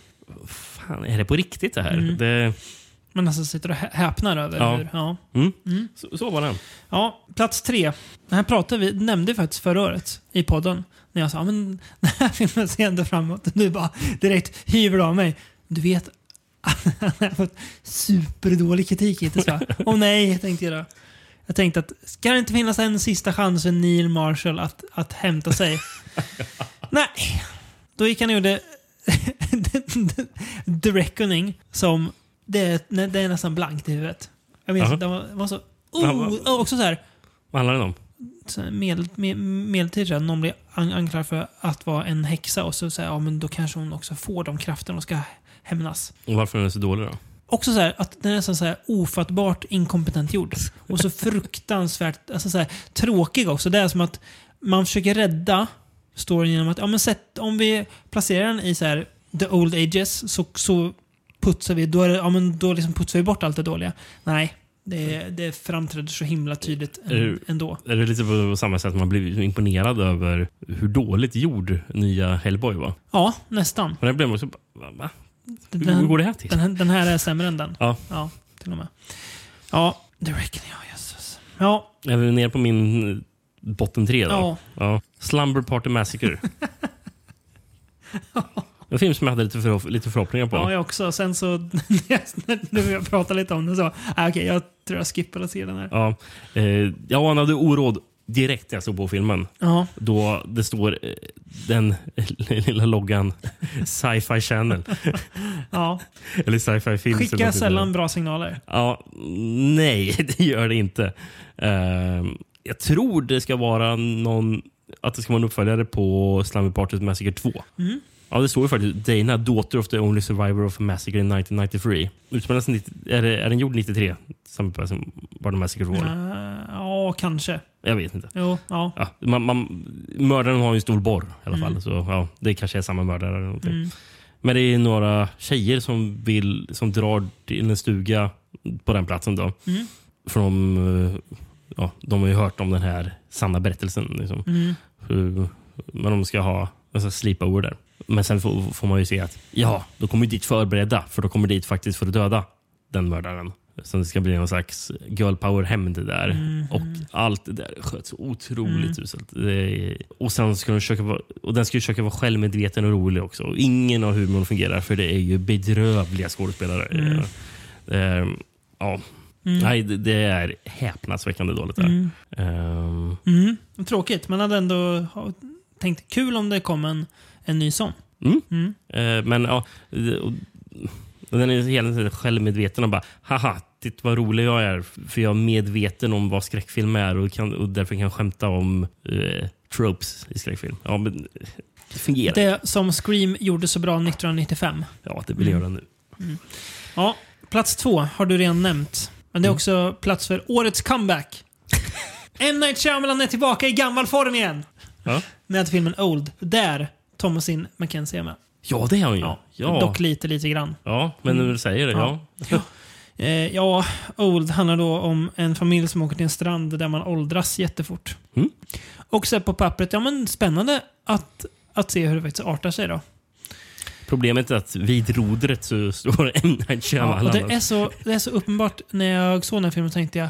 Fan, är det på riktigt det här? Mm. Det, Man nästan sitter och hä- häpnar över Ja. hur... Ja. mm, Mm. så, så var det. Ja, plats tre. Det här pratade vi, nämnde vi faktiskt förra året i podden. När jag sa men den här filmen ser ändå framåt. Och du bara direkt hyver av mig. Du vet, han har fått superdålig kritik hittills va? Åh nej, tänkte jag då. Jag tänkte att ska det inte finnas en sista chans för Neil Marshall att, att hämta sig? nej. Då gick han och gjorde The Reckoning som det är, det är nästan blankt i huvudet. Jag minns att det var, var så... Oh, också så här Vad handlar den om? medel, med, medeltid någon blir an, anklagad för att vara en häxa och så säger ja men då kanske hon också får de krafterna och ska hämnas. Och varför är den så dålig då? Också så här, att den är så här ofattbart inkompetent gjord. Och så fruktansvärt alltså så här, tråkig också. Det är som att man försöker rädda storyn genom att ja, men sätt, om vi placerar den i så här, the old ages så, så putsar vi, då, är det, ja, men då liksom putsar vi bort allt det dåliga. Nej, Det, det framträder så himla tydligt ändå. Är det lite på samma sätt man blir imponerad över hur dåligt gjord nya Hellboy var? Ja, nästan. Men jag blev också va? Den, Hur går den, det här till? den, den här är sämre än den. Ja. Ja, till och med. Ja, det räcker. Ja, jösses. Ja, Är vi ner på min botten tre då? ja. Ja. Slumber Party Massacre. En film som jag hade lite, för, lite förhoppningar på. Ja, jag också. Sen så, när du och jag pratade lite om det så, ah, okej, jag tror jag skippar att se den här. Ja, eh, jag anade oråd direkt när jag såg på filmen. Ja, Då det står eh, den lilla loggan Sci-Fi Channel. ja. Eller Sci-Fi Films. eller Skicka något sånt sällan bra signaler. Ja, nej, det gör det inte. Eh, jag tror det ska vara någon att det ska vara en uppföljare på Slumber Party Massacre 2. Mm. Ja, det står ju faktiskt Dana, daughter of the only survivor of a massacre in 1993. Utspelas 90, är, det, är den gjord 93? Slumber Party var det Massacre 2? Uh, ja, kanske. Jag vet inte. Jo, ja. Ja, man, man, mördaren har ju en stor borr i alla Mm. fall. Så ja, Det kanske är samma mördare. Eller någonting. Mm. Men det är några tjejer som, vill, som drar till en stuga på den platsen. Då. Mm. För de, eh, ja, de har ju hört om den här sanna berättelsen. Liksom. Mm. Men de ska ha en sån sleepover där. Men sen får, får man ju se att ja, då kommer dit förberedda. För då kommer dit faktiskt för att döda den mördaren. Så det ska bli någon slags girl power hämnd där. Mm. Och allt det där sköts otroligt uselt. Det är- Och sen ska den försöka vara, och den ska ju försöka vara självmedveten och rolig också. Och ingen av humorn fungerar för det är ju bedrövliga skådespelare. Mm. Eh, ja. Mm. Nej, det, det är häpnadsväckande dåligt. Där. Mm. Ehm, Mm. Tråkigt. Man hade ändå tänkt kul om det kom en, en ny sån. Mm. Mm. Eh, men ja, och, och den är hela tiden självmedveten och bara haha, titta vad rolig jag är. För jag är medveten om vad skräckfilm är och, kan, och därför kan jag skämta om eh, tropes i skräckfilm. Ja, men det fungerar. Det som Scream gjorde så bra 1995. Ja, det vill jag göra nu. Ja, plats två har du redan nämnt. Men det är också plats för årets comeback. M. Night Shyamalan är tillbaka i gammal form igen. Ja, Med filmen Old. Där Thomasin McKenzie är med. ja det är han ju. Ja, Ja, Dock lite, lite grann. ja men när du säger det, ja. Ja. Eh, ja, Old handlar då om en familj som åker till en strand där man åldras jättefort. Mm. Och så på pappret, ja men spännande att, att se hur det faktiskt artar sig då. Problemet är att vid rodret så står M. Night Shyamalan. det, är så, det är så uppenbart. När jag såg den här filmen tänkte jag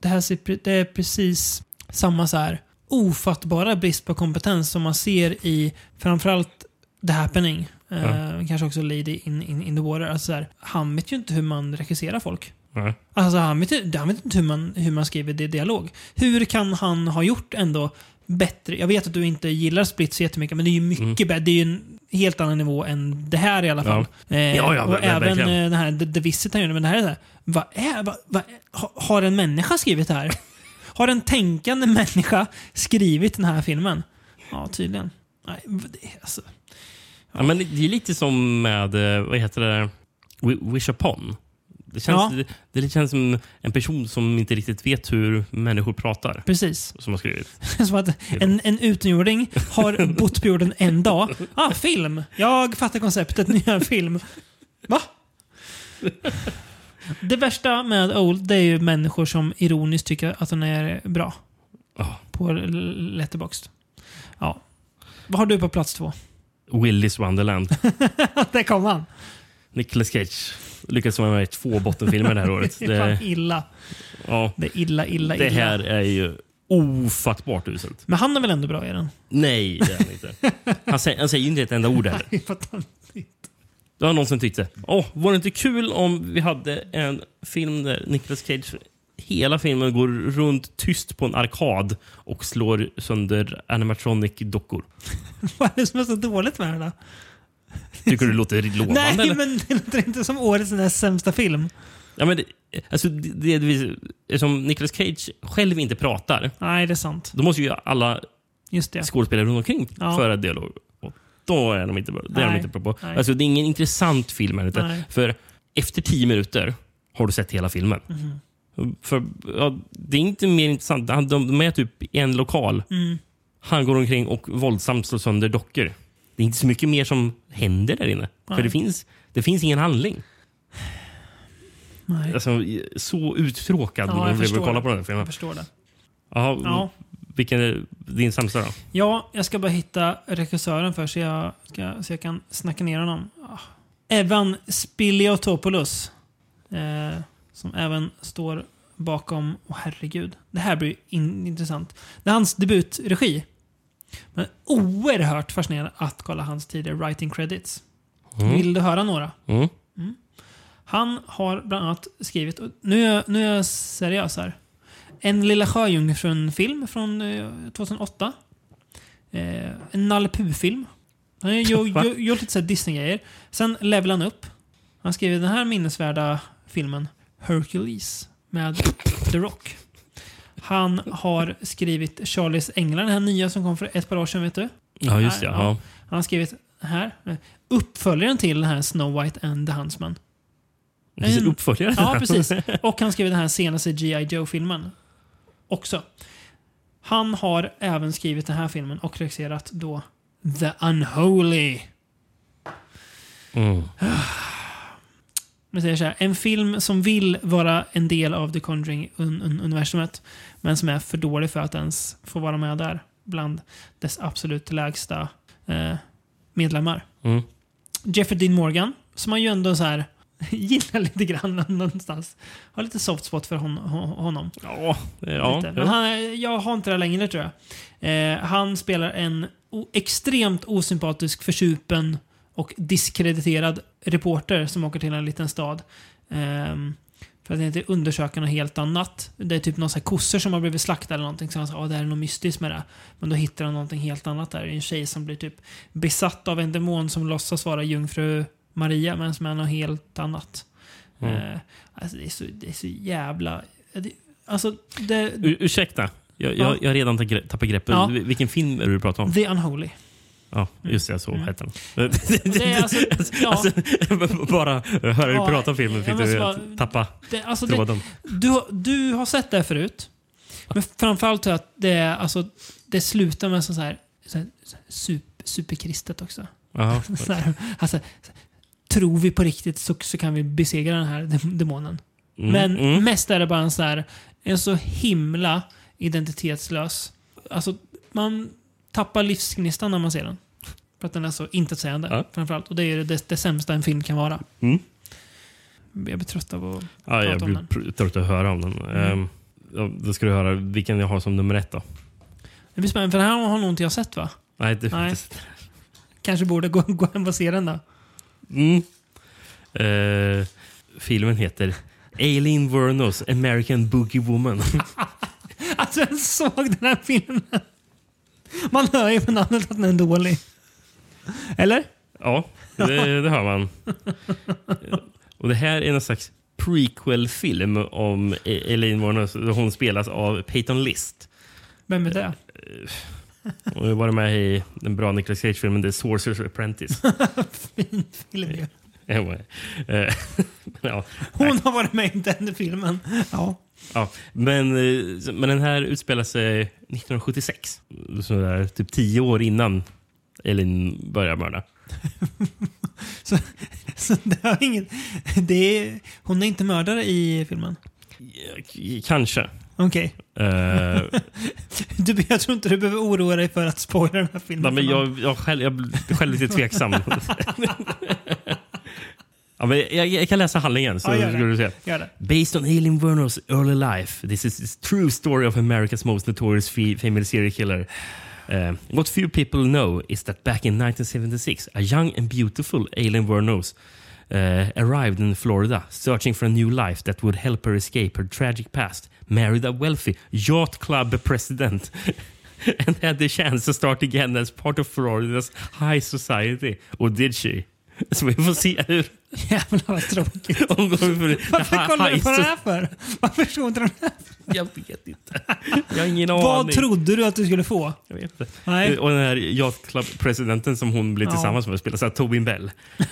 det, här det är precis samma så här ofattbara brist på kompetens som man ser i framförallt The Happening. Eh, kanske också Lady in, in, in the Water. Alltså så här, han vet ju inte hur man regisserar folk. Nej. Alltså han vet, han vet inte hur man, hur man skriver di- dialog. Hur kan han ha gjort ändå bättre? Jag vet att du inte gillar Split så jättemycket, men det är ju mycket bättre. Det är ju en helt annan nivå än det här i alla fall. Eh, Ja, ja, och ver- även verkligen. eh, den här The, The Visit han gjorde, men det här är så här, vad är, vad, vad, ha- har en människa skrivit det här? Har en tänkande människa skrivit den här filmen? Ja, tydligen. Nej, det, alltså, Ja, men det är lite som med, eh, vad heter det, Wi- Wish Upon. Det känns, Ja. det, det känns som en person som inte riktigt vet hur människor pratar. precis. Som har skrivit. Som att en, en utomjording har bott på jorden en dag. Ah, film! Jag fattar konceptet, nu gör en film. Va? Det värsta med Old, det är ju människor som ironiskt tycker att den är bra. Ja. På Letterboxd. Ja. Vad har du på plats två? Willis Wonderland. Där kom han. Nicolas Cage lyckades vara med i två bottenfilmer det här året. Det är fan Det, illa. ja, Det är illa, illa, det illa. här är ju ofattbart uselt. Men han är väl ändå bra i den? Nej, det är han inte. Han säger, han säger inte ett enda ord heller. Det var någon som tyckte, åh, var det inte kul om vi hade en film där Nicolas Cage hela filmen går runt tyst på en arkad och slår sönder animatronic-dockor. Vad är det som är så dåligt med den då? Tycker du det låter lovande? Nej, eller? men det låter inte som årets näst sämsta film. Ja, men det, alltså, det, det, eftersom Nicolas Cage själv inte pratar, Nej, det är sant. då måste ju alla skådespelare runt omkring Ja. föra dialog. Och då är de inte bra. Det är de inte bra på. Nej. Alltså, det är ingen intressant film. här. För efter tio minuter har du sett hela filmen. Mhm. För, ja, det är inte mer intressant. De, de är typ i en lokal. Mm. Han går omkring och våldsamt slår sönder dockor. Det är inte så mycket mer som händer där inne. För Nej. det finns, det finns ingen handling. Nej, Alltså, så uttråkad Ja, jag man blev att kolla på den jag filmen. förstår det. Ja, Ja. Vilken är din sämsta då? Ja, jag ska bara hitta regissören för så jag, ska, så jag kan snacka ner honom. Ah. Evan Spiliotopoulos. Eh, som även står bakom... Åh herregud. Det här blir in, intressant. Det är hans debutregi. Men oerhört fascinerande att kolla hans tidigare writing credits. Mm. Vill du höra några? Mm. Han har bland annat skrivit, nu är jag, nu är jag seriös här. En Lilla Sjöjungfrun-film från eh, 2008. Eh, en Nalle Puh-film. Han har gjort lite Disney-grejer. Sen level han upp. Han skrev den här minnesvärda filmen Hercules med The Rock. Han har skrivit Charlies Änglar, den här nya som kom för ett par år sedan, vet du? Ja, just det. Ja. Han har skrivit här, uppföljaren till den här Snow White and the Huntsman. Det finns en En- uppföljare. Ja, precis. Och han skrev den här senaste G.I. Joe-filmen. Också. Han har även skrivit den här filmen och regisserat då The Unholy. Mm. Men säger så här, en film som vill vara en del av The Conjuring-universumet men som är för dålig för att ens få vara med där bland dess absolut lägsta eh, medlemmar. Mm. Jeffrey Dean Morgan, som man ju ändå så här gillar lite grann någonstans. Har lite soft spot för hon, hon- honom. Ja, ja, lite. Men han, jag har inte det längre tror jag. Eh, han spelar en extremt osympatisk, försupen och diskrediterad reporter som åker till en liten stad. Ehm, för att inte undersöka något helt annat. Det är typ så här kossor som har blivit slaktade eller någonting. Så han sa att det är något mystiskt med det. Men då hittar han någonting helt annat där. En tjej som blir typ besatt av en demon som låtsas vara jungfru Maria men som är något helt annat. Mm. Eh, alltså det är, så, det är så jävla... Det, alltså, det, Ur, ursäkta. Jag, Ja. jag, jag redan tappat greppet. Ja. Vilken film är det du pratar om? The Unholy. Ja, just det. Så Mm. heter den. Det alltså, ja, Alltså, bara höra dig Ja, prata om filmen jag fick du bara- tappa det, alltså det, tråden. du, har- du har sett det förut. Men framförallt jag att det, alltså, det slutar med så här, så här, super, superkristet också. Så här, alltså, tror vi på riktigt så, så kan vi besegra den här dem- demonen. Mm, Men mm. mest är det bara en så här, en så himla identitetslös. Alltså, man tappar livsgnistan när man ser den. För att den är så intetsägande. Ja. Framförallt. Och det är det, det sämsta en film kan vara. Mm. Jag blir trött av att Ja, jag prata om blir den. pr- trött att höra om den. Mm. Ehm, då ska du höra vilken jag har som nummer ett då. Det blir spännande, för den här har nog inte jag sett va? Nej, det, Nej. Kanske borde gå, gå hem och se den då. Mm. Eh, filmen heter Aileen Wuornos American Boogie Woman. Alltså jag såg den här filmen. Man hör ju på namnet att den är dålig. Eller? ja, det, det hör man. Och Det här är en slags prequel-film om E- Aileen Wuornos. Hon spelas av Peyton List. Vem är det? Hon har varit med i den bra Nicolas Cage-filmen The Sorcerer's Apprentice. Fin film ju. Anyway. Eh, ja. Hon har varit med i den filmen. Ja. Ja, men, eh, men den här utspelar sig 1976. Så där, typ tio år innan Elin börjar mörda. Så, så det har inget... Det är, hon är inte mördare i filmen? Kanske. Okej. Eh, Du, jag tror inte du behöver oroa dig för att spoila den här filmen. nej, men jag, jag, själv, jag blir själv lite tveksam. ja, men jag, jag kan läsa handlingen så Ja, du se. Based on Aileen Wuornos early life, this is the true story of America's most notorious fe- female serial killer. Uh, what few people know is that back in 1976, a young and beautiful Aileen Wuornos uh, eh, arrived in Florida, searching for a new life that would help her escape her tragic past, married a wealthy yacht club president, and had the chance to start again as part of Floridas high society. Or did she? Så vi får se hur Jävlar vad tråkigt. hon för Varför kollar du på den här för? Varför såg du den här? Jag vet inte. Jag har ingen Vad aning. trodde du att du skulle få? Jag vet inte. Nej. Och den här Yacht Club-presidenten som hon blir Ja. tillsammans med spelar så här Tobin Bell.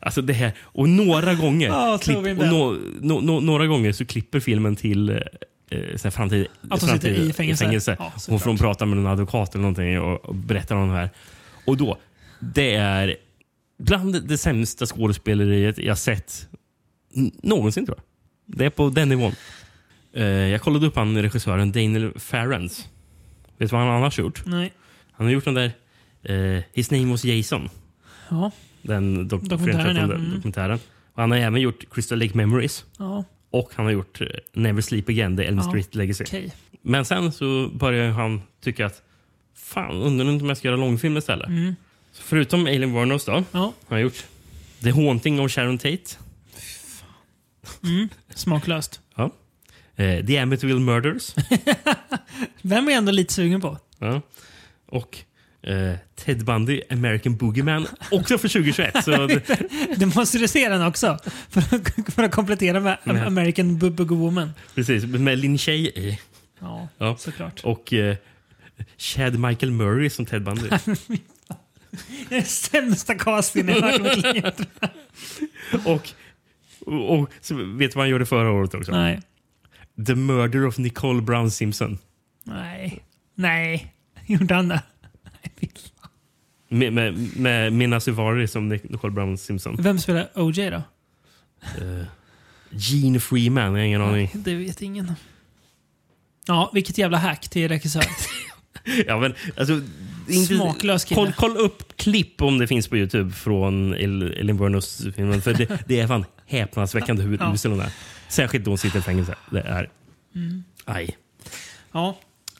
alltså det här, och några gånger Ja, klipp, och nå- nå- nå- några gånger så klipper filmen till eh, här framtid, Att hon sitter i fängelse. Ja, hon såklart. får prata med en advokat eller någonting och, och berättar om det här. Och då, det är bland det sämsta skådespeleriet jag sett någonsin tror jag. Det är på den nivån. Eh, jag kollade upp han regissören Daniel Farrens. Vet du vad han annars gjort? Nej. Han har gjort den där eh, His name was Jason. Ja. Den dok- Dokumentären, ja. Mm. dokumentären. Och han har även gjort Crystal Lake Memories. Ja. Och han har gjort eh, Never Sleep Again, The Elm Ja. Street Legacy. Okej. Men sen så började han tycka att fan, undrar om jag ska göra långfilm istället. Mm. Så förutom Alien Warnos då, Ja. har han gjort The Haunting of Sharon Tate. Mm. Smaklöst. Ja. Eh, The Amityville Murders. Vem är jag ändå lite sugen på? ja. Och eh, Ted Bundy, American Boogeyman. Också för 2021. Så det, Du måste du se den också. För att, för att komplettera med Nej. American Bu- Boogie Woman. precis, med Lin Shay i. Ja, Ja. såklart. Och eh, Chad Michael Murray som Ted Bundy. Det är sämsta castingen jag hört i mitt liv. och, och, och så vet du vad han gjorde förra året också? Nej. The Murder of Nicole Brown Simpson. Nej. Nej. Gjorde han det? Med, med, med Mina Suvari som Nic- Nicole Brown Simpson. Vem spelar OJ då? Uh, Gene Freeman, jag har ingen aning. Det vet ingen. Ja, vilket jävla hack till regissör. Ja, men, alltså, inte, Smaklös kille. koll, koll upp klipp om det finns på Youtube från El- Elin Burnos filmen. För det, det är fan häpnadsväckande hur Ja. usel hon är. Särskilt då hon sitter i fängelse. Det är... Mm. Aj. Ja.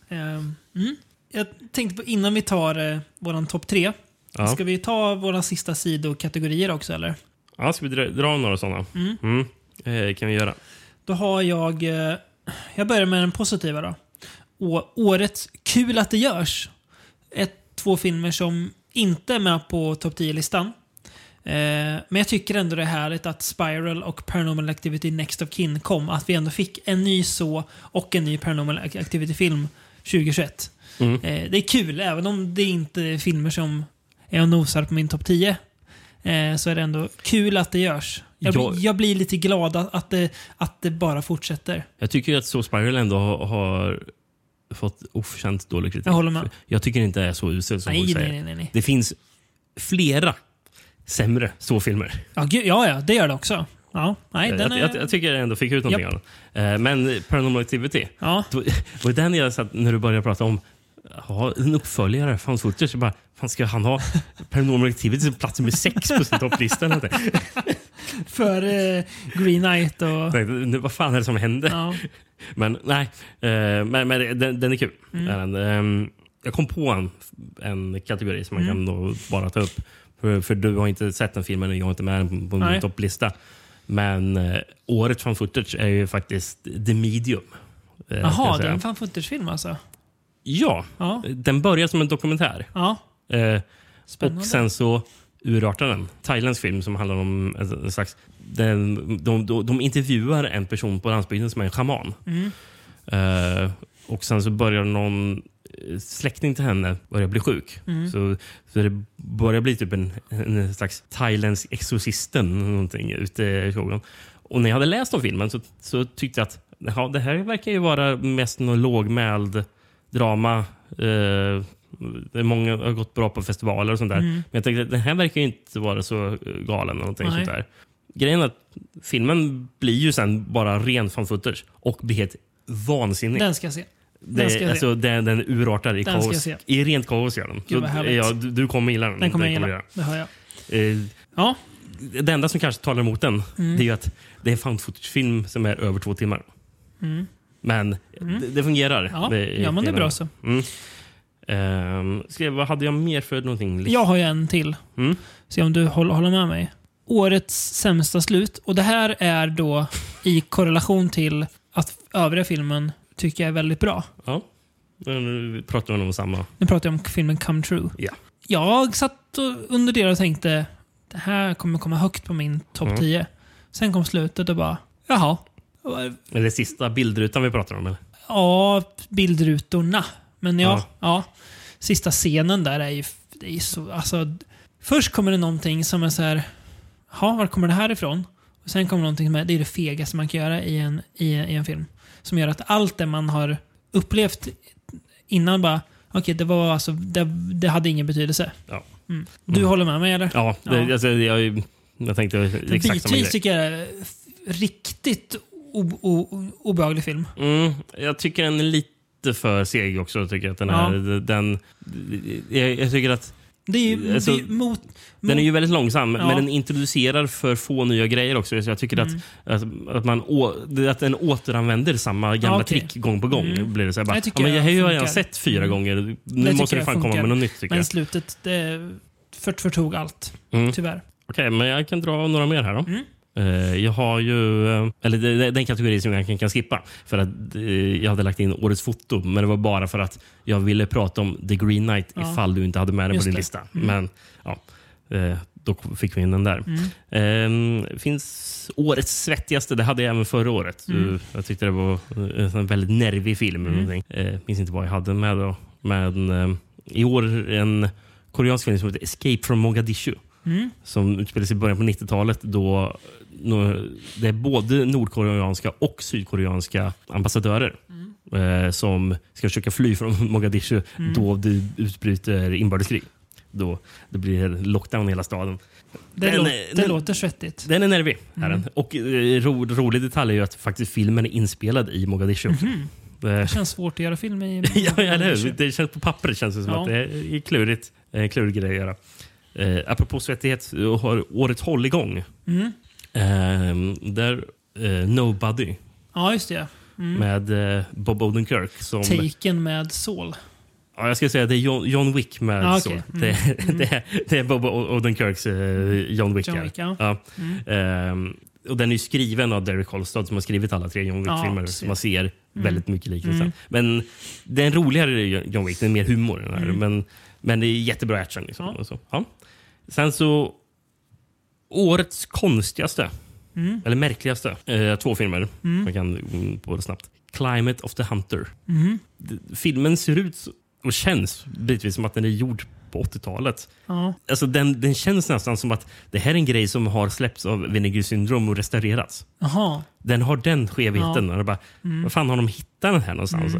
ehm, mm. Jag tänkte på innan vi tar eh, våran topp tre. Ja. Ska vi ta våra sista sidokategorier också eller? Ja, ska vi dra, dra några sådana? Mm. Mm. Eh, kan vi göra. Då har jag... eh, Jag börjar med den positiva då. Årets Kul att det görs. Ett, två filmer som inte är med på topp 10-listan. Eh, men jag tycker ändå det är härligt att Spiral och Paranormal Activity Next of Kin kom. Att vi ändå fick en ny så och en ny Paranormal Activity-film 2021. Mm. Eh, det är kul, även om det inte är filmer som är och nosar på min topp 10. Eh, så är det ändå kul att det görs. Jag, Jag- blir, jag blir lite glad att, att, det, att det bara fortsätter. Jag tycker att Så Spiral ändå har, har fått oförtjänt dålig kritik. Jag håller med. Jag tycker inte det är så usel som Nej, nej, säger. nej, nej, nej. Det finns flera sämre så-filmer. Ja, gud, ja, ja, det gör det också. Ja, nej, den jag, jag, är... jag tycker jag ändå fick ut någonting Japp. av den. Eh, Men Paranormal Activity, Ja, då, var den jag satt när du började prata om ha en uppföljare, fan footage. Jag bara, fan ska han ha Paranormal Activity som plats nummer sex på sin topplista? eller för eh, Green Knight och... Tänkte, nu, Vad fan är det som händer? Ja, Men nej, eh, men, men den, den är kul. Mm. Ehm, jag kom på en, en kategori som man Mm. kan bara ta upp. För, för du har inte sett den filmen och jag har inte med den på, Nej. min topplista. Men eh, årets fan footage är ju faktiskt The Medium. eh, Jaha, det säga. är en fan footage-film alltså? Ja, Ja, den börjar som en dokumentär. ja Eh, och sen så urartar den. Thailändsk film som handlar om en, slags... Den, de, de, de intervjuar en person på landsbygden som är en shaman. Mm. Eh, och sen så börjar någon eh, släkting till henne börja bli sjuk. Mm. Så, så det börjar bli typ en, en slags thailändsk exorcisten någonting ute i skogen. Och när jag hade läst om filmen så, så tyckte jag att ja, det här verkar ju vara mest någon lågmäld drama. Eh, det är många har gått bra på festivaler och sånt där. Mm. Men jag tänkte att den här verkar ju inte vara så eh, galen. eller Någonting Nej. sånt där. Grejen är att filmen blir ju sen bara ren fan footage och blir helt vansinnig. Den ska jag se. den ska Det, jag alltså, den, den urartar i Den kaos. I rent kaos gör den. Gud, Så, ja, du, du kommer gilla den. Den kommer jag gilla. Det hör jag. göra. Ja, Eh, det enda som kanske talar emot den Mm. det är ju att det är en found footage-film som är över två timmar. Mm. Men det, det fungerar. ja. Det är gör man det hela- bra så. Mm. Ehm, ska jag, vad hade jag mer för någonting? Jag har ju en till. Mm. Se om du håller, håller med mig. Årets sämsta slut. Och det här är då i korrelation till att övriga filmen tycker jag är väldigt bra. Ja. Nu pratar vi om samma. Nu pratar jag om filmen Come True. Ja. Jag satt under det och tänkte det här kommer komma högt på min topp Mm. 10. Sen kom slutet och bara, jaha. Är det sista bildrutan vi pratar om? Eller? Ja, bildrutorna. Men ja, Ja. ja. Sista scenen där är ju, det är så... Alltså, först kommer det någonting som är så här... Ja, var kommer det här ifrån? Och sen kommer någonting som är, det är det fegaste man kan göra i en, i, i en film. Som gör att allt det man har upplevt innan bara... Okej, det var alltså... Det, det hade ingen betydelse. Ja. Du håller med mig eller? Ja, det, Ja. Alltså, jag, jag tänkte exakt samma Bitvis grej. tycker jag riktigt o- o- obehaglig film. Mm, jag tycker den är lite för seg också. Tycker jag, att den, Ja. är, den, jag, jag tycker att Det är ju Alltså, det är ju mot, den är mot- ju väldigt långsam, Ja. men den introducerar för få nya grejer också. Så jag tycker Mm. att, att, att, man, å, att den återanvänder samma gamla Ja, okej. trick gång på gång. Mm. Blir det så här, bara, Jag ja, men jag har ju redan sett fyra Mm. gånger. Nu måste jag fan komma funkar. med något nytt. Tycker Men jag. slutet det för, förtog allt. Mm. Tyvärr. Okej, men jag kan dra några mer här då. Mm. Eh, jag har ju... eh, Eller det, det, den kategori som jag kan, skippa. För att eh, Jag hade lagt in årets foto, men det var bara för att jag ville prata om The Green Knight Ja. ifall du inte hade med den på Just din det. lista. Mm. Men ja, då fick vi in den där. Mm. Eh, finns årets svettigaste. Det hade jag även förra året. Mm. Jag tyckte det var en väldigt nervig film. eller någonting. Eh, minns inte vad jag hade med då. Men eh, i år en koreansk film som heter Escape from Mogadishu Mm. som utspelar sig i början på 90-talet. Då det är både nordkoreanska och sydkoreanska ambassadörer eh, som ska försöka fly från Mogadishu då det utbryter inbördeskrig. Då det blir lockdown i hela staden. Det, Den- låt, det den- låter svettigt. Den är nervig. Är den. Och eh, ro, rolig detalj är ju att faktiskt filmen är inspelad i Mogadishu. Det Eh, känns svårt att göra film i ja, eller hur? Det känns på pappret känns det som Ja. att det är klurigt. Eh, klurig grej att göra. Eh, apropå svettighet, har året hålligång. Mm. Eh, där eh, Nobody Ja, just det. Mm. med eh, Bob Odenkirk. Som, Taken med Saul. ja, jag ska säga det är John, John Wick med Ah, okej. Mm. Det, det, är- det är Bob Odenkirks eh, John Wick. John ja. Wick, ja. Ja. Mm. Eh, och den är skriven av Derek Kolstad som har skrivit alla tre John Ja, Wick-filmer. så man ser väldigt mycket liknelser. Mm. Men det är en roligare John Wick, det är mer humor. Den här, Mm. men, men det är jättebra action. Liksom, Ja. så. Ja. Sen så, årets konstigaste, Mm. eller märkligaste, eh, två filmer. Man kan på det snabbt. Climate of the Hunter. Mm. Filmen ser ut och känns bitvis som att den är gjord på 80-talet. Ja. Alltså den, den känns nästan som att det här är en grej som har släppts av Vinegar Syndrome och restaurerats. Jaha. Den har den skevheten. Ja. Bara, Var fan har de hittat den här någonstans?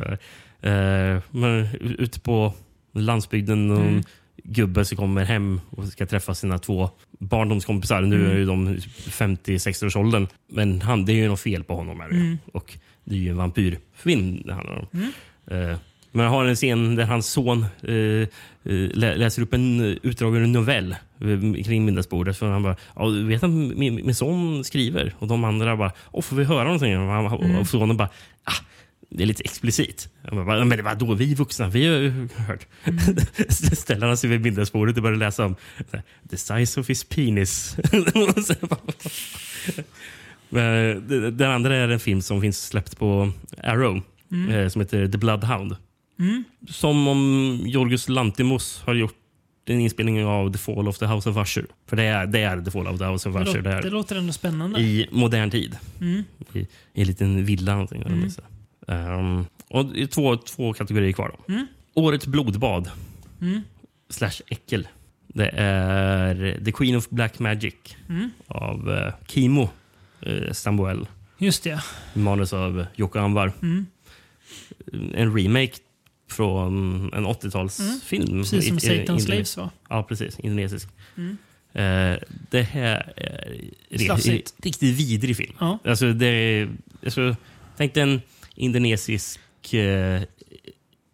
Eh, men ute på landsbygden, någon Mm. gubbe som kommer hem och ska träffa sina två barndomskompisar. Nu Mm. är ju de 50-60 års åldern. Men han, det är ju något fel på honom. Här, Mm. Och det är ju en vampyrfilm det handlar om. Eh, men jag har en scen där hans son eh, eh, lä- läser upp en utdrag ur en novell kring middagsbordet. Så han bara, ja, du vet att min, min son skriver? Och de andra bara, Åh, får vi höra någonting? Och, han, och sonen bara, ah, det är lite explicit. Bara, men det var då vi vuxna, vi har hört. Ställer han sig vid middagsbordet och börjar läsa om the size of his penis. Det- Den andra är en film som finns släppt på Arrow eh, som heter The Bloodhound. Mm. Som om Jorgos Lantimos har gjort en inspelning av The Fall of the House of Usher. För det är, det är The Fall of the House of Det, Usher. låter, Det det låter ändå spännande. I modern tid. Mm. I, i en liten villa. Någonting, mm. Um, och det är två, två kategorier kvar. Då. Mm. Årets blodbad. Mm. Slash äckel. Det är The Queen of Black Magic Mm. av uh, Kimo uh, Samuel. Just det. Manus av Jocke Anwar. Mm. En remake från en 80-talsfilm. Mm. Precis som Satan's Slaves var. Ja, precis. Indonesisk. Mm. Eh, det här är Slafsigt. riktigt vidrig film. Ja. Alltså, det är, alltså, tänk en indonesisk eh,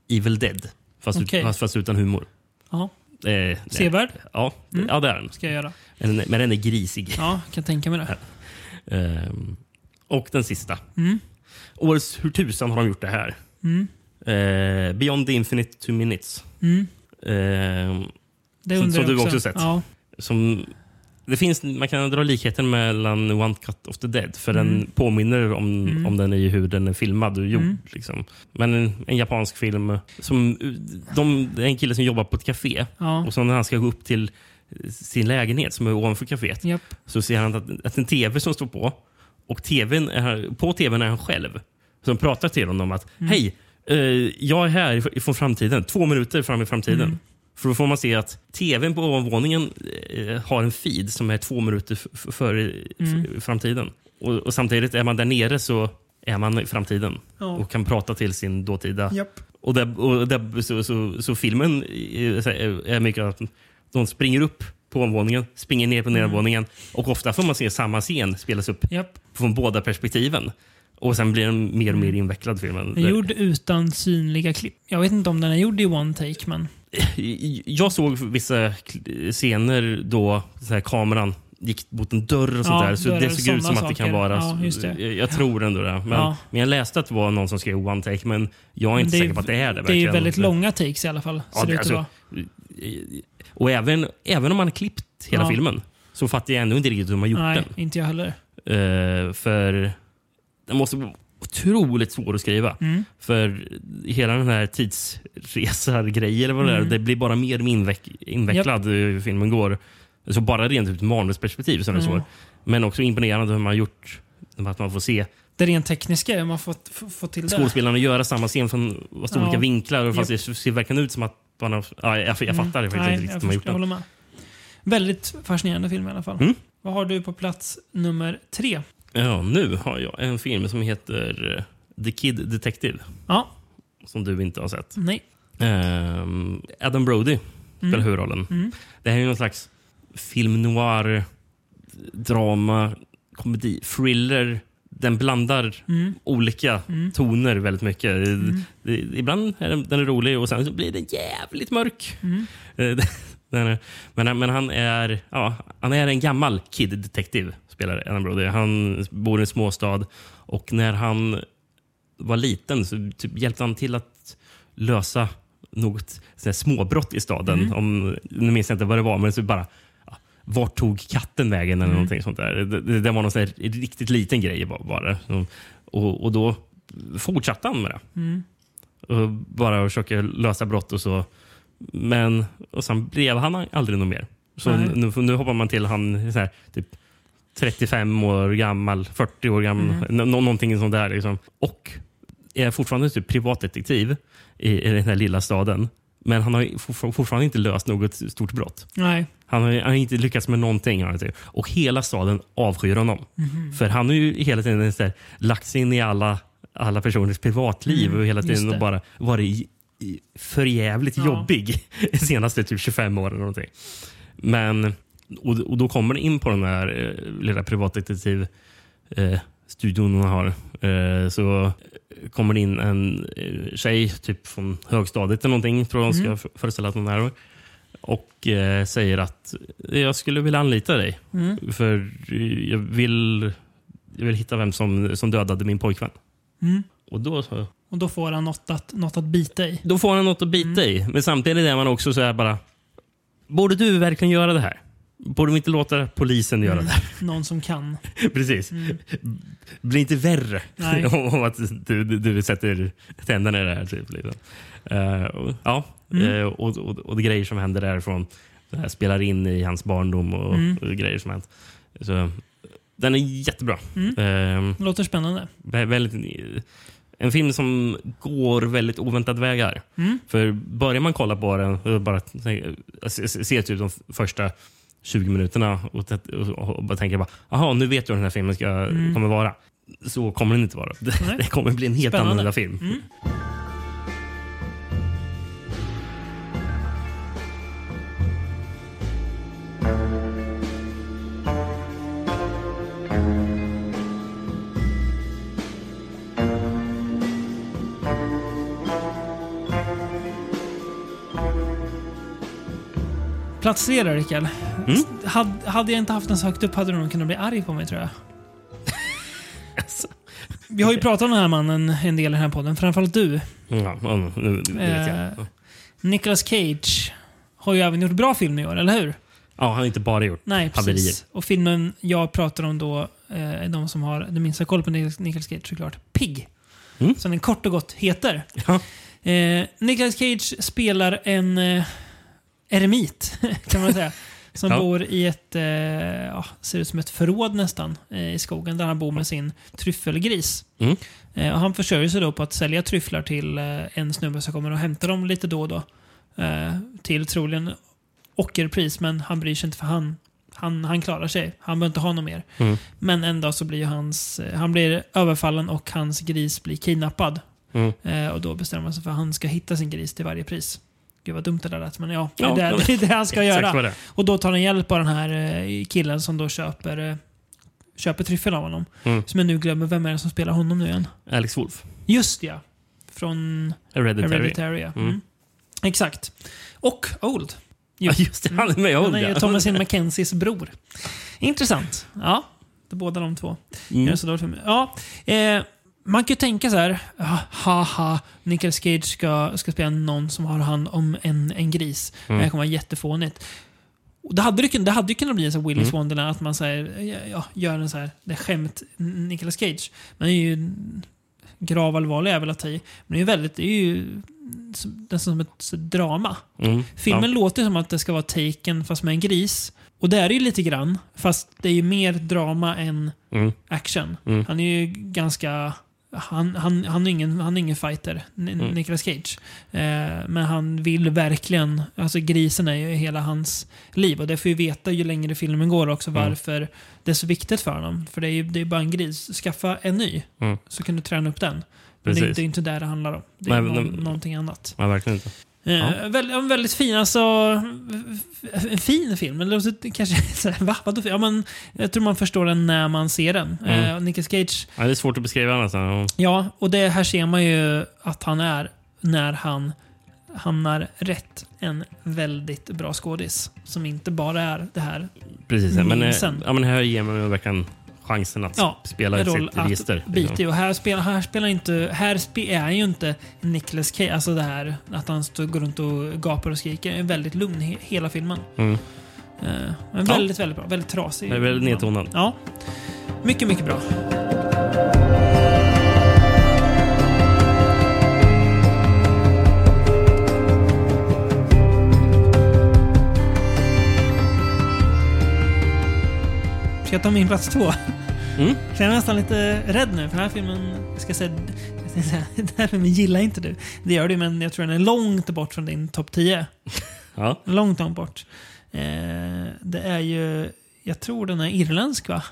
Evil Dead. Fast, ut- Okej. fast, fast utan humor. Eh, Sevärd. Ja, Mm. ja, det är den. Ska jag göra. Men, men den är grisig. Ja, kan tänka mig det. Ehm, och den sista. Mm. Årets Hur tusan har de gjort det här? Mm. Eh, Beyond the Infinite Two Minutes. Mm. Det Som- som du också sett. Ja. som, det finns, man kan dra likheten mellan One Cut of the Dead. För Mm. den påminner om, Mm. om den i hur den är filmad och gjord. Mm. Liksom. Men en, en japansk film. Som, de, det är en kille som jobbar på ett café. Ja. Och så när han ska gå upp till sin lägenhet som är ovanför kaféet Japp. så ser han att, att en tv som står på och tvn är, på tvn är han själv som pratar till honom att Mm. hej, eh, jag är här ifrån framtiden, två minuter fram i framtiden. Mm. För då får man se att tvn på ovanvåningen eh, har en feed som är två minuter före Mm. framtiden. Och, och samtidigt är man där nere så är man i framtiden Ja. och kan prata till sin dåtida Japp. och, där, och där, så, så, så filmen är, är mycket att de springer upp på ovanvåningen, springer ner på nedervåningen och ofta får man se samma scen spelas upp Japp. från båda perspektiven. Och sen blir den mer och mer invecklad filmen. Den är gjord utan synliga klipp. Jag vet inte om den är gjord i one take, men... Jag såg vissa scener då så här, kameran gick mot en dörr och sånt Ja, där. Så det såg ut som att det kan vara... Ja, det. Jag, tror ändå det. Men, Ja. men jag läste att det var någon som skrev one take, men jag är inte det säker på att det är det. Det är verkligen. väldigt långa takes i alla fall. Ja, det alltså, vara. Och även, även om man har klippt hela filmen så fattar jag ändå inte riktigt hur har gjort Nej, den. inte jag heller. Eh, för den måste otroligt svår att skriva. Mm. För hela den här tidsresar-grejen, eller vad det är, Mm. det blir bara mer inveck invecklad hur filmen går. Så bara rent ut manusperspektiv så är det Mm. svårt. Men också imponerande hur man har gjort att man får se Det rent tekniska, man fått, f- fått till det. skådespelarna göra samma scen från Ja. olika vinklar. Och fast Japp. det ser verkligen ut som att man har... Ja, jag, jag fattar det faktiskt Mm. Inte riktigt jag, hur man gjort jag håller med. Väldigt fascinerande film i alla fall. Mm. Vad har du på plats nummer tre? Ja, nu har jag en film som heter eh, The Kid Detective. Ja, Som du inte har sett. nej. Ehm, Adam Brody spelar Mm. huvudrollen. Mm. Det här är någon slags film noir, drama, komedi, thriller. Den blandar Mm. olika Mm. toner väldigt mycket. Mm. Ibland är den, den är rolig och sen så blir den jävligt mörk. Är, men, men han är ja, han är en gammal kid detective, spelar Adam Brody. Han bor i en småstad och när han var liten så typ hjälpte han till att lösa något småbrott i staden. Mm. Om, nu minns jag inte vad det var, men så bara vart tog katten vägen eller Mm. någonting sånt där. Det, det, var någon sån här riktigt liten grej bara. och, och då fortsatte han med det. Mm. Och bara försöka lösa brott och så. Men och sen blev han aldrig något mer. Så nu, nu hoppar man till han så här, typ 35 år gammal, 40 år gammal, Mm. nå- någonting sånt där. Liksom. Och är fortfarande typ privatdetektiv i, i den här lilla staden. Men han har fortfarande inte löst något stort brott. Nej. Han har, han har inte lyckats med någonting. har han inte. Och hela staden avskyr honom. Mhm. För han har ju hela tiden så här, lagt sig in i alla, alla personers privatliv Mm, och hela tiden och bara varit i- i- för jävligt Ja. jobbig de senaste typ 25 åren. Någonting. Men, och, och då kommer det in på den här eh, lilla privatdetektiv eh, studion hon har. Eh, så kommer det in en eh, tjej typ från högstadiet eller någonting, tror jag Mm. ska föreställa att hon är. Och eh, säger att jag skulle vilja anlita dig. Mm. För jag vill, jag vill hitta vem som, som dödade min pojkvän. Mm. Och då, så, Och då får han något att, något att bita i. då får han något att bita Mm. i. Men samtidigt är man också så här bara... Borde du verkligen göra det här? Borde vi inte låta polisen göra Mm. det? Någon som kan. Precis. Mm. Blir inte värre om att du, du, sätter tänderna i det här. Typ, liksom. Eh, och- ja, Mm. Eh, och, och, och det grejer som händer därifrån här spelar in i hans barndom och, Mm. och grejer som hänt. Så, den är jättebra. Mm. Det låter spännande. Vä- väldigt, en film som går väldigt oväntade vägar. Mm. För börjar man kolla på den bara tänka- se- se se typ de första 20 minuterna och, och, och bara tänka bara, aha, nu vet jag hur den här filmen ska, Mm. kommer vara. Så kommer den inte vara. Det, det kommer bli en helt Spännande. annorlunda film. Mm. Då, Rickard. Mm. Hade, hade jag inte haft den så högt upp hade du nog kunnat bli arg på mig tror jag. Alltså. Vi har ju pratat om den här mannen en del i den här podden, framförallt du. Ja, nu, nu vet Eh, jag. Nicolas Cage har ju även gjort bra film i år, eller hur? Ja, han har inte bara gjort Nej, haverier. precis. Och filmen jag pratar om då, eh, de som har den minsta koll på Nic- Nicolas Cage såklart, Pig. Mm. Som den kort och gott heter. Ja. Eh, Nicolas Cage spelar en eh, eremit, kan man säga. Som Ja. bor i ett, eh, ja, ser ut som ett förråd nästan, eh, i skogen där han bor med sin tryffelgris. Mm. Eh, och han försörjer sig då på att sälja tryfflar till eh, en snubbe som kommer och hämtar dem lite då och då. Eh, till troligen ockerpris, men han bryr sig inte för han, han, han klarar sig. Han behöver inte ha något mer. Mm. Men en dag så blir hans, eh, han blir överfallen och hans gris blir kidnappad. Mm. Och då bestämmer man sig för att han ska hitta sin gris till varje pris. Gud vad dumt det där lät, men ja, det är, Ja, det, det, är det han ska göra. Och då tar han hjälp av den här eh, killen som då köper, eh, köper tryffel av honom. Mm. Som jag nu glömmer, vem är det som spelar honom nu igen? Alex Wolf. Just ja. Från Hereditary. Hereditary. ja. Mm. Mm. Exakt. Och Old. Ja, just det. Han är med i Han Old, är ju ja. Thomasin McKenzies bror. Intressant. Ja, det båda de två. Mm. Gör så dåligt för mig. Ja, eh, man kan ju tänka så här, ah, haha, Nicolas Cage ska, ska spela någon som har hand om en, en gris. Mm. Det här kommer vara jättefånigt. Och Det hade, kun- det hade ju kunnat bli en sån här Willis Mm. Wonderland, att man säger, ja, ja, gör en så här, det är skämt Nicolas Cage. Men det är ju gravallvarlig är väl att ta i. Men det är ju väldigt, det är ju som- nästan som ett så, drama. Mm. Filmen låter som att det ska vara Taken fast med en gris. Och det är det ju lite grann. Fast det är ju mer drama än Ja. Mm. action. Mm. Han är ju ganska... Han, han, han, är ingen, han är ingen fighter, N- Mm. Nicolas Cage. Eh, men han vill verkligen... Alltså grisen är ju hela hans liv. Och det får vi veta ju längre filmen går också Mm. varför det är så viktigt för honom. För det är ju det är bara en gris. Skaffa en ny, Mm. så kan du träna upp den. Men det, det är inte det det handlar om. Det är Nej, men- någonting annat. Ja, verkligen inte. Eh, Ja. väldigt, väldigt fin, alltså... En fin film. Eller så- kanske så här, va? Vadå? Ja, men, jag tror man förstår den när man ser den. Mm. Eh, Nicolas Cage, Ja, det är svårt att beskriva nästan. Ja. ja, och det här ser man ju att han är när han hamnar rätt. En väldigt bra skådis. Som inte bara är det här Precis. Men, eh, Minsen. ja, men här ger man verkligen chansen att Ja, spela roll sitt register. bita i. Och här spelar, här spelar inte... Här spe, är ju inte Nicolas Cage. Alltså det här att han står, går runt och gapar och skriker. är väldigt lugn he, hela filmen. Mm. Eh, men Ja. väldigt, väldigt bra. Väldigt trasig. Är väldigt nedtonad. Ja. Mycket, mycket bra. Jag ta min plats två? Mm. Jag är nästan lite rädd nu, för den här filmen, ska jag säga, jag ska säga, den här filmen gillar inte du. Det gör du, men jag tror den är långt bort från din topp 10. Ja. Långt, långt bort. Eh, det är ju, jag tror den är irländsk va?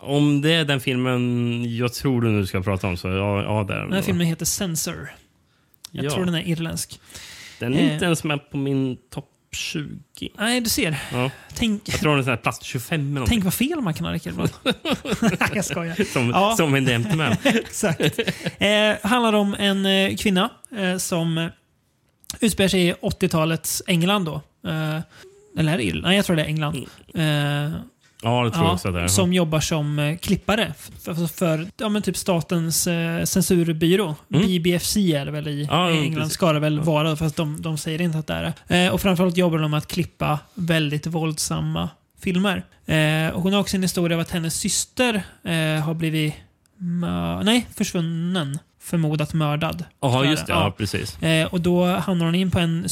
Om det är den filmen jag tror du nu ska prata om så ja, ja det är Den här filmen heter Censor. Jag Ja. tror den är irländsk. Den är eh. inte ens med på min topp 20. Nej, du ser. Ja. Tänk, Jag tror den är plats 25 eller tänk vad fel man kan ha Rickard ibland. Nej, jag skojar. Som, Ja. som en gentleman. Exakt. Eh, handlar om en eh, kvinna eh, som eh, utspelar sig i 80-talets England då. Eh, eller är det Irland? Nej, jag tror det är England. Eh, Ja, det tror jag också att det är. som jobbar som eh, klippare för, för, för ja, men typ statens eh, censurbyrå. Mm. BBFC är det väl i, Ja, England. precis. Ska det väl vara, fast de, de säger inte att det är det. Eh, och framförallt jobbar de med att klippa väldigt våldsamma filmer. Eh, och hon har också en historia av att hennes syster eh, har blivit nej, försvunnen. Förmodat mördad. Är just det. Ja, precis. Eh, och då hamnar hon in på en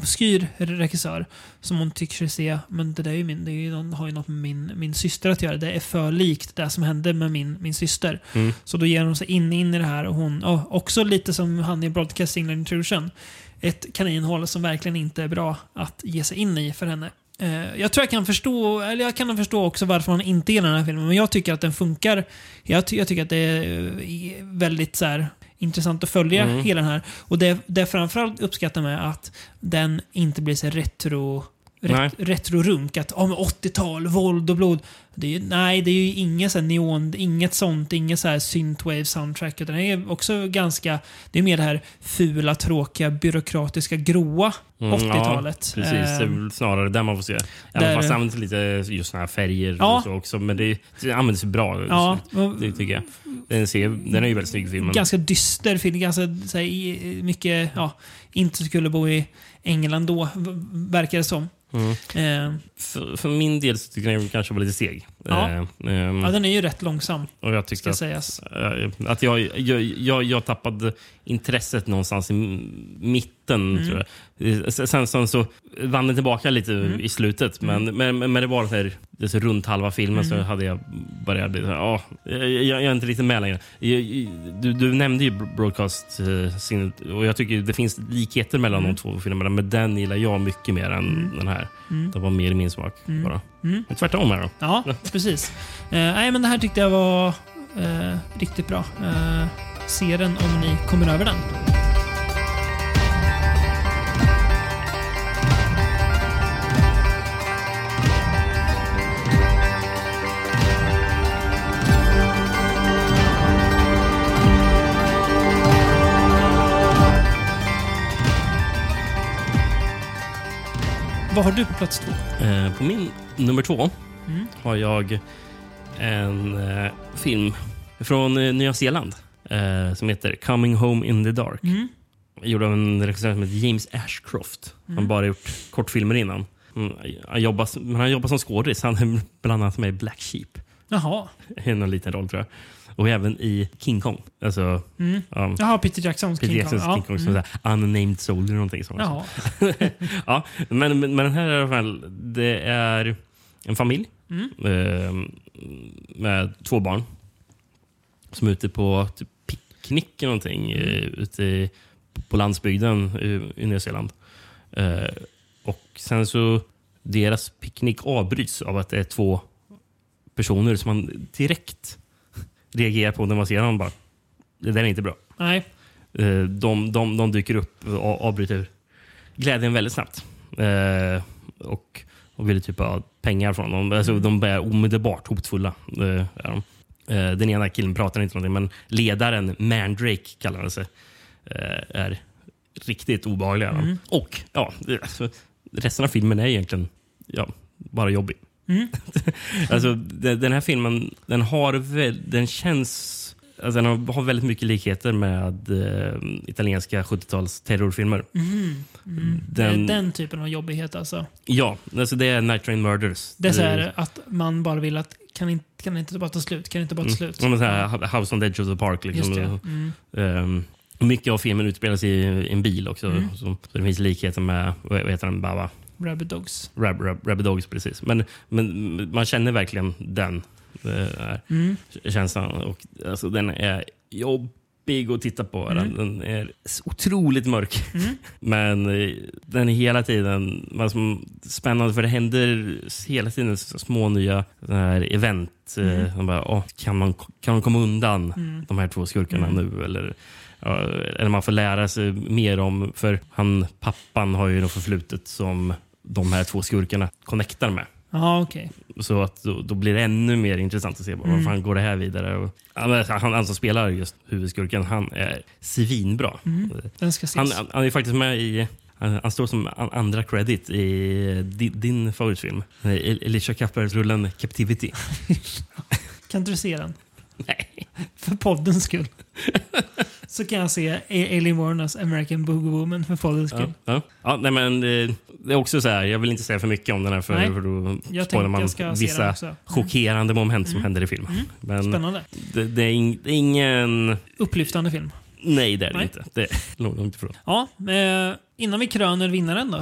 superobskyr regissör som hon tycker sig se, men det där är ju min, det är ju, någon- har ju något med min, min syster att göra. Det är för likt det som hände med min, min syster. Mm. Så då ger hon sig in, in i det här och hon, och också lite som han i Broadcasting Intrusion, ett kaninhål som verkligen inte är bra att ge sig in i för henne. Eh, Jag tror jag kan förstå, eller jag kan förstå också varför hon inte gillar den här filmen, men jag tycker att den funkar. Jag, ty jag tycker att det är eh, väldigt så här, intressant att följa Mm. hela den här. Och det, det jag framförallt uppskattar med att den inte blir så retro ret, retrorunk. Att men 80-tal, våld och blod. Det är ju, nej, det är ju inget så här neon, inget sånt, inget så här synthwave soundtrack. Utan det är också ganska, det är mer det här fula, tråkiga, byråkratiska, gråa Mm, 80-talet. Ja, precis. Det är Eh, väl snarare där man får se. Även där- fast det används lite just såna här färger Ja. och så också. Men det, det används bra. ja, Det tycker jag. Den, ser, den är ju väldigt snygg filmen. ganska dyster film. Ganska så här, mycket, ja, inte skulle bo i England då, verkar det som. Mm. Eh, För, för min del så tycker jag den kanske var lite seg. Ja. Eh, ehm, ja, den är ju rätt långsam, och jag ska tyckte att, sägas. eh, att jag, jag, jag, jag tappade intresset någonstans i mitten. Mm. Tror jag. Eh, Sen, sen så, så vann den tillbaka lite Mm. i slutet. Men, men, men det var så här, det så runt halva filmen så Mm. hade jag börjat... Ja, jag, jag är inte riktigt med längre. Jag, du, du nämnde ju Broadcast eh, sin, och jag tycker det finns likheter mellan Mm. de två filmerna. Men den gillar jag mycket mer än den här. Mm. Det var mer i min smak Mm. bara. Mm. Tvärtom här då. Ja, precis. Eh, nej, men det här tyckte jag var eh, riktigt bra. Eh, se den om ni kommer över den. Vad har du på plats två? Eh, på min nummer två Mm. har jag en eh, film från eh, Nya Zeeland eh, som heter Coming Home in the Dark. Mm. Gjord av en regissör som heter James Ashcroft. Han har bara gjort kortfilmer innan. Mm, Han jobbar, men han jobbar som skådis. Han är bland annat med i Black Sheep. Jaha. I någon liten roll tror jag. Och även i King Kong. Alltså, Mm. ja, Jaha, Peter Jacksons Peter King Jacksons Kong. King Kong. Ja. Som Mm. så här Unnamed Soldier någonting sånt. Ja, men, men, men den här i alla fall, det är en familj Mm. eh, med två barn som är ute på typ, picknick eller någonting Mm. eh, ute på landsbygden i, i Nya Zeeland. Eh, och sen så deras picknick avbryts av att det är två personer som man direkt reagerar på när man ser dem. Bara, det där är inte bra. Nej. Eh, de, de, de dyker upp och avbryter glädjen väldigt snabbt. Eh, och, och vill typ ha pengar från dem. Alltså, de är omedelbart hotfulla. Eh, är de. Den ena killen pratar inte någonting, men ledaren, Mandrake kallar han sig, är riktigt obehaglig. Mm. Och ja, alltså, resten av filmen är egentligen ja, bara jobbig. Mm. alltså, den, här filmen den har den känns Alltså den har, väldigt mycket likheter med eh, italienska 70-tals terrorfilmer. Mm. Mm. Den- den typen av jobbighet alltså. Ja, alltså det är Night Train Murders. Det är så här att man bara vill att kan inte, kan inte bara ta slut? Kan inte bara ta slut? Mm. Ja, men så här, House on the Edge of the Park. Liksom. Mm. Ehm, mycket av filmen utspelar sig i, en bil också. Mm. Så, så det finns likheter med vad heter den, Baba? Rabid Dogs. Rab, Rab, Rabid Dogs. Precis. Men, men man känner verkligen den eh, Mm. känslan. Och, alltså, den är jobbig att titta på. Mm. Den, är otroligt mörk. Mm. Men eh, den är hela tiden som, spännande för det händer hela tiden små nya här event. Mm. Eh, de bara, åh, kan, man, kan de komma undan Mm. de här två skurkarna Mm. nu? Eller, ja, eller man får lära sig mer om, för han, pappan har ju något förflutet som de här två skurkarna connectar med. Ja, okej. Så att då, då blir det ännu mer intressant att se vad Mm. fan går det här vidare. Och, han, han som spelar just huvudskurken, han är svinbra. Mm. Den ska ses. Han, han, han är faktiskt med i... Han, står som an, andra credit i din, din favoritfilm. Eh, Elisha Cuthbert-rullen Captivity. Kan inte du se den? Nej. För poddens skull. Så kan jag se A- Alien Warners American Boogie Woman för poddens skull. Ja, ja. ja, nej, men eh, det är också så här, jag vill inte säga för mycket om den här för, Nej. för då spoilar man vissa. Mm. chockerande moment som händer i filmen. Mm. Men Spännande. det, det, är ingen... Upplyftande film. Nej, det är det Nej. inte. Det är långt ifrån. Ja, eh, innan vi kröner vinnaren då.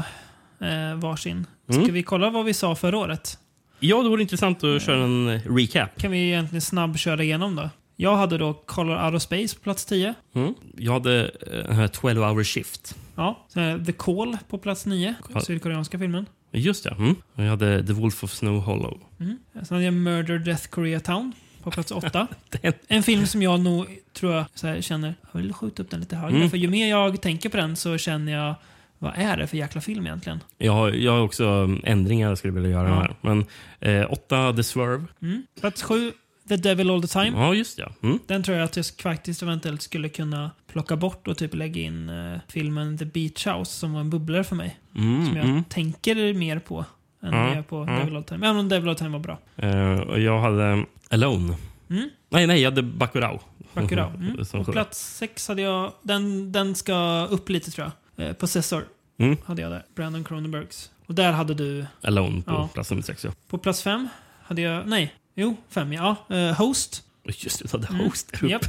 Eh, varsin. Ska Mm. vi kolla vad vi sa förra året? Ja, det vore intressant att köra en recap. Kan vi egentligen snabbköra igenom då? Jag hade då Color Out of Space på plats 10. Mm. Jag hade eh, den här 12 hour shift. Ja. The Call på plats 9. Ja. Sydkoreanska filmen. Just det. Mm. Jag hade The Wolf of Snow Hollow. Mm. Sen hade jag Murder Death Koreatown på plats 8. Den, En film som jag nog tror jag här, känner, jag vill skjuta upp den lite högre. Mm. För ju mer jag tänker på den så känner jag, vad är det för jäkla film egentligen? jag, har, jag har också um, ändringar jag skulle vilja göra Ja. här. Men eh, åtta The Swerve. Mm. Plats 7, The Devil All The Time. Ja, just det. Mm. Den tror jag att jag faktiskt eventuellt skulle kunna plocka bort och typ lägga in eh, filmen The Beach House som var en bubblare för mig. Mm, Som jag mm. tänker mer på än Ja, jag på ja. Devil All The Time. Även om Devil All The Time var bra. Eh, och jag hade Alone. Mm. Nej, nej, jag hade Bacurau. Bacurau. Mm. På plats 6 hade jag, den, den ska upp lite tror jag. Eh, Possessor Mm. hade jag där. Brandon Cronenbergs. Och där hade du, Alone på Ja. plats nummer sex. Ja. på plats 5 hade jag, nej, jo, 5 ja. Eh, Host. Just det, du hade Mm. Host där uppe. Japp.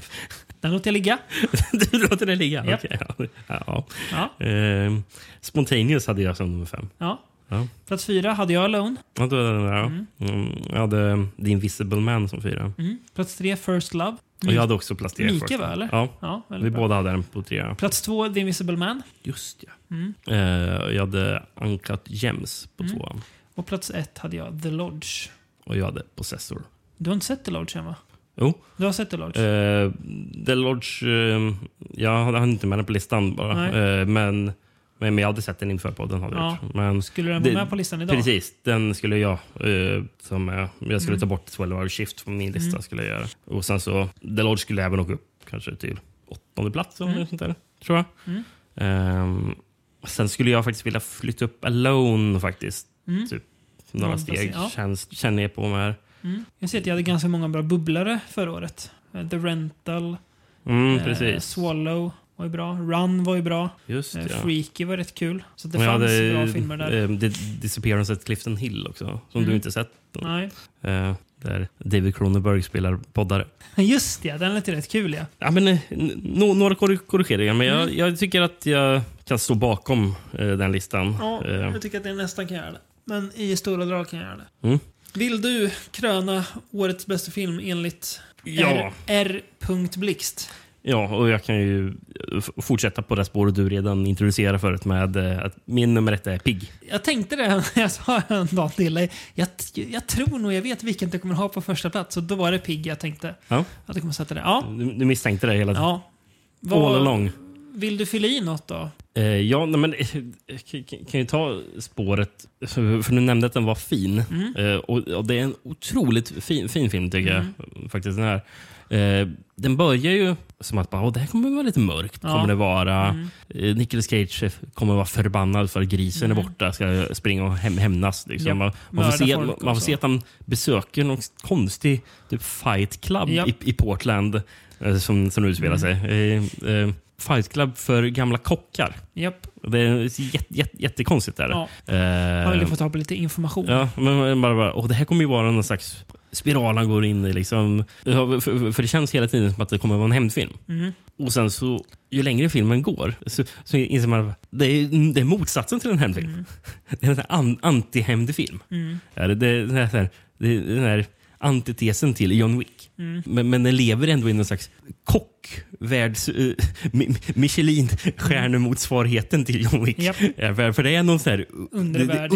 Den låter jag ligga. du låter det ligga? Japp. Okej, ja. ja. Ja. Eh, Spontaneous hade jag som nummer fem. ja. Ja. Plats 4 hade jag Alone. Ja, då, ja. Mm. Mm, jag hade The Invisible Man som fyra. Mm. Plats 3 First Love. Och jag hade också plats tre Mike, va, eller? Ja, Ja, vi bra. båda hade den på tre. Plats 2 The Invisible Man. Just ja. Mm. Eh, jag hade Uncut Gems på Mm. tvåan. Och plats 1 hade jag The Lodge. Och jag hade Possessor. Du har inte sett The Lodge än va? Jo. Du har sett The Lodge? Eh, The Lodge, eh, jag hade inte med den på listan bara. Nej. Eh, men, men jag hade sett den inför podden. Hade Ja. gjort. Men Skulle den vara det- med på listan idag? Precis, den skulle jag eh, som eh, Jag skulle Mm. ta bort 12 hour shift från min lista. Mm. skulle jag göra. Och sen så, The Lodge skulle även åka upp kanske till åttonde plats eller Mm. något sånt där, tror jag. Mm. Ehm, Sen skulle jag faktiskt vilja flytta upp Alone faktiskt. Typ några Någon steg ja. känns, känner jag på mig här. Jag ser att jag hade ganska många bra bubblare förra året. Eh, The Rental, Mm, eh. Swallow var ju bra. Run var ju bra. Just Eh, ja. Freaky var rätt kul. Så det fanns hade, bra filmer där. eh, Disappearance at Clifton Hill också, som Mm. du inte sett. Nej. Eh, där David Cronenberg spelar poddare. Just det, den lät ju rätt kul ja. Ja, men, eh, no, några korri- korrigeringar, men jag, Mm. jag tycker att jag kan stå bakom eh, den listan. Ja, jag tycker att det nästan kan göra det. Men i stora drag kan jag göra det. Mm. Vill du kröna årets bästa film enligt Ja. R. R. Blixt? Ja, och jag kan ju fortsätta på det spåret du redan introducerade förut med eh, att min nummer ett är Pigg. Jag tänkte det när jag sa en dag till dig. Jag, jag tror nog jag vet vilken du kommer ha på första plats. Och då var det Pigg jag tänkte Ja. att du kommer sätta det. Ja. Du, du misstänkte det hela tiden. ja. All along. Vill du fylla i något då? Eh, ja, nej, men eh, kan, ju ta spåret, för du nämnde att den var fin. Mm. Eh, och, och Det är en otroligt fin, fin film tycker Mm. jag. Faktiskt den här. Eh, den börjar ju som att bara, det här kommer vara lite mörkt. Ja. Kommer det vara. Mm. Eh, Nicolas Cage kommer vara förbannad för att grisen Mm. är borta. Ska springa och häm hämnas. Liksom. Ja, Man, man, får se, man, får se att han besöker någon konstig typ, fight club Ja. i, i Portland som, som utspelar sig. Mm. Eh, eh, fight club för gamla kockar. Japp. Det är jätte, jätte, jättekonstigt. Där. Ja. Eh, Man vill få ta på lite information. Ja, men bara, bara, och det här kommer ju vara någon slags spiral han går in i. Liksom. För, för det känns hela tiden som att det kommer vara en hämndfilm. Mm. Och sen så, ju längre filmen går, så, så inser man att det är, det är motsatsen till en hämndfilm. Det är en an, anti-hämndfilm. Mm. Ja, det, det, det, det är den här antitesen till John Wick. Mm. Men, men den lever ändå i någon slags kockvärlds... Uh, Michelin-stjärnemotsvarigheten till John Wick. Japp. Ja, för, det är någon sån här Undre det-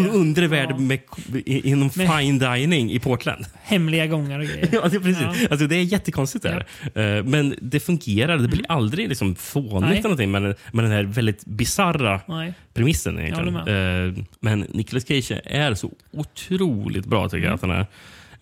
det- värld, ja. med, inom Med- fine dining i Portland. Hemliga gångar och grejer. Ja, det, precis. Ja. Alltså, det är jättekonstigt. Där. Eh, Men det fungerar. Det blir aldrig liksom fånigt Nej. eller någonting med, med den här väldigt bizarra Nej. premissen. Egentligen. Eh, Men Nicolas Cage är så otroligt bra tycker jag. Att han är.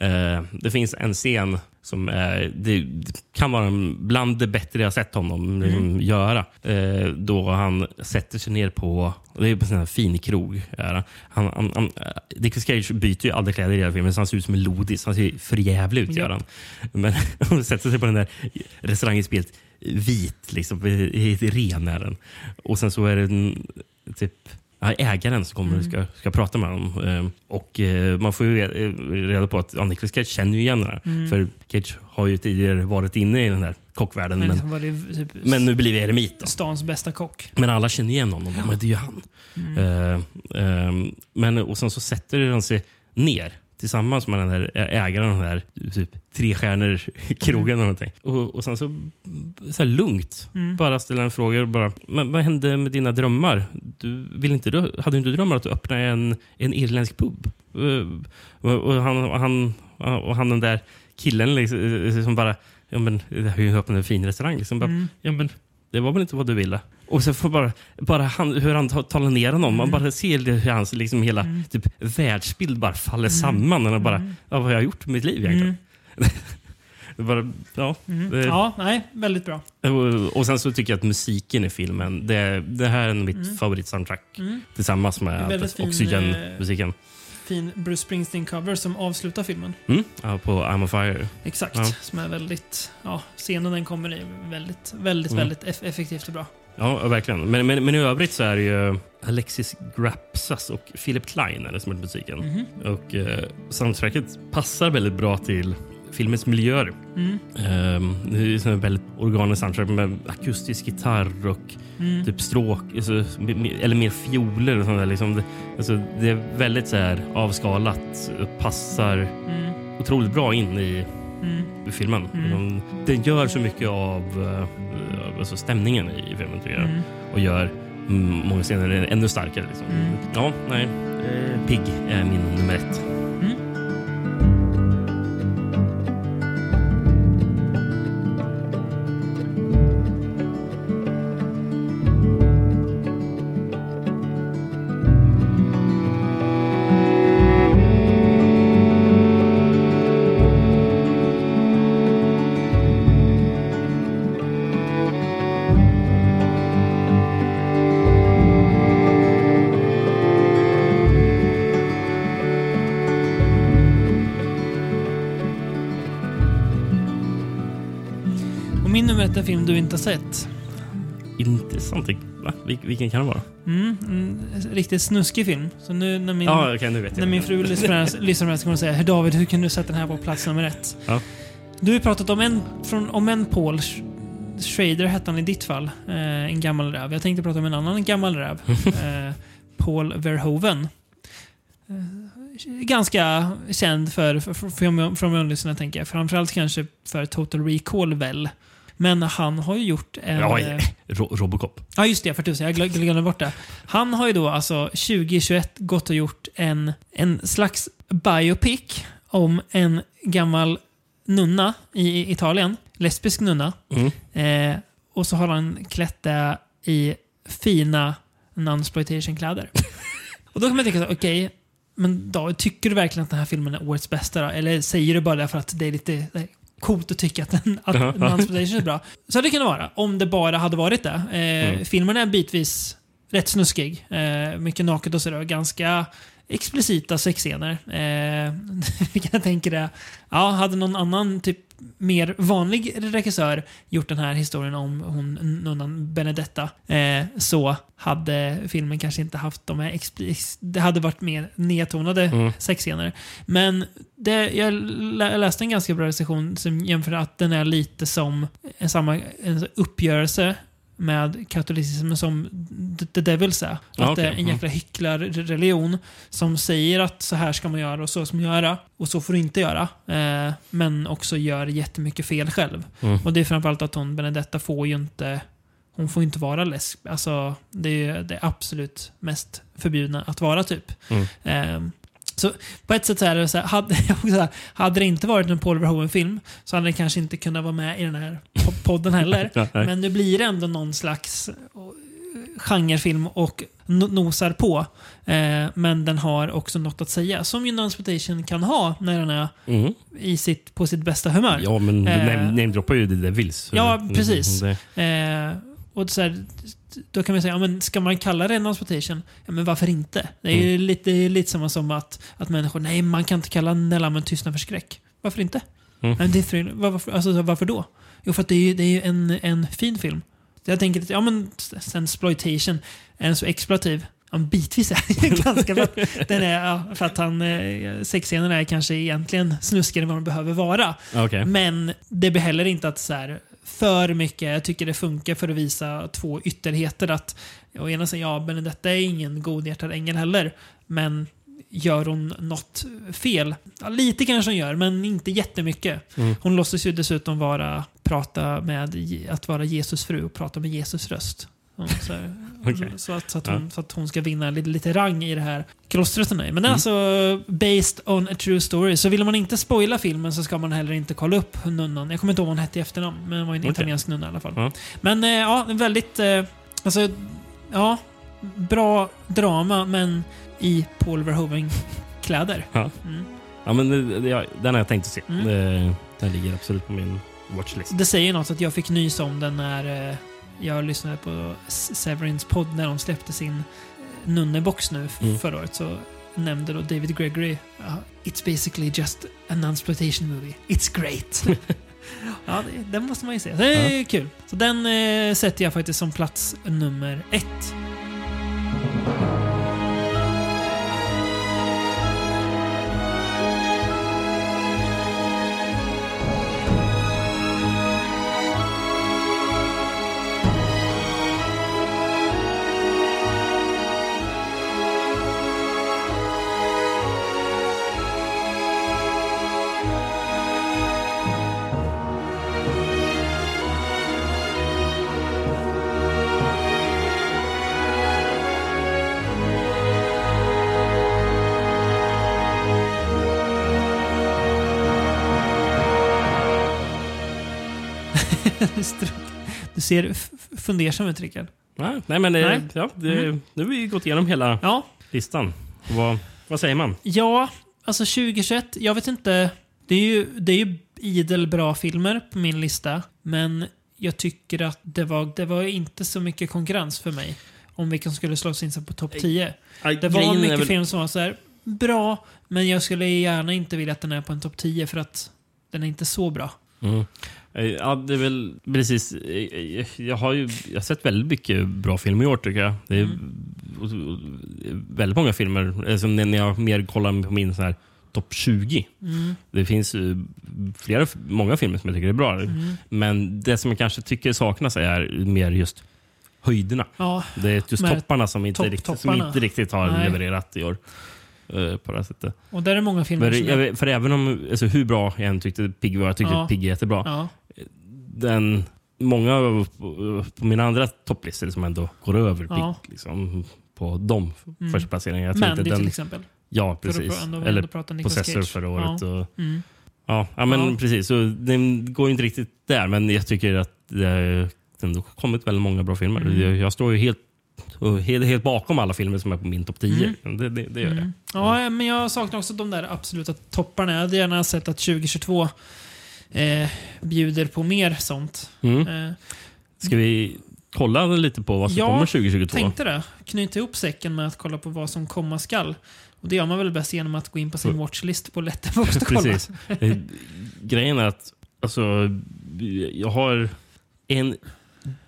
Eh, Det finns en scen som är, det det kan vara bland det bättre jag sett honom liksom, göra. Eh, Då han sätter sig ner på, det är på en fin krog. Han, han, han, eh, Nicolas Cage byter ju aldrig kläder i hela filmen så han ser ut som en lodis. Han ser för jävlig ut. Gör han. Men han sätter sig på den där restaurangen spelet vit, liksom, i ren är den. Och sen så är det en, typ ägaren som kommer och ska, ska prata med honom. Eh, Och eh, man får ju re- reda på att ja, Nicolas Cage känner ju igen den här. För Cage har ju tidigare varit inne i den här kockvärlden. Men Men, liksom det typ men nu blir vi eremit. Då. stans bästa kock. Men alla känner igen honom. Men det är ju han. Eh, eh, men, och sen så sätter han sig ner tillsammans med den här ägaren av den här typ, tre stjärnor krogen. någonting. Och, och sen så, så här lugnt bara ställa en fråga. och Bara, men vad hände med dina drömmar? Du, vill inte, du, hade du inte drömmar att öppna en, en irländsk pub? Eh, och, han, och, han, och han den där killen liksom, eh, som bara Ja, men, det har ju öppnat en fin restaurang. Liksom bara, ja, men, det var väl inte vad du ville? Och så får bara, bara han, hur han ta- talar ner honom. Man bara ser hur hans liksom hela typ, världsbild bara faller samman. Och bara, ja, vad har jag gjort med mitt liv egentligen? det bara, ja, det, Ja, nej, väldigt bra. och, och sen så tycker jag att musiken i filmen, det, det här är mitt favoritsoundtrack. Tillsammans med Oxygen-musiken. Fin Bruce Springsteen-cover som avslutar filmen. Mm, ja, på I'm on fire. Exakt. Ja. Som är väldigt... Ja, scenen den kommer i väldigt, väldigt, Mm. väldigt eff- effektivt och bra. Ja, verkligen. Men, men, men i övrigt så är det ju Alexis Grapsas och Philip Klein är det som har gjort musiken. Mhm. Och eh, soundtracket passar väldigt bra till filmens miljöer. Mm. Ehm, det är här väldigt organisk soundtrack med akustisk gitarr och Mm. typ stråk, alltså, eller mer fioler och sånt där. Liksom. Det, alltså, det är väldigt så här avskalat och passar Mm. otroligt bra in i Mm. filmen. Mm. De, den gör så mycket av uh, alltså stämningen i, filmen tycker jag. Mm. Och gör många scener ännu starkare. Liksom. Mm. Ja, nej. Eh, Pig är min nummer ett. En film du inte har sett. Intressant. Va? Vil- Vilken kan det vara? Mm, en riktigt snuskig film. Så nu när min, Ja, okej, nu vet jag. när min fru lyssnar på den här- kommer hon säga "Hej, David, hur kunde du sätta den här på plats nummer ett? Ja. Du har ju pratat om en, från, om en Paul Sch- Schrader hette han i ditt fall. Eh, en gammal räv. Jag tänkte prata om en annan gammal räv. eh, Paul Verhoeven. Eh, ganska känd för, för, för, för, från munlyssnarna tänker jag. Framförallt kanske för Total Recall väl. Men han har ju gjort en... Ja, eh, Ro Robocop. Ja, just det. För tusen. Jag glö- glömde bort det. Han har ju då alltså 2021 gått och gjort en, en slags biopic om en gammal nunna i Italien. Lesbisk nunna. Mm. Eh, och så har han klätt det i fina non-exploitation-kläder. och då kan man tänka så okej, men då, tycker du verkligen att den här filmen är årets bästa då? Eller säger du bara det för att det är lite coolt att tycka att, den, att Ja. non-exploitation är bra? Så det kunnat vara, om det bara hade varit det. Eh, Mm. Filmen är bitvis rätt snuskig. Eh, mycket naket och sådär. Ganska explicita sexscener. Eh, vilket jag tänker är, ja, hade någon annan typ mer vanlig regissör gjort den här historien om hon nunnan Benedetta eh, så hade filmen kanske inte haft de här Det hade varit mer nedtonade Mm. sexscener. Men det, jag lä- läste en ganska bra recension som jämför att den är lite som en, samma, en uppgörelse med katolicismen som The- Devils är. Ja, att det är en jäkla hycklarreligion som säger att så här ska man göra och så ska man göra och så får du inte göra. Eh, men också gör jättemycket fel själv. Mm. Och det är framförallt att hon, Benedetta, får ju inte hon får inte vara lesb. Alltså, det är det absolut mest förbjudna att vara typ. Mm. Ehm, så på ett sätt så är det så här, hade, här, hade det inte varit en Paul Verhoeven-film så hade den kanske inte kunnat vara med i den här po- podden heller. Nej. Men nu blir det ändå någon slags eh, genrefilm och no- nosar på. Eh, men den har också något att säga. Som ju Non-Exploitation kan ha när den är Mm. i sitt, på sitt bästa humör. Ja, men du Eh. name- namedroppar ju The Devils. Ja, Mm, precis. det- Eh, och så här, då kan man säga, ja, men ska man kalla det non-exploitation? Ja, men varför inte? Det är ju lite, det är lite samma som att, att människor, nej man kan inte kalla Nellammen tystnad för skräck. Varför inte? Mm. Men det är för, var- varför, alltså, varför då? Jo, för att det är ju, det är ju en, en fin film. Så jag tänker att, ja men sen exploitation, är den så exploativ? Ja, bitvis är den ganska för att, den är, ja, för att han, eh, sexscenerna är kanske egentligen snuskigare än vad de behöver vara. Okej. Men det blir heller inte att så här, för mycket. Jag tycker det funkar för att visa två ytterligheter. Att å ena sidan, ja, Benedetta är ingen godhjärtad ängel heller. Men gör hon något fel? Ja, lite kanske hon gör, men inte jättemycket. Mm. Hon låtsas ju dessutom vara, prata med, att vara Jesus fru och prata med Jesus röst. Hon, så, här, Okej. så, att, så, att hon, så att hon ska vinna lite, lite rang i det här klostret. hon. Men Mm. alltså based on a true story. Så vill man inte spoila filmen så ska man heller inte kolla upp nunnan. Jag kommer inte ihåg vad hon hette i efternamn, men det var en Okej. italiensk nunna i alla fall. Ja. Men eh, ja, väldigt... Eh, alltså, ja. Bra drama, men i Paul Verhoeven-kläder. Ja. Mm. Ja, men det- det- ja, den har jag tänkt att se. Mm. Det- Den ligger absolut på min watchlist. Det säger något att jag fick nys om den när eh, jag lyssnade på Severins podd när de släppte sin eh, nunnebox nu Mm. förra året. Så nämnde då David Gregory uh, It's basically just a non-exploitation movie. It's great. ja, det, den måste man ju se. Det är kul. Så den eh, sätter jag faktiskt som plats nummer ett. Du ser fundersam ut, Rickard. Ja, nej, men Nej. Ja, det, Mm. nu har vi gått igenom hela Ja, listan. Vad, vad säger man? Ja, alltså 2021. Jag vet inte. Det är ju, det är ju idel bra filmer på min lista. Men jag tycker att det var, det var inte så mycket konkurrens för mig. Om vilken skulle slås in sig på topp 10. Det var mycket väl- filmer som var så här bra, men jag skulle gärna inte vilja att den är på en topp 10 för att den är inte så bra. Mm. Eh, Ja, det är väl precis. eh, Jag har ju jag har sett väldigt mycket bra filmer i år tycker jag. Det är och- väldigt många filmer. Alltså, när jag mer kollar på min så här topp 20. Mm. Det finns ju flera, många filmer som jag tycker är bra. Mm. Men det som jag kanske tycker saknas är mer just höjderna. Ja, Det är just topparna som inte, topp- riktigt, som inte riktigt har Nej. levererat i år. eh, På det här sättet. och där är många filmer vet- för även om, alltså, hur bra jag än tyckte Pigg var, jag tyckte Ja. Pigg är jättebra. Ja, Den, många på, mina andra topplistor som ändå går över Ja. Pigg liksom, på de Mm. första placeringarna. Mandy den, till exempel. Ja, För precis. ändå- Eller Possessor Cage. förra året. Ja. Och, Mm. ja, ja, men Ja. precis. Så den går inte riktigt där, men jag tycker att det har ändå kommit väldigt många bra filmer. Mm. Jag, står ju helt, helt, helt bakom alla filmer som är på min topp 10. Mm. Det, det, det gör jag. Mm. Ja, men jag saknar också de där absoluta topparna. Jag hade gärna sett att 2022 eh, bjuder på mer sånt. Mm. Eh, Ska vi kolla lite på vad som Ja, kommer 2022? tänkte det. Knyta ihop säcken med att kolla på vad som komma skall. Och det gör man väl bäst genom att gå in på sin Mm. watchlist på Letterboxd och kolla. Precis. Eh, Grejen är att alltså, jag har en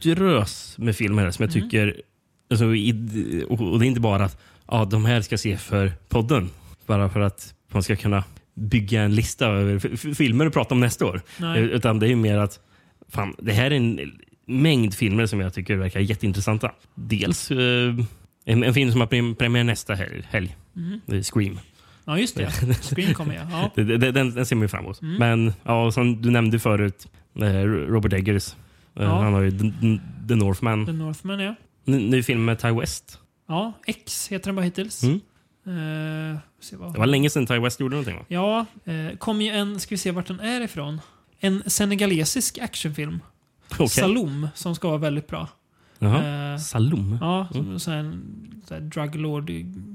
drös med filmer som jag Mm. tycker... Alltså, och det är inte bara att ja, de här ska se för podden. Bara för att man ska kunna bygga en lista över filmer att prata om nästa år. Nej. Utan det är mer att fan, det här är en mängd filmer som jag tycker verkar jätteintressanta. Dels eh, en, en film som har prem- premiär nästa helg. helg. Mm. Scream. Ja, just det. Screen kommer jag. Ja. Det- Den, den ser man ju fram emot. Mm. Men ja, som du nämnde förut, eh, Robert Eggers. Eh, Ja. Han har ju The, The Northman. The Northman, ja. Ny, ny film med Ty West. Ja, X heter den bara hittills. Mm. Se vad Det var länge sedan Ty West gjorde någonting va? Ja, eh, kom ju en, ska vi se vart den är ifrån. En senegalesisk actionfilm. Okej. Salom, som ska vara väldigt bra. Eh, Salom? ja, Mm. så här, så här druglord,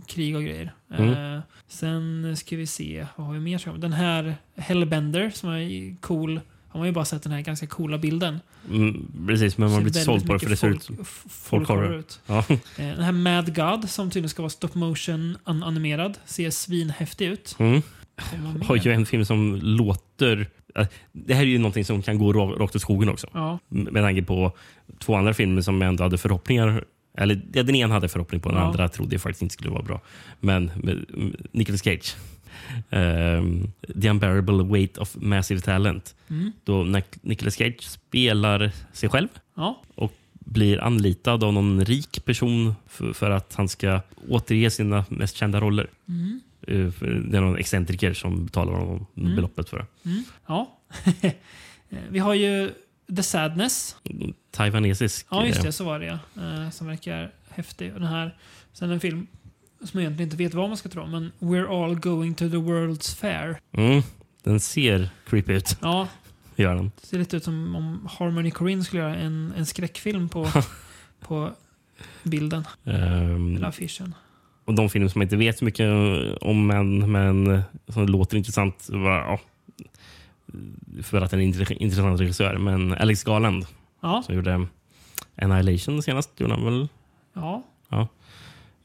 krig och grejer. Mm. Sen ska vi se, vad har vi mer? Den här Hellbender som är cool. Har man ju bara sett den här ganska coola bilden. Mm, precis, men man Ser blir inte såld på det för det ser ut som... f- folk horror. horror ut. Ja. Eh, Den här Mad God som tydligen ska vara stop motion un- animerad. Ser svinhäftig ut. Mm. Har ju en film som låter... eh, Det här är ju någonting som kan gå ra- rakt åt skogen också. Ja, Med tanke på två andra filmer som jag ändå hade förhoppningar eller ja, den ena hade förhoppning på, den Ja. andra trodde jag faktiskt inte skulle vara bra. Men Nicolas Cage. Ehm, The unbearable weight of massive talent. mm. Då Nic- Nicolas Cage spelar sig själv ja. och blir anlitad av någon rik person för, för att han ska återge sina mest kända roller. Mm. Eh, Det är någon excentriker som betalar honom Mm. beloppet för det. Mm. ja. Eh, vi har ju The Sadness. Taiwanesisk. Ja, just eh, det. Så var det ja. Eh, som verkar häftig. Och den här, sen en film som jag egentligen inte vet vad man ska tro men We're all going to the World's Fair. Mm, den ser creepy ut, Ja, gör den. det ser lite ut som om Harmony Korine skulle göra en, en skräckfilm på, på bilden. Ehm, Eller affischen. och de filmer som jag inte vet så mycket om men, men som låter intressant. Var, ja, för att den är en intre- intressant regissör. Men Alex Garland Ja, som gjorde Annihilation senast. Gjorde han väl? ja.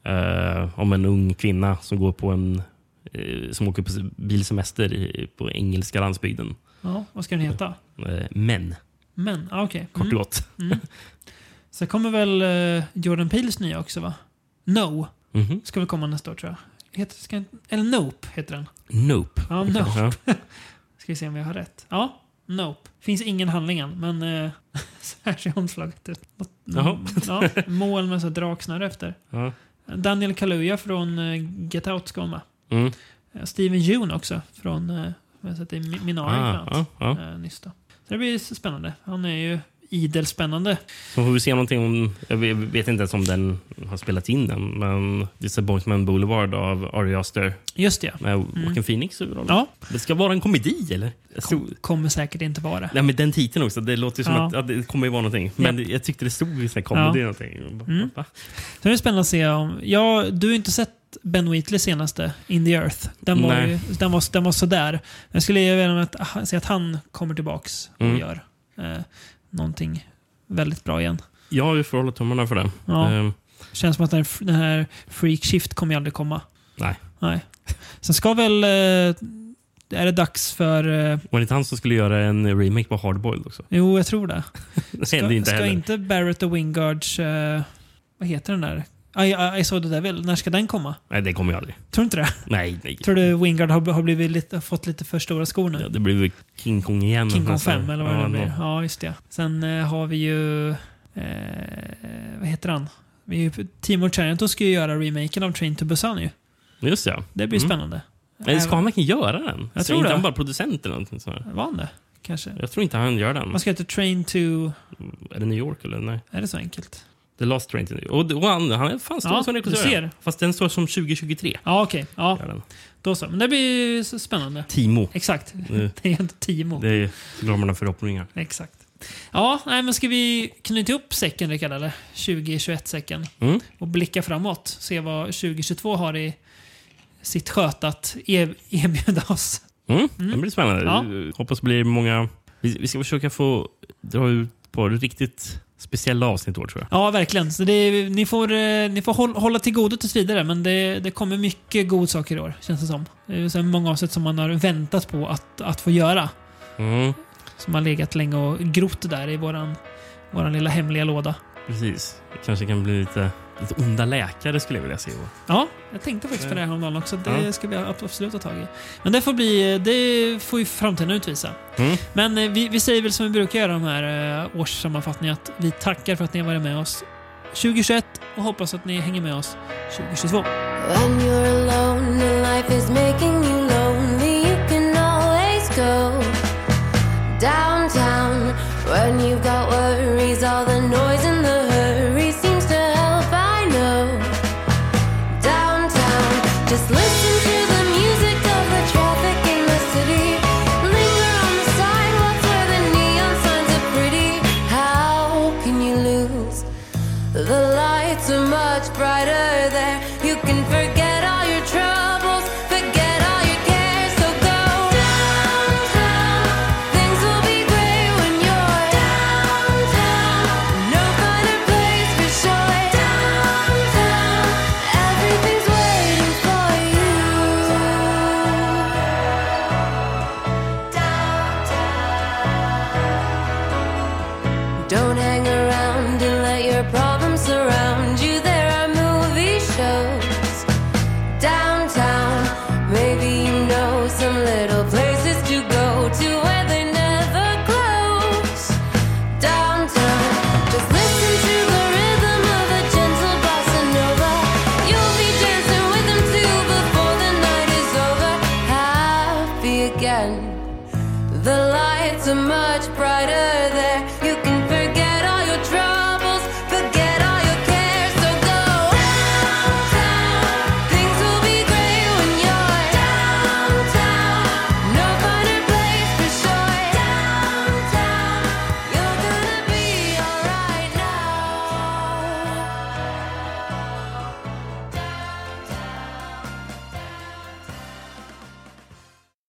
Eh, om en ung kvinna som går på en eh, som åker på bilsemester i, på engelska landsbygden. ja. Vad ska den heta? Eh, men, Men, ah, okej. kort och Mm. gott. Mm. Sen kommer väl eh, Jordan Peels nya också va? No. Mhm. Ska väl komma nästa år tror jag. Heter, ska, eller Nope heter den. Nope. Ja, Nope. ja. Ska vi se om vi har rätt. Ja, Nope. Finns ingen handling än, men eh, så här ser omslaget ut. Något-. Ja, mål med så draksnöre efter. Ja. Daniel Kaluuya från eh, Get Out ska med. Mm. Eh, Steven Yeun också från eh, jag har sett i Mi- Minari bland Ah, annat. ja, ja. Eh, nyss då. Så det blir spännande. Han är ju idel spännande. Så får vi se någonting om... Jag vet- inte ens om den har spelats in än, men Disappointment Boulevard av Ari Aster Just det. med Joaquin Phoenix i huvudrollen. Ja, Det ska vara en komedi, eller? Kom, kommer säkert inte vara. Nej, men den titeln också. Det låter som Ja. att ja, det kommer vara någonting. Men jag tyckte det stod i sån här comedy någonting. Mm. Va? Så det är spännande att se om... Ja, du har inte sett Ben Wheatley senaste, In the Earth. Den var, ju, den var, den var sådär. Jag skulle vilja att, se att han kommer tillbaks och Mm. gör eh, någonting väldigt bra igen. Jag har ju får hålla tummarna för den. Ja. Ehm, Känns som att den, här- den här Freak Shift kommer ju aldrig komma. nej. Nej. Sen ska väl eh, är det dags för... eh, Var det inte han som skulle göra en remake på Hardboiled också? jo, jag tror det. Det Ska, inte ska heller. inte Barrett och Wingards... eh, vad heter den där? I, I, I saw the devil. När ska den komma? Nej, det kommer jag aldrig. Tror du inte det? Nej, nej. Tror du Wingard har, har blivit lite, fått lite för stora skor nu? Ja, det blir väl King Kong igen. King Kong nästan. 5 eller vad ja, det blir. Ja, just det. Sen eh, har vi ju... Eh, vad heter han? Vi, ju- Timo Tjärnto ska ju göra remaken av Train to Busan ju. Just ja. Det blir Mm. spännande. Men ska han verkligen göra den? Jag Så tror inte det. han bara producent eller någonting sånt? Var han det? Kanske. Jag tror inte han gör den. Man ska heta Train to... Är det New York eller? Nej. Är det så enkelt? The Lost Train to New York. Och, han, han är fan stor Ja, som regissör. ser. Fast den står som 2023. Ja, okej. Ja, Gör den. då så. Men det blir spännande. Timo. Exakt. Mm. Det är inte Timo. Det är glömmarna förhoppningar. Exakt. Ja, nej, men ska vi knyta upp säcken, Rickard? Eller? 2021-säcken. Mm. Och blicka framåt. Se vad 2022 har i sitt sköt att erbjuda oss. Mm. Det blir spännande. Ja. Hoppas det blir många... Vi, vi ska försöka få dra ut på riktigt speciella avsnitt år tror jag. Ja, verkligen. Så det, ni får, eh, ni får håll, hålla till godo tills vidare, men det, det kommer mycket god saker i år, känns det som. Det är så många avsnitt som man har väntat på att, att få göra. Mm. Som har legat länge och grott där i våran, våran lilla hemliga låda. Precis. Det kanske kan bli lite, lite onda läkare skulle jag vilja se. Ja, jag tänkte faktiskt på det här häromdagen också. Det Ja. ska vi ab- absolut ta tag i. Men det får, bli, det får ju framtiden utvisa. Mm. Men eh, vi, vi säger väl som vi brukar göra de här eh, årssammanfattningarna att vi tackar för att ni har varit med oss 2021 och hoppas att ni hänger med oss 2022. When you're alone and life is making you lonely, you can always go downtown. When you've got worries, all the noise